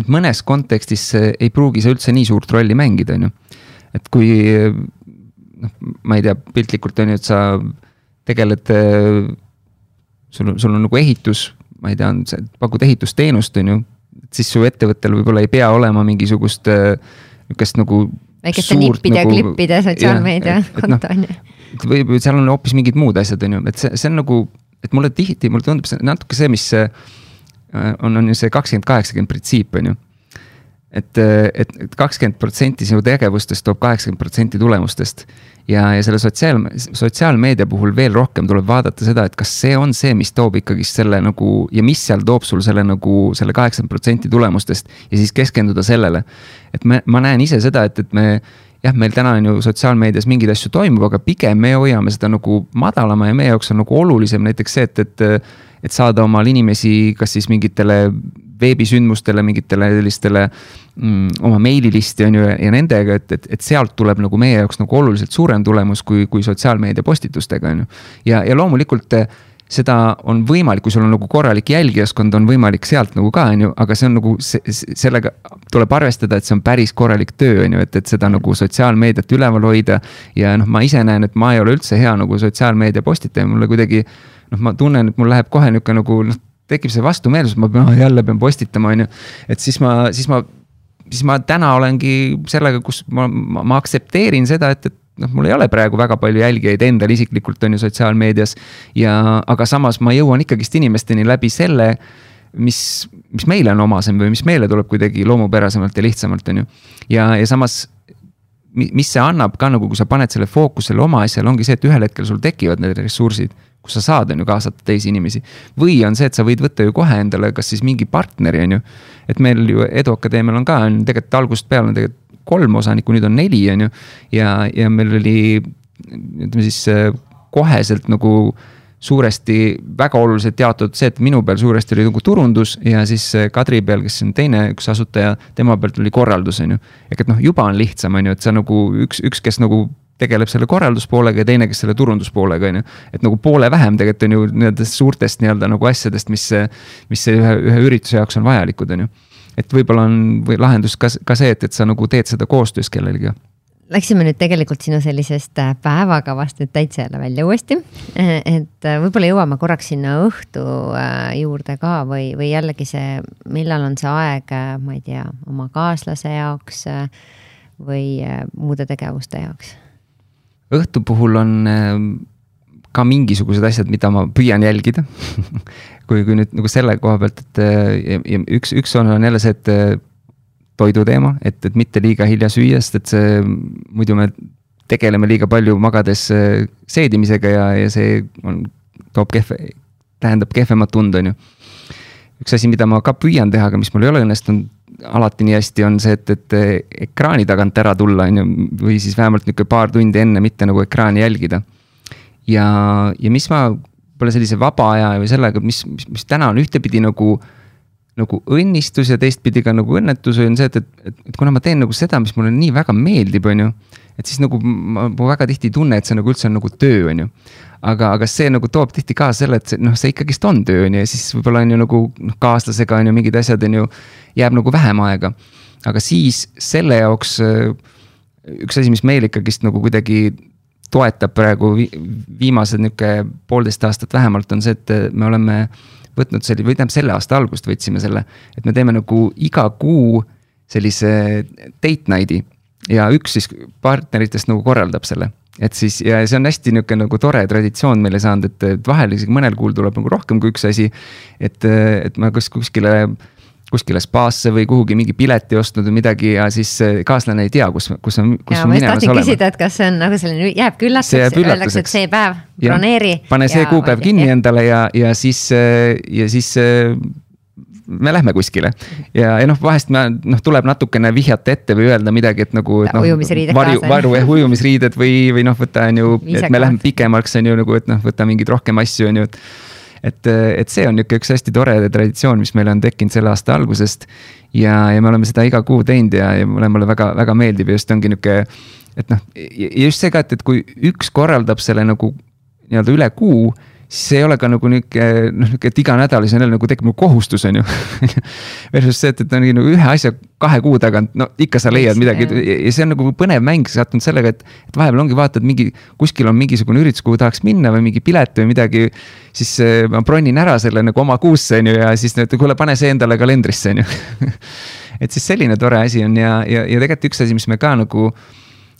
et mõnes kontekstis ei pruugi see üldse nii suurt rolli mängida, on ju. et kui noh, ma ei tea, piltlikult on ju, et sa tegeled, sul, sul on nagu ehitus, ma ei tea, pakud ehitusteenust, on ju. Siis su ettevõttel võib-olla ei pea olema mingisugust nihukest nagu. väikeste nippide nagu, ja klippide sotsiaalmeedia konto on ju. või, või seal on hoopis mingid muud asjad, on ju, et see, see on nagu, et mulle tihti, mulle tundub see natuke see, mis Äh, on, on ju see kakskümmend, kaheksakümmend printsiip, on ju. Et, et, et kakskümmend protsenti sinu tegevustest toob kaheksakümmend protsenti tulemustest. ja, ja selle sotsiaal, sotsiaalmeedia puhul veel rohkem tuleb vaadata seda, et kas see on see, mis toob ikkagist selle nagu ja mis seal toob sul selle nagu selle kaheksakümmend protsenti tulemustest. ja siis keskenduda sellele. et me, ma näen ise seda, et, et me jah, meil täna on ju sotsiaalmeedias mingeid asju toimub, aga pigem me hoiame seda nagu madalama ja meie jaoks on nagu olulisem näiteks see, et, et et saada omal inimesi, kas siis mingitele veebisündmustele, mingitele sellistele mm, oma meililisti on ju ja nendega, et, et, et sealt tuleb nagu meie jaoks nagu oluliselt suurem tulemus kui, kui sotsiaalmeedia postitustega on ju. ja, ja loomulikult eh, seda on võimalik, kui sul on nagu korralik jälgijaskond, on võimalik sealt nagu ka, on ju, aga see on nagu sellega tuleb arvestada, et see on päris korralik töö, on ju, et, et seda nagu sotsiaalmeediat üleval hoida. ja noh, ma ise näen, et ma ei ole üldse hea nagu sotsiaalmeedia postitaja, mulle kuidagi noh, ma tunnen, et mul läheb kohe nihuke nagu noh, tekib see vastumeelsus, ma pean, jälle pean postitama, on ju. et siis ma, siis ma, siis ma täna olengi sellega, kus ma, ma, ma aktsepteerin seda, et, et noh, mul ei ole praegu väga palju jälgijaid endal isiklikult on ju sotsiaalmeedias. ja, aga samas ma jõuan ikkagist inimesteni läbi selle, mis, mis meile on omasem või mis meile tuleb kuidagi loomupärasemalt ja lihtsamalt, on ju. ja, ja samas mis see annab ka nagu, kui sa paned selle fookuse selle oma asjale, ongi see, et ühel hetkel sul tekivad need ressursid kus sa saad, on ju, kaasata teisi inimesi. või on see, et sa võid võtta ju kohe endale, kas siis mingi partneri, on ju. et meil ju Edu Akadeemial on ka, on tegelikult algusest peale on tegelikult kolm osanikku, nüüd on neli, on ju. ja, ja meil oli, ütleme siis koheselt nagu suuresti väga oluliselt jaotatud see, et minu peal suuresti oli nagu turundus ja siis Kadri peal, kes on teine üks asutaja, tema pealt oli korraldus, on ju. ehk et noh, juba on lihtsam, on ju, et sa nagu üks, üks, kes nagu tegeleb selle korralduspoolega ja teine, kes selle turunduspoolega, on ju. et nagu poole vähem tegelikult on ju nendest suurtest nii-öelda nagu asjadest, mis, mis ühe, ühe ürituse jaoks on vajalikud, on ju. et võib-olla on või lahendus ka, ka see, et, et sa nagu teed seda koostöös kellelegi Läksime nüüd tegelikult sinu sellisest äh, päevakavast nüüd täitsa jälle välja uuesti. et äh, võib-olla jõuame korraks sinna õhtu äh, juurde ka või, või jällegi see, millal on see aeg, ma ei tea, oma kaaslase jaoks või muude tegevuste jaoks õhtu puhul on ka mingisugused asjad, mida ma püüan jälgida kui, kui nüüd nagu selle koha pealt, et äh, ja, ja üks, üks on, on jälle see, et äh, toidu teema, et, et mitte liiga hilja süüa, sest et see muidu me tegeleme liiga palju magades äh, seedimisega ja, ja see on, toob kehve, tähendab kehvemat tund, on ju. üks asi, mida ma ka püüan teha, aga mis mul ei ole õnnestunud alati nii hästi, on see, et, et ekraani tagant ära tulla, on ju, või siis vähemalt nihuke paar tundi enne mitte nagu ekraani jälgida. ja, ja mis ma võib-olla sellise vaba aja või sellega, mis, mis, mis täna on ühtepidi nagu nagu õnnistus ja teistpidi ka nagu õnnetus on see, et, et, et kuna ma teen nagu seda, mis mulle nii väga meeldib, on ju. et siis nagu ma, ma väga tihti ei tunne, et see nagu üldse on nagu töö, on ju aga, aga see nagu toob tihti kaasa selle, et see noh, see ikkagist on töö on ju ja siis võib-olla on ju nagu noh, kaaslasega on ju mingid asjad on ju, jääb nagu vähem aega. aga siis selle jaoks äh, üks asi, mis meil ikkagist nagu kuidagi toetab praegu viimased nihuke poolteist aastat vähemalt on see, et me oleme võtnud selle, või tähendab selle aasta algust võtsime selle, et me teeme nagu iga kuu sellise date night'i ja üks siis partneritest nagu korraldab selle et siis ja see on hästi nihuke nagu tore traditsioon meile saanud, et, vahel isegi mõnel kuul tuleb nagu rohkem kui üks asi. et, et ma kas kuskile, kuskile spaasse või kuhugi mingi pileti ostnud või midagi ja siis kaaslane ei tea, kus, kus on, kus ja, on minemas olema. küsida, et kas see on nagu selline, jääbki üllatuseks, öeldakse, et see päev, broneeri. pane see kuupäev kinni ja, endale ja, ja siis, ja siis me lähme kuskile. ja, ja noh, vahest me noh, tuleb natukene vihjata ette või öelda midagi, et nagu. No, varju, varu jah, ujumisriided või, või noh, võta on ju, et me läheme pikemaks, on ju nagu, et noh, võta mingeid rohkem asju, on ju, et et, et see on nihuke üks hästi tore traditsioon, mis meil on tekkinud selle aasta algusest. ja, ja me oleme seda iga kuu teinud ja, ja mulle, mulle väga, väga meeldib ja just ongi nihuke, et noh, ja just see ka, et, et kui üks korraldab selle nagu nii-öelda üle kuu siis see ei ole ka nagu nihuke noh, nihuke, et iganädalas on jälle nagu tekib nagu kohustus, on ju. Versus see, et, et on nagu ühe asja kahe kuu tagant, no ikka sa leiad midagi. ja see on nagu põnev mäng sattunud sellega, et, et vahepeal ongi vaatad mingi, kuskil on mingisugune üritus, kuhu tahaks minna või mingi pilet või midagi. siis äh, ma bronin ära selle nagu oma kuusse on ju ja siis et kuule, pane see endale kalendrisse on ju. Et siis selline tore asi on ja, ja, ja tegelikult üks asi, mis me ka nagu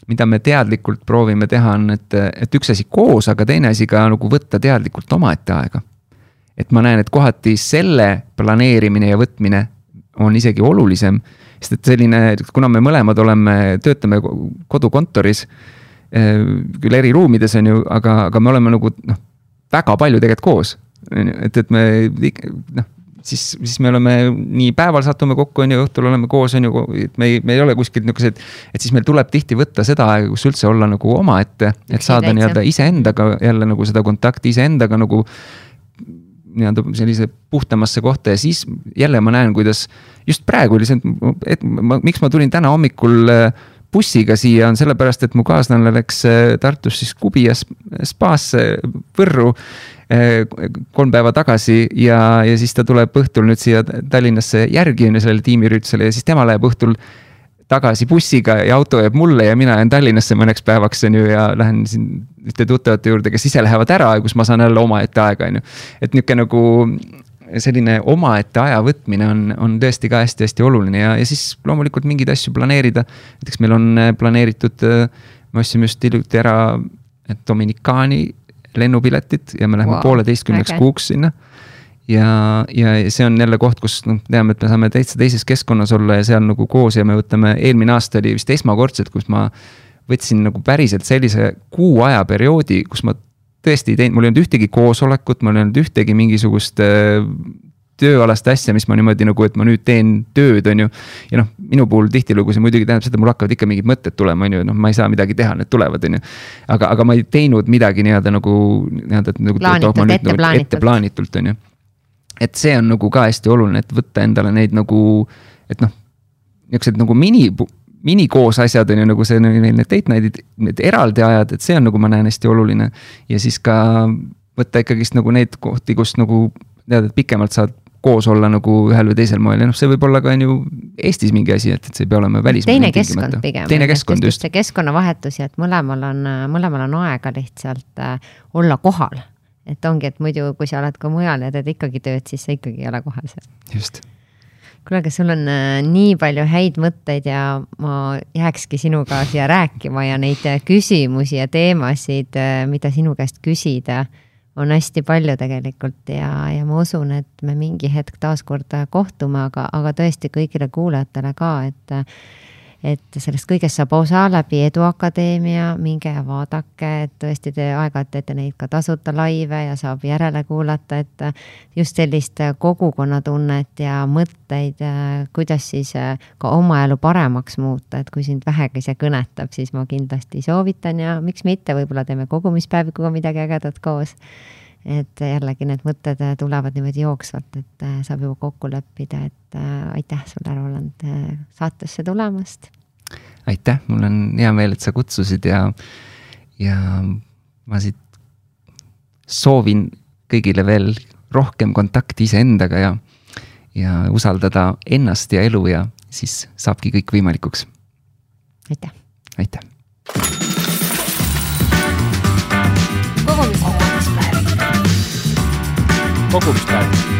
mida me teadlikult proovime teha, on, et, et üks asi koos, aga teine asi ka nagu võtta teadlikult omaette aega. et ma näen, et kohati selle planeerimine ja võtmine on isegi olulisem. sest et selline, kuna me mõlemad oleme, töötame kodukontoris, eh, küll eri ruumides on ju, aga, aga me oleme nagu noh, väga palju tegelikult koos. et, et me noh, siis, siis me oleme nii päeval satume kokku, on ju, õhtul oleme koos, on ju, et me ei, me ei ole kuskilt niisugused. et siis meil tuleb tihti võtta seda aega, kus üldse olla nagu omaette, et saada nii-öelda iseendaga jälle nagu seda kontakti iseendaga nagu nii-öelda sellise puhtamasse kohta ja siis jälle ma näen, kuidas just praegu oli see, et ma, miks ma tulin täna hommikul äh, bussiga siia on sellepärast, et mu kaaslane läks äh, Tartus siis Kubia spaasse Võrru kolm päeva tagasi ja, ja siis ta tuleb õhtul nüüd siia Tallinnasse järgi on ju sellele tiimiüritusele ja siis tema läheb õhtul tagasi bussiga ja auto jääb mulle ja mina jään Tallinnasse mõneks päevaks, on ju, ja lähen siin ühte tuttavate juurde, kes ise lähevad ära ja kus ma saan jälle omaette aega, on ju. et nihuke nagu selline omaette aja võtmine on, on tõesti ka hästi-hästi oluline ja, ja siis loomulikult mingeid asju planeerida. näiteks meil on planeeritud, me ostsime just hiljuti ära Dominikaani lennupiletid ja me läheme wow, pooleteistkümneks kuuks sinna. ja, ja see on jälle koht, kus noh, teame, et me saame täitsa teises keskkonnas olla ja seal nagu koos ja me võtame, eelmine aasta oli vist esmakordselt, kus ma võtsin nagu päriselt sellise kuu aja perioodi, kus ma tõesti ei teinud, mul ei olnud ühtegi koosolekut, mul ei olnud ühtegi mingisugust äh, tööalast asja, mis ma niimoodi nagu, et ma nüüd teen tööd, on ju. ja noh, minu puhul tihtilugu see muidugi tähendab seda, mul hakkavad ikka mingid mõtted tulema, on ju, noh, ma ei saa midagi teha, need tulevad, on ju. aga, aga ma ei teinud midagi nii-öelda nagu nii-öelda nagu. plaanitult, ette nagu, plaanitult. ette plaanitult, on ju. et see on nagu ka hästi oluline, et võtta endale neid nagu, et noh, niisugused nagu mini minikoos asjad on ju nagu see, need date night'id, need eraldi ajad, et see on nagu ma näen hästi oluline. ja siis ka võtta ikkagist nagu neid kohti, kus nagu tead, et pikemalt saad koos olla nagu ühel või teisel moel ja noh, see võib olla ka on ju Eestis mingi asi, et, et see ei pea olema välismaal. teine keskkond pigem. teine keskkond just. see keskkonnavahetus ja et mõlemal on, mõlemal on aega lihtsalt äh, olla kohal. et ongi, et muidu, kui sa oled ka mujal ja teed ikkagi tööd, siis sa ikkagi ei ole kohal seal. just kuule, aga sul on äh, nii palju häid mõtteid ja ma jääkski sinuga siia rääkima ja neid küsimusi ja teemasid, äh, mida sinu käest küsida on hästi palju tegelikult ja, ja ma usun, et me mingi hetk taaskord kohtume, aga, aga tõesti kõigile kuulajatele ka, et et sellest kõigest saab osa läbi Eduakadeemia, minge ja vaadake, et tõesti te aeg-ajalt teete neid ka tasuta laive ja saab järele kuulata, et just sellist kogukonnatunnet ja mõtteid, kuidas siis ka oma elu paremaks muuta, et kui sind vähegi see kõnetab, siis ma kindlasti soovitan ja miks mitte, võib-olla teeme kogumispäevikuga midagi ägedat koos et jällegi need mõtted tulevad niimoodi jooksvalt, et äh, saab juba kokku leppida, et äh, aitäh sulle, Roland, äh, saatesse tulemast. aitäh, mul on hea meel, et sa kutsusid ja, ja ma siit soovin kõigile veel rohkem kontakti iseendaga ja, ja usaldada ennast ja elu ja siis saabki kõik võimalikuks. aitäh. aitäh. o conquistar.